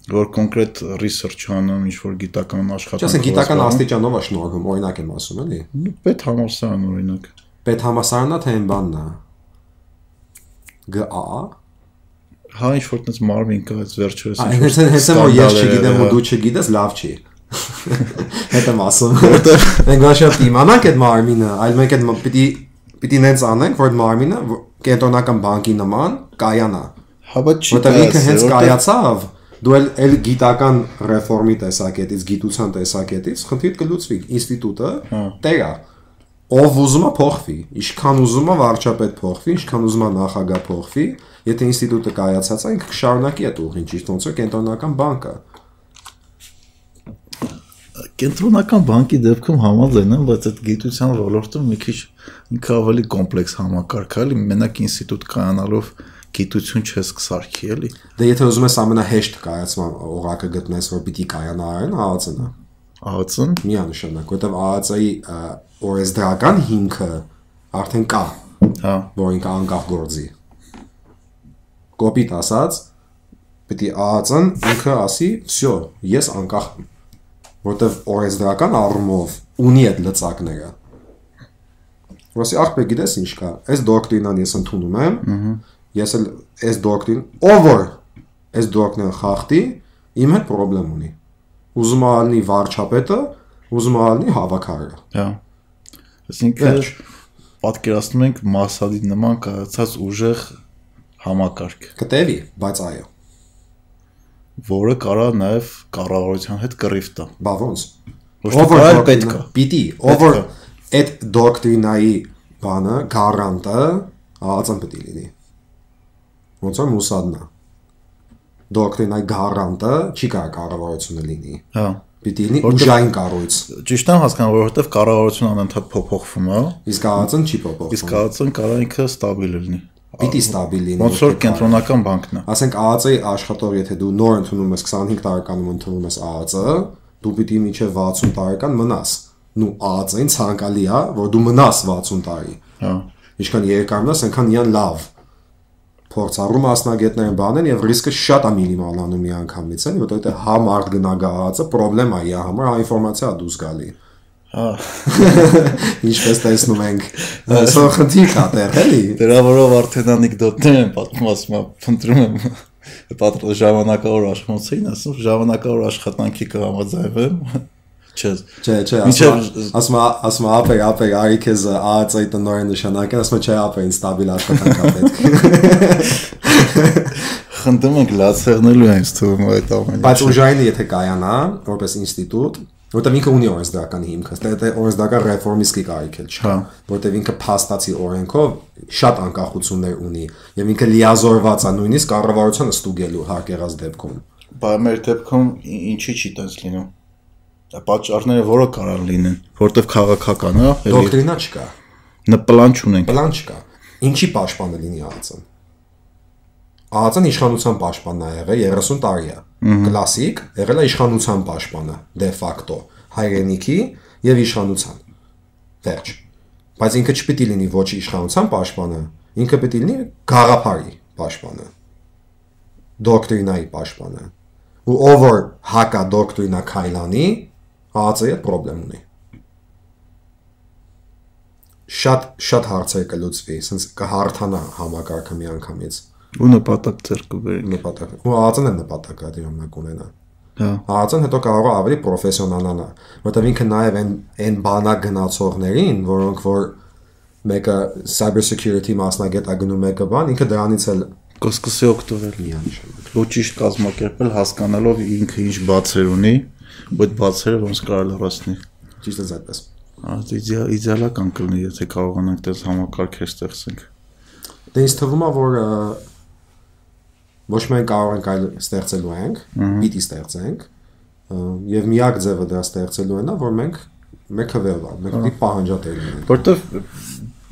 Որ կոնկրետ research անում, ինչ որ գիտական աշխատանք։ Չասեն գիտական աստիճանով է շնորհվում, օրինակ եմ ասում, էլի։ Պետ համալսարան օրինակ։ Պետ համասարանա թե այն բանն է։ ԳԱ Հա ինչ որ տես մարմին կա այս վերջերս։ ինչ որ հենց հենց եմ որ ես չգիտեմ ու դու չգիտես, լավ չի։ Հետ եմ ասում։ Մենք ոչ շատ իմանանք այդ մարմինը, այլ մենք այդ պիտի պիտի նենց անենք, որ որ կենտրոնական բանկի նման կայանա։ Հա բայց չի Որտեղ ինքը հենց որտեղ- կայացավ, դու էլ էլ գիտական ռեֆորմի տեսակետից, գիտության տեսակետից խնդիրը կլուծվի։ Ինստիտուտը տեղ է։ Ով ուզում է փոխվի, ինչքան ուզում է վարչապետ փոխվի, ինչքան ուզում է նախագահ փոխվի, եթե ինստիտուտը կայացած է, ինքը կշարունակի այդ ուղին, ճիշտ ոնց որ կենտրոնական բանկը։ կենտրոնական բանկի դեպքում համաձայն եմ, բայց այդ գիտության ոլորտում մի քիչ ինքը ավելի կոմպլեքս համակարգ է, էլի մենակ ինստիտուտ կանալով գիտություն չես կսարքի էլի։ Դե եթե ուզում ես ամենահեշտ կայացման օրակը գտնես, որ պիտի կայանա այն, ԱԱՑ-ն է։ Ահացն Միանշանակ, որտեվ ԱԱՑ-ի որ այս դրական հիմքը արդեն կա։ Հա, որին կա անկախ գործի։ Կոպիտ ասած, պետք է ԱԱԾ-ն ինքը ասի, «Всё, ես անկախ եմ»։ Որտեվ օրենսդրական առումով ունի այդ լծակները։ Որսի ախպե գիտես ինչ կա։ Այս դոկտրինան ես ընդունում եմ։ Ահա։ Ես էլ այս դոկտրին, ով որ այս դոկտրինը խախտի, իմ հետ խնդրեմ ունի։ Ուզում է ալնի վարչապետը, ուզում է ալնի հավաքարը։ Հա։ Այսինքն պատկերացնում ենք մասադի նման կայացած ուժեղ համակարգ, Կտևի, բայց այո։ որը կարա նաև կառավարության հետ կռիվ տա։ Բա ոնց։ Ոչ թե որ կարա, դոկտրինա- պետք է։ Պիտի, որ այդ դոկտրինայի բանը, գարանտը ԱԱՑ-ն պետք է լինի։ Ոնց է։ Դոկտրինայի գարանտը չի կարող կառավարությունը լինի։ Հա Պիտի լինի ուժային կառույց։ Ճիշտ եմ հասկանում, որովհետև կառավարությունը անընդհատ փոփոխվում է, Իսկ ԱԱՑ-ն չի փոփոխվում։ իսկ ԱԱՑ-ն կարա ինքը ստաբիլ լինի։ Պիտի ստաբիլ լինի։ Ոնց որ կենտրոնական բանկն է։ Ասենք ԱԱՑ-ի աշխատող, եթե դու նոր ընդունում ես 25 տարեկանում ընդունում ես ԱԱՑ-ը, դու պիտի մինչև 60 տարեկան մնաս։ Նու ԱԱՑ-ին ցանկալի է, որ դու մնաս 60 տարի։ Հա։ Ինչքան երկար մնաս, այնքան իրան լավ։ Փորձառու մասնագետներ բանեն եւ ռիսկը շատ է մինիմալանում մի անգամից, էլի, որովհետեւ հա մարդ գնա գա ԱԱՑ-ը պրոբլեմա է համար, հա ինֆորմացիա է դուրս գալի։ Հա։ Ինչպես տեսնում ենք, այսօր խնդիր կա տեղ, էլի։ Դրա որով արդեն անեկդոտներ են պատմում, ասում եմ, փնտրում եմ պատրաստ ժամանակավոր աշխատանքին, ասում ժամանակավոր աշխատանքի կհամաձայնվեմ։ Չէ։ Չէ, չէ, ասում ասում ասում ապե ապե արի քեզ ԱԱՑ-ի տնօրեն նշանակեն, ասում չէ ապե ինձ ստաբիլ աշխատանք ա պետք։ Խնդրում ենք լացեղնելու այնց թվում այդ ամենը։ Բայց ուժայինը եթե կայանա, որպես ինստիտուտ, որտեղ ինքը ունի օրենսդրական հիմք, դա օրենսդրական ռեֆորմիստի կարիք էլ չկա, Հա։ որտեղ ինքը փաստացի օրենքով շատ անկախություններ ունի եւ ինքը լիազորված է նույնիսկ կառավարությանը ստուգելու հարկեղած դեպքում։ Բայց մեր դեպքում ինչի չի տես լինում։ պատճառները որը կարող լինեն, որտեվ քաղաքական է, էլի Դոկտրինա չկա, նպլան չունենք։ պլան չկա։ Ինչի պաշտպանը լինի ԱԱՑ-ն։ ԱԱՑ-ն իշխանության պաշտպանն է եղել 30 տարի է։ Կլասիկ, եղել է իշխանության պաշտպանը, դե ֆակտո, հայրենիքի եւ իշխանության։ Վերջ։ Բայց ինքը չպիտի լինի ոչ իշխանության պաշտպանը, ինքը պիտի լինի գաղափարի պաշտպանը։ Դոկտրինայի պաշտպանը։ Ու ով որ հակա դոկտրինա քայլանի, ԱԱՑ-ի հետ խնդրեմ ունի։ Շատ շատ հարցեր կլուծվի, ասենց կհարթանա համակարգը միանգամից Ու նպատակ ձեռք կբերի։ նպատակ։ Ու ԱԱՑ-ն է նպատակը դրան մեկ ունենա։ Հա։ ԱԱՑ-ն հետո կարող է ավելի պրոֆեսիոնալանա, որտեղ ինքը նաև այն այն բանակ գնացողներին, որոնք որ մեկը cyber security մասնագետ է գնում մեկը բան, ինքը դրանից էլ Կսկսի օգտվել։ Ու ճիշտ կազմակերպել հասկանալով ինքը ինչ բացեր ունի, ու այդ բացերը ոնց կարող լրացնի։ Ճիշտ է այդպես։ Այդ իդեալ իդեալական կլինի, եթե կարողանանք դες համակարգեր ստեղծենք։ Դե ինձ թվում է, որ ոչ միայն կարող ենք այլ ստեղծելու ենք, պիտի ստեղծենք, եւ միակ ձևը դա ստեղծելու է նա, որ մենք մեկը վերվա, մենք պիտի պահանջատեր լինենք։ Որտեվ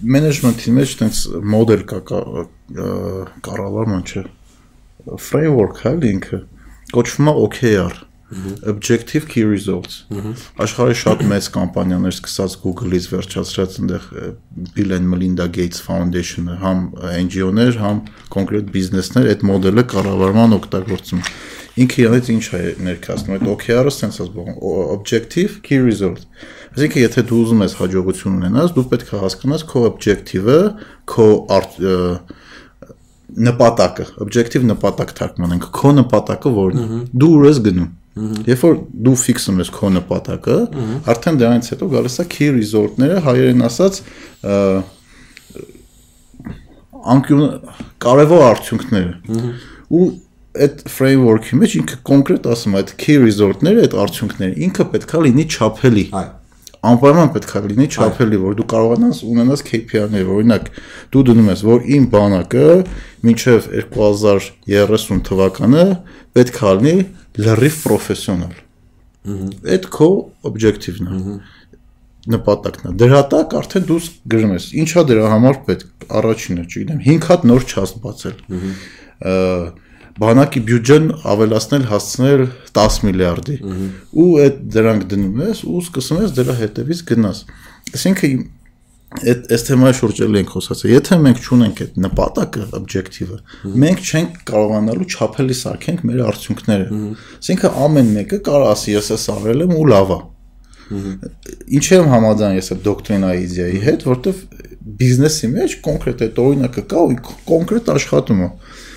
մենեջմենթի մեջ տենց մոդել կա կառավարման չէ framework հա ինքը կոչվում է OKR objective key results. Աշխարհի շատ մեծ կամպանիաներ սկսած Google-ից վերջացրած այնտեղ Bill and Melinda Gates Foundation-ը համ NGO-ներ, համ կոնկրետ բիզնեսներ այդ մոդելը կառավարման օգտագործում ինքը իրենից ինչ է ներկայացնում այդ OKR-ը sense ասում objective key result Այսինքն եթե դու ուզում ես հաջողություն ունենաս, դու պետք է հասկանաս քո objective-ը, քո նպատակը, objective նպատակ թարգմանենք, քո նպատակը որն է։ Դու ուր ես գնում։ Երբ որ դու ֆիքսում ես քո նպատակը, արդեն դրանից հետո գալիս է key result-ները, հայերեն ասած, անկյուն կարևոր արդյունքները։ Ու այդ framework-ի մեջ ինքը կոնկրետ ասում է, այդ key result-ները, այդ արդյունքները ինքը պետքա լինի չափելի Այ անպայման պետք է լինի չափելի, որ դու կարողանաս ունենաս KPI-ներ, օրինակ դու դնում ես, որ իմ բանակը մինչև 2030 թվականը պետք է լինի լրիվ պրոֆեսիոնալ։ Այդ քո objective-ն է։ նպատակն է։ Դրա տակ արդեն դու գրում ես, ինչա դրա համար պետք առաջինը, չգիտեմ, 5 հատ նոր չաստ բացել։ բանակի բյուջեն ավելացնել հասցնել 10 միլիարդի ու այդ դրանք դնում ես ու սկսում ես դրա հետևից գնաս այսինքն այդ այս թեմայի շուրջ էլ ենք խոսացել. Եթե մենք չունենք այդ նպատակը objective-ը մենք չենք կարողանալու չափելի սարքենք մեր արդյունքները այսինքն ամեն մեկը կարող ասի ես էս արել եմ ու լավ է Ինչ եմ համաձայն ես այդ դոկտրինայի իդեայի հետ, որտեվ բիզնեսի մեջ կոնկրետ այդ օրինակը կա ու կոնկրետ աշխատում է։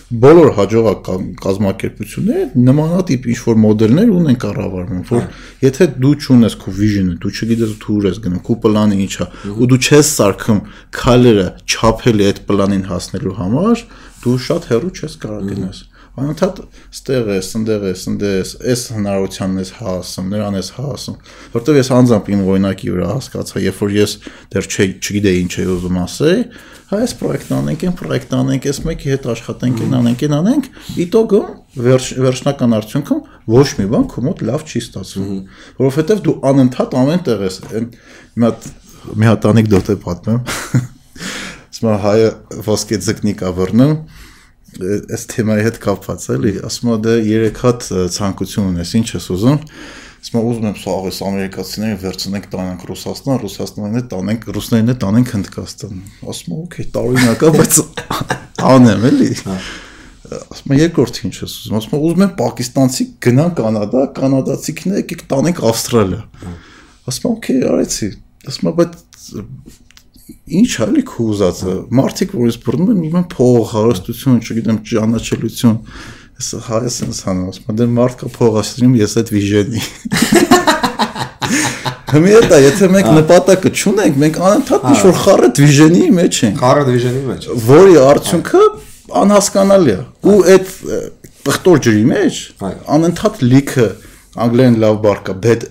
Բոլոր հաջողակ կա- կազմակերպությունները նմանատիպ ինչ որ մոդելներ ունեն կառավարում, որ եթե դու չունես քո vision-ը, դու չգիտես դու ուր ես գնում, քո պլանը ինչ է, ու դու չես սարքում քայլերը չափելի այդ պլանին հասնելու համար, դու շատ հեռու չես կարող գնաս անընդհատ ստեղ ես, ընդեղ ես, ընդեղ ես, այս հնարավորությանն ես հասում, նրան ես հասում։ Որտեվ ես անձամբ իմ օրինակի վրա հասկացա, երբ որ ես դեռ չէի, չգիտեի ինչ էի ուզում ասել, հա այս պրոյեկտն անենք, այն պրոյեկտն անենք, այս մեկի հետ աշխատենք, այն անենք, այն անենք, իտոգը վերջ, վերջնական արդյունքում ոչ մի բան քո մոտ լավ չի ստացվում, որովհետեւ դու անընդհատ ամեն տեղ ես, այն մի հատ մի հատ անեկդոտ է պատմեմ։ Ասում հայը ոսկե ձկնիկ ա բռնում, այս թեմայի հետ կապված էլի, ասում է դե 3 հատ ցանկություն ունես, ինչ ես ուզում։ Ասում է ուզում եմ սա այս ամերիկացիներին վերցնենք տանենք Ռուսաստան, Ռուսաստանին հետ տանենք, ռուսներին հետ տանենք Հնդկաստան։ Ասում է օքեյ, տարօրինակ է, բայց անեմ էլի։ Ասում է երկրորդ ինչ ես ուզում։ Ասում է ուզում եմ պակիստանցի գնան Կանադա, կանադացիքները եկեք տանենք Ավստրալիա։ Ասում է օքեյ, արեցի։ Ասում է բայց ինչ է լի քո ուզածը մարդիկ որ ես բռնում են ուզում են փող հարստություն չգիտեմ ճանաչելություն ես հայս եմ սանում ասում եմ դե մարդ կա փող ասում ես այդ վիժենի Հիմա եթե մենք նպատակը չունենք մենք անընդհատ ինչ որ խառը վիժենի մեջ ենք Խառը դիվիժնի մեջ։ որի արդյունքը անհասկանալի է ու այդ պղտոր ջրի մեջ անընդհատ լիքը անգլերեն լավ բառ կա bad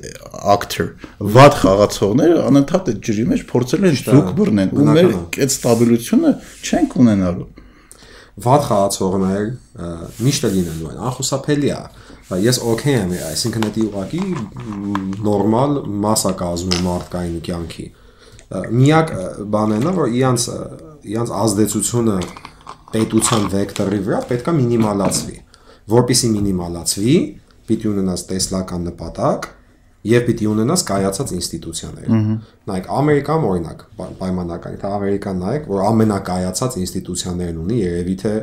actor։ Վատ խաղացողները անընդհատ այդ ջրի մեջ փորձել են զուգ բռնեն ու մեր այդ ստաբիլությունը չենք ունենալու։ վատ խաղացողներ ը, միշտ է լինելու են անխուսափելի է ես օքեյ եմ այսինքն դա ուղակի նորմալ մասա կազմում մարդկային կյանքի միակ բանն է որ իրանց իրանց ազդեցությունը պետության վեկտորի վրա պետքա մինիմալացվի որpիսի մինիմալացվի պիտի ունենաս տեսլական նպատակ եւ պիտի ունենաս կայացած ինստիտուցիաներ։ Նայեք Ամերիկան օրինակ պա- պայմանական, թե Ամերիկան նայեք, որ ամենակայացած ինստիտուցիաներն ունի, երևի թե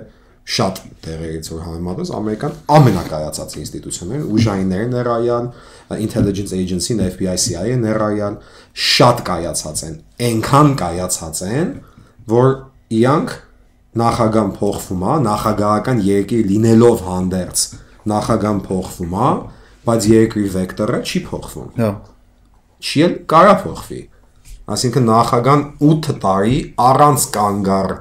շատ տեղերից որ համեմատես Ամերիկան ամենակայացած ինստիտուցիաներն ուժայինները ներայալ, intelligence agency-ն, FBI, CIA-ը ներայալ շատ կայացած են։ Այնքան կայացած են, որ իրանք նախագահան փոխվում է, նախագահական երկիր լինելով հանդերձ նախագահան փոխվում է, բայց երկրի վեկտորը չի փոխվում Հա։ չի էլ կարա փոխվի։ Այսինքն նախագահան 8 տարի առանց կանգար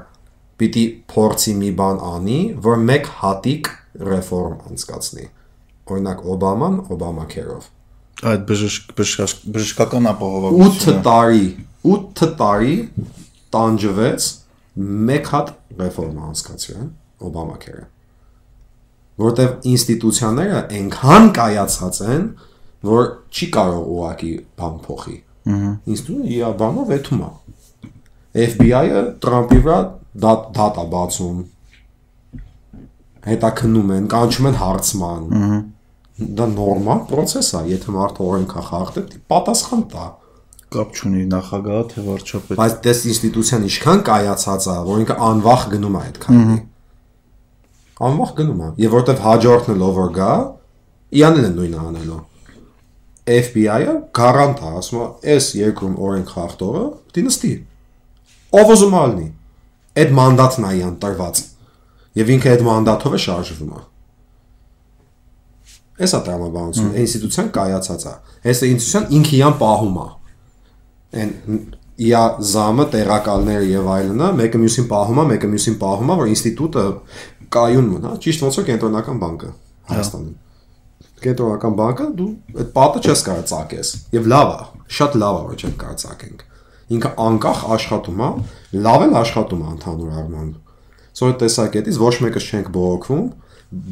պիտի փորձի մի բան անի, որ մեկ հատիկ ռեֆորմ անցկացնի։ Օրինակ Օբաման Օբամակերով։ Այդ բժշկ բժշկ- բժշկական 8 ապահովությունը։ տարի, 8 տարի տանջվեց մեկ հատ ռեֆորմ անցկացրել Օբամակերը։ Որտեվ ինստիտուցիաները այնքան կայացած են, որ չի կարող ուղակի բան փոխի։ Ինստիտուտը իր բանով վեթում է։ FBI-ը Տրամպի վրա դատ դատա բացում։ Հետաքննում են, կանչում են հարցման։ Դա նորմալ process է, եթե մարդը օրենքա խախտել, պատասխան տա։ կապ չունի նախագահը թե վարչապետ։ Բայց դες ինստիտուցիան ինչքան կայացած է, որ ինքը անվախ գնում է այդ քայլի։ Անվախ գնում է։ Եվ որտեվ հաջորդն էլ over գա, իրանն է նույնը անելու։ FBI-ը գարանտ է, ասում է, այս երկրում օրենք խախտողը դի նստի։ Ով ուզում է լինի։ Այդ մանդատն է իրան տրված։ Եվ ինքը այդ մանդատով է շարժվում է։ Էսա տրամաբանությունը, ինստիտուցիան կայացած է։ Այս ինստիտուցիան ինքը իրան պահում է այն իա զամը տեղակալները եւ այլնը մեկը մյուսին պահում է, մեկը մյուսին պահում է, որ ինստիտուտը կայուն մնա, ճիշտ ոնց որ կենտրոնական բանկը Հայաստանում։ Կենտրոնական բանկը դու այդ պատը չես կարող ծակես եւ լավ է, շատ լավ է որ չեն կարող ծակենք։ Ինքը անկախ աշխատում է, լավ էլ աշխատում է ընդհանուր առմամբ։ այդ տեսակետից ոչ մեկս չենք բողոքվում,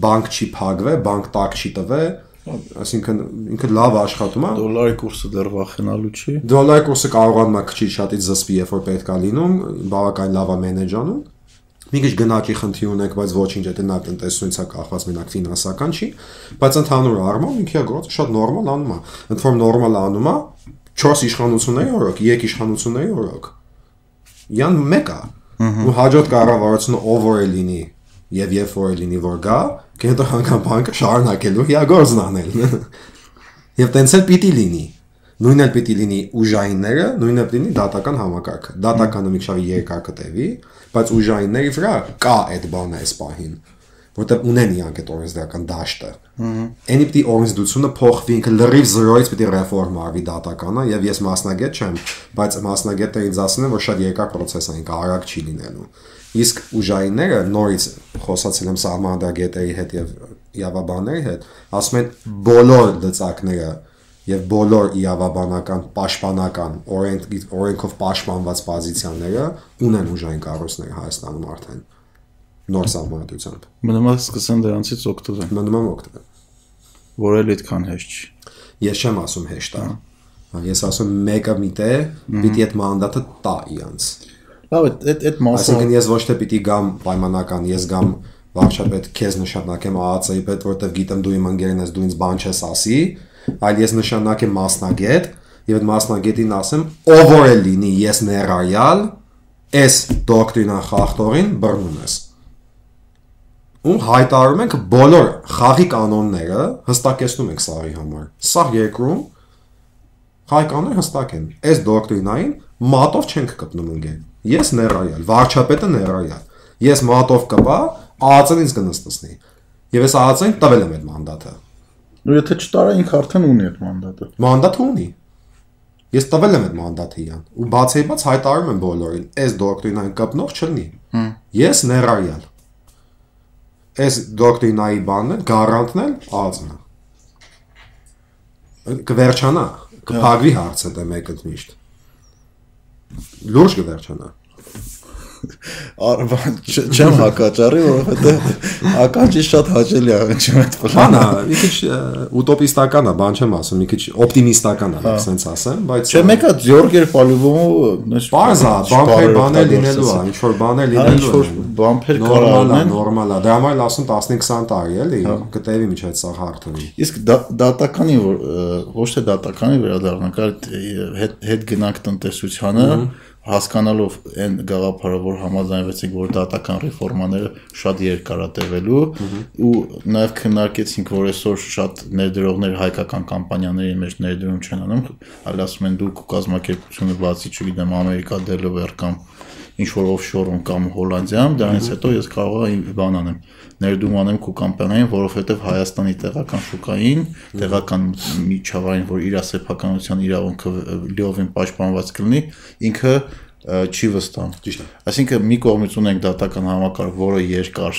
բանկ չի փակվե, բանկ տակ չի տվե, այսինքն ինքը լավ աշխատում է, Դոլարի կուրսը դեռ վախենալու չի։ Դոլարի կուրսը կարողանում է քիչ շատից զսպի, երբ որ պետք է լինում, բավական լավ է մենեջանում։ Մի քիչ գնաճի խնդիր ունենք, բայց ոչինչ, դա նա տնտեսությունից է կախված մենակ ֆինանսական չի, բայց ընդհանուր առմամբ ինքը գործը շատ նորմալ անում է։ Ընդ որում նորմալ անում է 4 իշխանությունների օրոք, 3 իշխանությունների օրոք։ Յան մեկը։ Ու հաջորդ կառավարությունը ով որ է լինի եւ երբ որ է լինի որ գա, կենտրոնական բանկը շարունակելու իր գործն անել։ Եվ տենց էլ պիտի լինի։ Նույնն էլ պիտի լինի ուժայինները, նույնն էլ պիտի լինի դատական համակարգը։ Դատականը մի քիչ երկար կտևի, բայց ուժայինների վրա կա այդ բանը այս պահին, որտեղ ունեն իրանք այդ օրենսդրական դաշտը։ Այնի պիտի օրենսդրությունը փոխվի, ինքը լրիվ զրոյից պիտի ռեֆորմ արվի դատականը, եւ ես մասնագետ չեմ, բայց մասնագետները ինձ ասում են, որ շատ երկար process է, ինքը արագ չի լինելու։ Իսկ ուժայինները նորից խոսացել եմ սահմանադագետերի հետ եւ իրավաբանների հետ, ասում են բոլոր դծակները եւ բոլոր իրավաբանական պաշտպանական օրենք օրենքով պաշտպանված պոզիցիաները ունեն ուժային կառույցներ Հայաստանում արդեն նոր սահմանադրությամբ Մնում է սկսեն դրանցից օգտվել, մնում եմ օգտվել որ էլ այդքան հեշտ չի։ ես չեմ ասում հեշտ է ես ասում մեկը միտե պիտի այդ մանդատը տա իրանց Լավ, այդ այդ մասը Այսինքն ես ոչ թե պիտի գամ պայմանական, ես գամ վարչապետ քեզ նշանակեմ ԱԱՑ-ի պետ, որտեվ գիտեմ դու իմ ընկերն ես, դու ինձ բան չես ասի, այլ ես նշանակեմ մասնագետ եւ այդ մասնագետին ասեմ, ով որ է լինի, ես ներայալ, այս դոկտրինա խախտողին բռնում ես։ ու հայտարարում ենք բոլոր խաղի կանոնները հստակեցնում ենք սաղի համար։ Սա երկրում խաղի կանոնները հստակ են։ Այս դոկտրինային մատով չենք կպնում ընկեր։ Ես ներայալ, վարչապետը ներայալ։ Ես մատով կպա, ԱԱՑ-ն ինձ կնստեցնի։ Եվ ես ԱԱՑ-ին տվել եմ այդ մանդատը։ ու եթե չտարա ինքը արդեն ունի այդ մանդատը։ Մանդատը ունի։ Ես տվել եմ այդ մանդատը իրան ու բացի բաց հայտարարում եմ բոլորին, այս դոկտրինային կպնող չլինի։ Ես ներայալ։ Այս դոկտրինայի բանն է, գարանտն է ԱԱՑ-ն է։ Կվերջանա, կփակվի հարցը դե մեկը միշտ լուրջ կվերջանա Արվան չեմ հակաճարի, որովհետեւ ականջի շատ հաճելի է հնչում այդ բանը։ Մի քիչ ուտոպիստական է, բան չեմ ասում, մի քիչ օպտիմիստական է, ասենց ասեմ, բայց Չէ, մեկը Ձյորգեր Պալյուվոմը Պարզա, բամփեր բաներ լինելու է, ինչ որ բաներ լինելու է։ Բամփեր կարող են, նորմալ է։ Դրա համար ասում 15-20 տարի էլի, կտեվի միջ այդ սա հարթունի։ Իսկ դատականի ոչ թե դատականի վերադառնանք, այլ հետ գնանք տնտեսությանը, հասկանալով այն գաղափարը, որ համաձայնվեցինք, որ դատական ռեֆորմաները շատ երկար է տևելու ու նաև քննարկեցինք, որ այսօր շատ ներդրողներ հայկական կամպանիաների մեջ ներդրում չեն անում, այլ ասում են դուք կազմակերպությունը բացի, չգիտեմ, Ամերիկա, Delaware կամ ինչ որ օֆշորում կամ Հոլանդիայում, դրանից հետո ես կարող եմ բան անեմ, ներդրում անեմ քո կամպանիային, որովհետև Հայաստանի տեղական շուկային, տեղական միջավայրին, որ իր սեփականության իրավունքը լիովին պաշտպանված կլինի, ինքը չի վստահ։ Ճիշտ է։ Այսինքն մի կողմից ունենք դատական համակարգ, որը երկար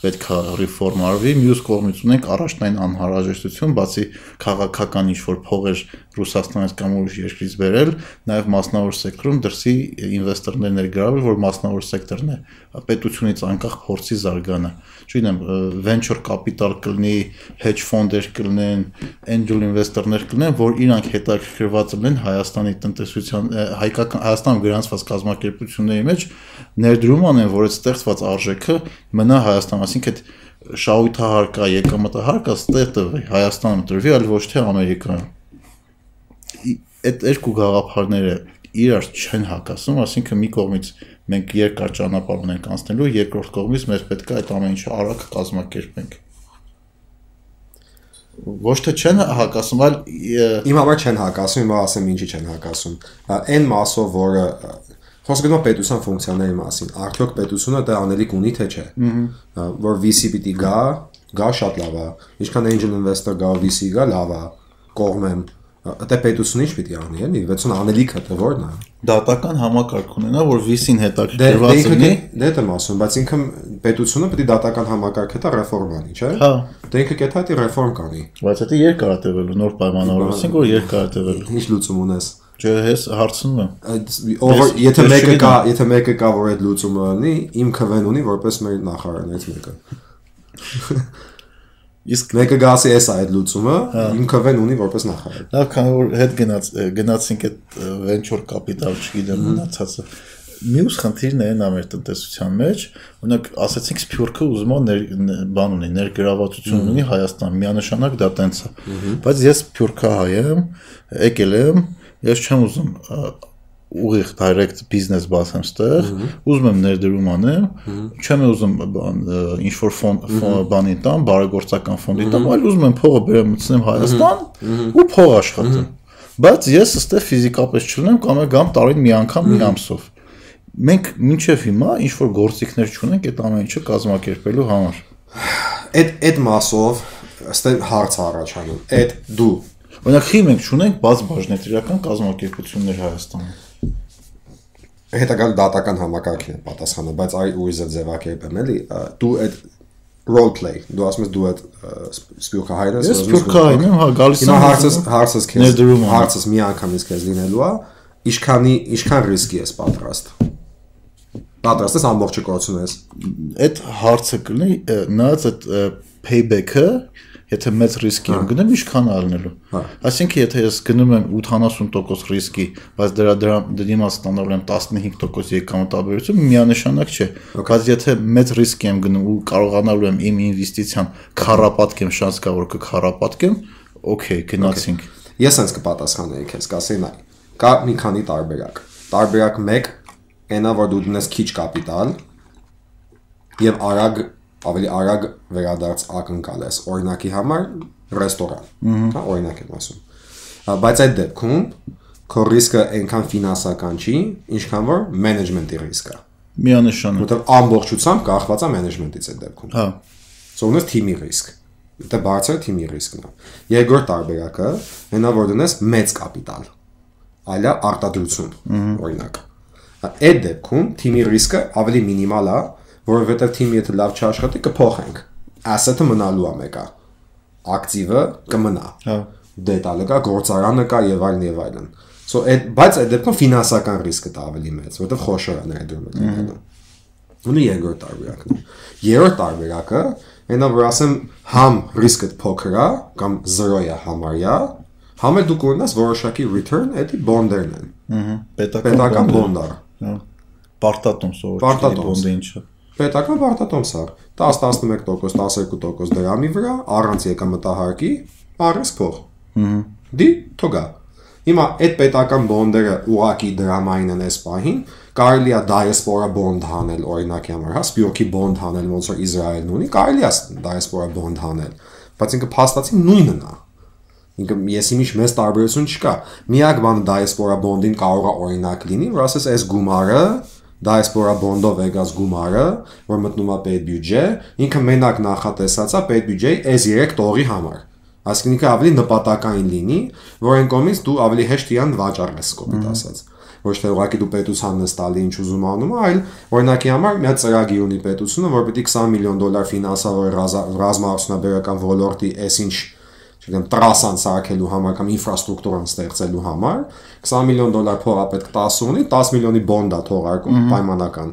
պետք է ռեֆորմ արվի, մյուս կողմից ունենք առաջնային անհրաժեշտություն, բացի քաղաքական ինչ-որ փողեր Ռուսաստանից կամ ուրիշ երկրից բերել, նաև մասնավոր սեկտորում դրսի ինվեստորներ ներգրավել, որ մասնավոր սեկտորն է պետությունից անկախ փորձի զարգանը։ Չգիտեմ, venture capital կլինի, hedge fund-եր կլինեն, angel investor-ներ կլինեն, որ իրանք հետաքրքրված լինեն Հայաստանի տնտեսության հայկական Հայաստանում գրանցված կազմակերպությունների մեջ ներդրում անեն, որ այդ ստեղծված արժեքը մնա Հայաստանում, այսինքն այդ շահույթահարկա, եկամտահարկա ստեղ տվի, Հայաստանում տրվի, այլ ոչ թե Ամերիկայում այդ երկու գաղափարները իրար չեն հակասում, ասինքն մի կողմից մենք երկար ճանապարհ ունենք անցնելու, երկրորդ կողմից մեզ պետք է այդ ամեն ինչը արագ կազմակերպենք ոչ թե չեն հակասում, այլ իմ համար չեն հակասում, հիմա ասեմ ինչի չեն հակասում։ Այն մասով, որը խոսքը գնում պետության ֆունկցիաների մասին, արդյոք պետությունը դա անելիք ունի թե չէ։ Որ VC պիտի գա, գա շատ լավ է։ Ինչքան angel investor գա, VC գա, լավ է։ Կողմ եմ Դա պետությունը ինչ պիտի անի, էլի, 60 անելիքը թե որն է։ Դատական համակարգ ունենա, որ VC-ին հետաքրքրված լինի։ Դե դե ասում, բայց ինքը պետությունը պիտի դատական համակարգ հետա ռեֆորմ անի, չէ՞։ Հա։ Դե ինքը կետա դի ռեֆորմ կանի։ Բայց դա երկար է տևելու, նոր պայմանավորվածին, որ երկար է տևելու։ Ինչ լուծում ունես։ Չէ, հես հարցնում եմ։ եթե մեկը կա, եթե մեկը կա, որ այդ լուծումը ունի, իմ քվեն ունի որպես մեր նախարարներից մեկը։ Իսկ մեկը գասի էս այդ լուծումը հա։ իմ քվեն ունի որպես նախարար։ Լավ, քանի որ հետ գնաց գնացինք այդ venture capital չգիտեմ մնացածը։ Մյուս խնդիրն է նա մեր տնտեսության մեջ, օրինակ ասացինք Սփյուռքը ուզում է բան ունի, ներգրավվածություն ունի Հայաստան, միանշանակ դա տենց է։ Բայց ես Սփյուռքահայ եմ, եկել եմ, ես չեմ ուզում ուղիղ direct business բացեմ ստեղ, ուզում եմ ներդրում անեմ, չեմ ուզում ինչ որ ֆոն բանի տամ, բարեգործական ֆոնդի տամ, այլ ուզում եմ փողը բերեմ մտցնեմ Հայաստան ու փող աշխատեմ։ Բայց ես ըստեղ ֆիզիկապես չլինեմ կամ գամ տարին մի անգամ մի ամսով։ Մենք մինչև հիմա ինչ որ գործիքներ չունենք այդ ամեն ինչը կազմակերպելու համար։ Այդ այդ մասով ըստեղ հարց առաջանում։ Այդ դու Օրինակ, խի մենք ունենք բաց բաժնետիրական կազմակերպություններ Հայաստանում հետագա դատական համակարգին է պատասխանը, բայց այ ուրիշ ձևակերպեմ էլի, դու այդ role play, դու ասում ես դու այդ սպյուրքահայն ես, ես սպյուրքահայն եմ, հա, գալիս եմ։ հարցս հարցս քեզ հարցս մի անգամից քեզ լինելու է, ինչքանի ինչքան ռիսկի ես պատրաստ։ Պատրաստ ես ամբողջը կորցնես։ Այդ հարցը կլինի, նայած այդ payback-ը եթե մեծ ռիսկի եմ գնում, ինչքան ալնելու։ Այսինքն, եթե ես գնում եմ 80% ռիսկի, բայց դրա դրա դիմաց ստանալու եմ 15% եկամտաբերություն, միանշանակ չէ։ Բայց եթե մեծ ռիսկի եմ գնում ու կարողանալու եմ իմ ինվեստիցիան քարապատկեմ, շանս կա որ կքարապատկեմ, օքեյ, գնացինք։ Ես հենց կպատասխանեի քեզ, կասեի նայ։ Կա մի քանի տարբերակ։ Տարբերակ 1 այնա որ դու դնես քիչ կապիտալ եւ արագ ավելի արագ վերադարձ ակնկալ ես օրինակի համար ռեստորան հա օրինակ եմ ասում բայց այդ դեպքում քո ռիսկը այնքան ֆինանսական չի ինչքան որ մենեջմենտի ռիսկը միանշանակ որտեղ ամբողջությամբ կախված է մենեջմենտից այդ դեպքում հա սովորես թիմի ռիսկ դա բարձր թիմի ռիսկն է երկրորդ տարբերակը հենա որ դնես մեծ կապիտալ այլա արտադրություն օրինակ այդ դեպքում թիմի ռիսկը ավելի մինիմալ է որովհետև թիմը եթե լավ չաշխատի կփոխենք asset-ը մնալու է մեկա ակտիվը կմնա հա դետալը կա, գործարանը կա եւ այլն եւ այլն։ So այդ բայց այդ դեպքում ֆինանսական ռիսկը դա ավելի մեծ, որովհետեւ խոշոր է ներդրումը դիտելը։ Ունի երկրորդ տարբերակն։ Երրորդ տարբերակը, այնա որ ասեմ համ ռիսկը փոքր է կամ 0 է համարյա, համ էլ դու կունենաս որոշակի return, դա բոնդերն են։ Ահա, պետական բոնդեր։ բոնդար։ Հա։ Պարտատոմս ով Պարտատոմս։ բոնդը ինչը։ Պետական պարտատոմս է 10-11%, 12% դրամի վրա առանց եկամտահարկի, առանց փող։ Դի թողա։ Հիմա այդ պետական բոնդերը ուղակի դրամային են այս պահին, կարելի է դայեսպորա բոնդ հանել օրինակի համար, հա, սպյուրքի բոնդ հանել, ոնց որ Իսրայելն ունի, կարելի է դայեսպորա բոնդ հանել, բայց ինքը փաստացի նույնն է։ Ինքը եսի միջ մեծ տարբերություն չկա։ Միակ բանը դայեսպորա բոնդին կարող է օրինակ լինի, որ ասես այս գումարը դայեսպորա բոնդով եկած գումարը, որ մտնում է պետ բյուջե, ինքը մենակ նախատեսած է պետ բյուջեի այս 3 տողի համար։ Այսինքն ինքը ավելի նպատակային լինի, որ այն կողմից դու ավելի հեշտ իրան վաճառես կոպիտ ասած ոչ թե ուղղակի դու պետության նստալի ինչ ուզում անում, այլ օրինակի համար մի հատ ծրագիր ունի պետությունը, որ պիտի 20 միլիոն դոլար ֆինանսավորի ռազմաարդյունաբերական ոլորտի այսինչ չգիտեմ տրասան սարքելու համար կամ ինֆրաստրուկտուրան ստեղծելու համար 20 միլիոն դոլար փող է պետք 10 ունի 10 միլիոնի բոնդ է թողարկում պայմանական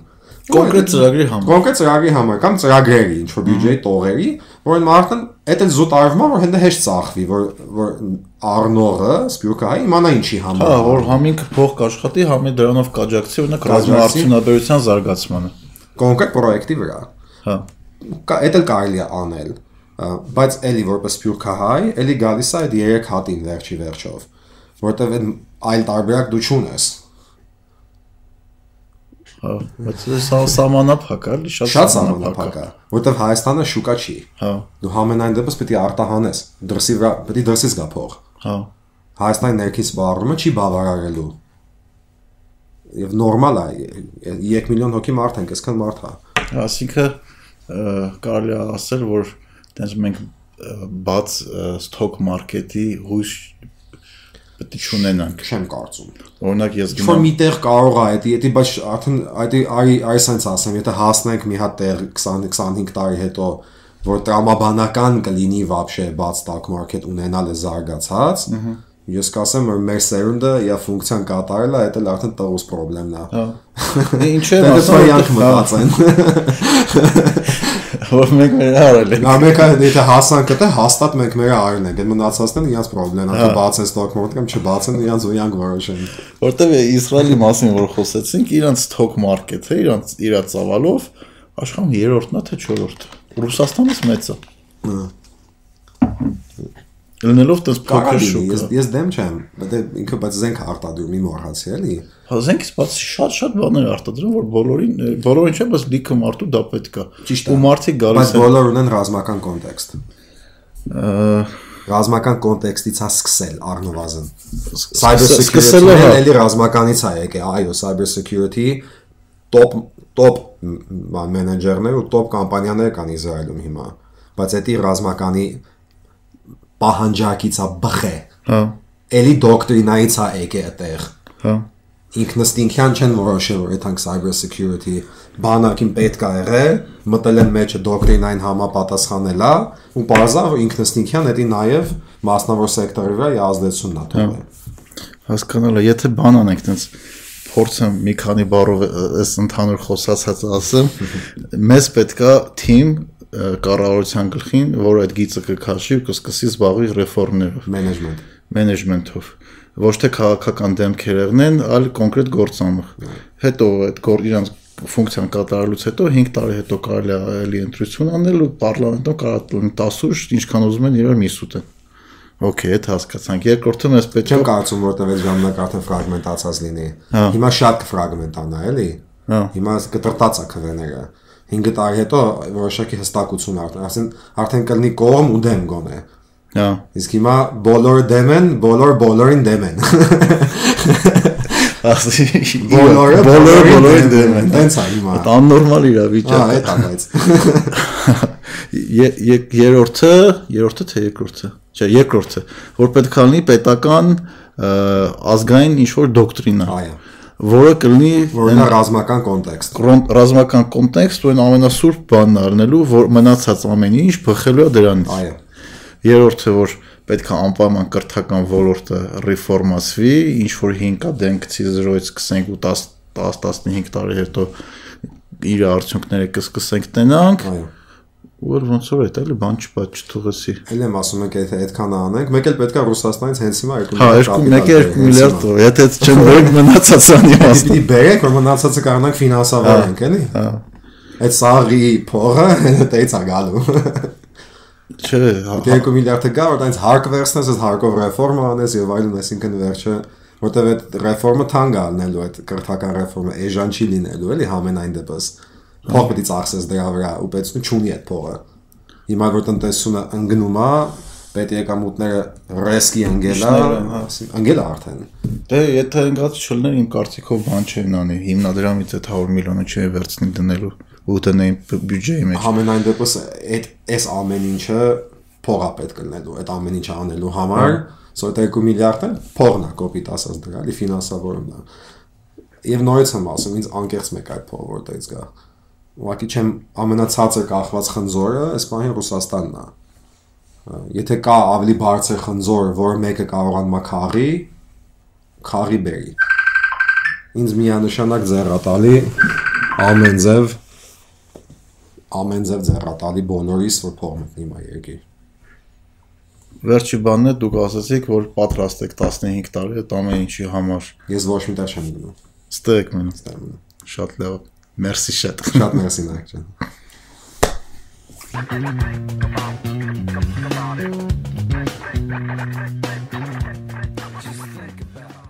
Կոնկրետ ծրագրի համար։ կոնկրետ ծրագրի համար կամ ծրագրերի ինչ որ բյուջեի տողերի որ այն մարդն այդ էլ զուտ արվում է որ հենց հեշտ ծախվի որ որ առնողը սպյուրքը հայ իմանա ինչի Հա, համար որ համինքը փող կաշխատի, համի դրանով կաջակցի օրինակ ռազմաարդյունաբերության զարգացմանը։ կոնկրետ պրոյեկտի վրա Հա։ դա էլ կարելի է անել ա, բայց էլի որպես սպյուրքահայ էլի գալիս է այդ երեք հատին վերջի վերջով որտեվ այդ այլ տարբերակ դու չունես Հա, բայց սա սահմանափակ է, շատ շատ սահմանափակ է որտեվ Հայաստանը շուկա չի Հա, դու համենայն դեպս պետք է արտահանես դրսի վրա պետք է դրսից գա փող հա։ Հայաստանի ներքից սպառումը չի բավարարելու եւ նորմալ է 3 միլիոն հոգի մարդ ենք այսքան մարդ է Այսինքն կարելի է ասել, որ Դες մենք բաց stock market-ի հույս պետք չունենանք։ Չեմ կարծում։ Օրինակ ես գնամ։ Որ միտեղ կարող է դա, եթե բայց արդեն այդ այ այսպես ասեմ, եթե հասնենք մի հատ տեղ 20-25 տարի հետո որ տրամաբանական կլինի вообще բաց stock market ունենալը զարգացած, ես կասեմ որ մեր սերունդը եւ ֆունկցիան կատարելա, դա էլ արդեն տղուս խնդրեմն է։ Հա։ Ինչու՞ ասում եք մտածեն։ որ մենք մեր արել ենք։ Ամերիկա եթե հասանք դա հաստատ մենք մեր արին ենք, այդ մնացածն իրաց խնդրեն, Հա։ հա բացեն stock market կամ չբացեն, իրաց ու իրանք որոշեն։ Որտեվ Իսրայելի մասին որ խոսեցինք, իրանց stock market-ը, իրանց իրա ծավալով աշխարհում երրորդն է թե չորրորդը։ Ռուսաստանից մեծը։ Լինելով տես փոքր Կարելի, ես շուկա։ ես դեմ չեմ, բայց ինքը բայց զենք արտադրում մի մոռացի էլի։ Հազենքից բացի շատ-շատ բաներ արտադրում, որ բոլորին բոլորին չէ, բայց լիքը մարդու դա պետք է։ Ճիշտ է։ Ու մարդիկ Բայց գալիս են բոլոր ունեն ռազմական կոնտեքստ։ ը, Ռազմական կոնտեքստից է սկսել առնվազն։ Cyber security-ն էլի ռազմականից է եկել, այո, cyber security top top մենեջերներ ու top կամպանիաներ կան Իսրայելում հիմա։ Բայց դա ռազմականի պահանջակից է բխե։ Հա, Էլի դոկտրինայից է եկել այդտեղ։ հա։ ինքնստինքյան չեն որոշել որ այդանք cyber security բանակին պետք է եղել մտել են մեջը դոկտրինային համապատասխանելա ու բարձա որ ինքնստինքյան դա նաև մասնավոր սեկտորի վրա ազդեցությունն է թողել Հասկանալը, եթե բան անենք, տենց փորձեմ մի քանի բառով այս ընդհանուր խոսածած ասեմ, մեզ պետքա թիմ կառավարության գլխին, որ այդ գիծը կքաշի ու կսկսի զբաղվի ռեֆորմներով, management մենեջմենթով։ Ոչ թե քաղաքական դեմքեր եղնեն, այլ կոնկրետ գործանող։ Հետո այդ գոր իրանց ֆունկցիան կատարելուց հետո 5 տարի հետո կարելի է էլի ընտրություն անել ու կարող է 10 ուժ ինչքան ուզում են իրար միս ուտեն։ Okay, այդ հասկացանք։ Երկրորդը մեզ պետք է չեմ կարծում որտեղ այդ ժամանակ արդեն ֆրագմենտացած լինի Հա։ հիմա շատ կֆրագմենտանա էլի Հա։ հիմա կտրտած է քվեները 5 տարի հետո որոշակի հստակություն արդեն ասեն արդեն կլինի կողմ ու դեմ գոնե Հա։ իսկ հիմա բոլորը դեմ են բոլոր բոլորին դեմ են Ասի Բոլորը բոլորը բոլորին դեմ են։ Տենց է հիմա։ Այդ աննորմալ Հա, իրավիճակ։ այդ է բայց։ Ե- ե- Երրորդը, երրորդը թե երկրորդը։ Չէ, երկրորդը, որ պետք է լինի պետական ազգային ինչ որ դոկտրինա, Այո։ որը կլինի Որն է ռազմական կոնտեքստ։ ռազմական կոնտեքստ ու այն ամենասուրբ բանն առնելու, որ մնացած ամեն ինչ բխելու է դրանից։ Այո։ Երրորդը որ պետք է անպայման կրթական ոլորտը ռեֆորմացվի, ինչ որ 5 կա դեն գցի 0-ից սկսենք ու 10 10-15 տարի հետո իր արդյունքները կսկսենք տենանք, Այո։ որ ոնց որ այդ էլի բան չպա չթողեցի։ Էլ եմ ասում եք, եթե այդքան անենք, մեկ էլ պետքա Ռուսաստանից հենց հիմա 2 Հա, 2 1 միլիարդ դոլար, եթե չեն վերք մնացած անի Պիտի մասը։ բերեք, որ մնացածը կարողանանք ֆինանսավորենք, էլի։ Հա։ Այդ սաղի փողը դեից է գալու։ Չէ, հա, 2 միլիարդը գա, որ այնց հարկ վերցնես, այդ հարկով ռեֆորմա անես եւ այլն, այսինքն վերջը որտեվ այդ ռեֆորմը թանկ է լինելու, այդ կրթական ռեֆորմը էժան չի լինելու, էլի համենայն դեպս։ Փող պետք է ծախսես դրա վրա, ու պետք է չունի այդ փողը։ Հիմա որ տնտեսությունը ընկնում է, պետք է եկամուտները ռեսկի ընկելա, հա։ ընկել է արդեն։ Դե եթե ընկած չլներ իմ կարծիքով բան չեն անի, հիմնադրամից այդ 100 միլիոնը չի վերցնի դնելու ու դնեին բ- բյուջեի մեջ։ Համենայն դեպս այդ այս ամեն ինչը փողա պետք լինելու, այդ ամեն ինչը անելու համար, սա 2 միլիարդը փողն է կոպիտ ասած դրա, լի ֆինանսավորումն է։ Եվ նորից եմ ասում, ինձ անկեղծ մեկ այդ փողը որտեղից գա։ Ուղղակի չեմ ամենացածը կախված խնձորը, այս բանի Ռուսաստանն է։ Եթե կա ավելի բարձր խնձոր, որը մեկը կարողանում է քաղի, քաղի բերի։ Ինձ միանշանակ ձեռատալի ամեն ձև ամեն ձև ձեռատալի բոլորիս որ փող մտնի մա երկիր։ Վերջի բանն է դուք ասացիք, որ պատրաստ եք 15 տարի այդ ամեն ինչի համար։ Ես ոչ մի տեղ չեմ գնում։ Ստեք մեն։ Ստեմ։ Շատ լավ։ Մերսի շատ։ Շատ մերսի նայք ջան։ Come on,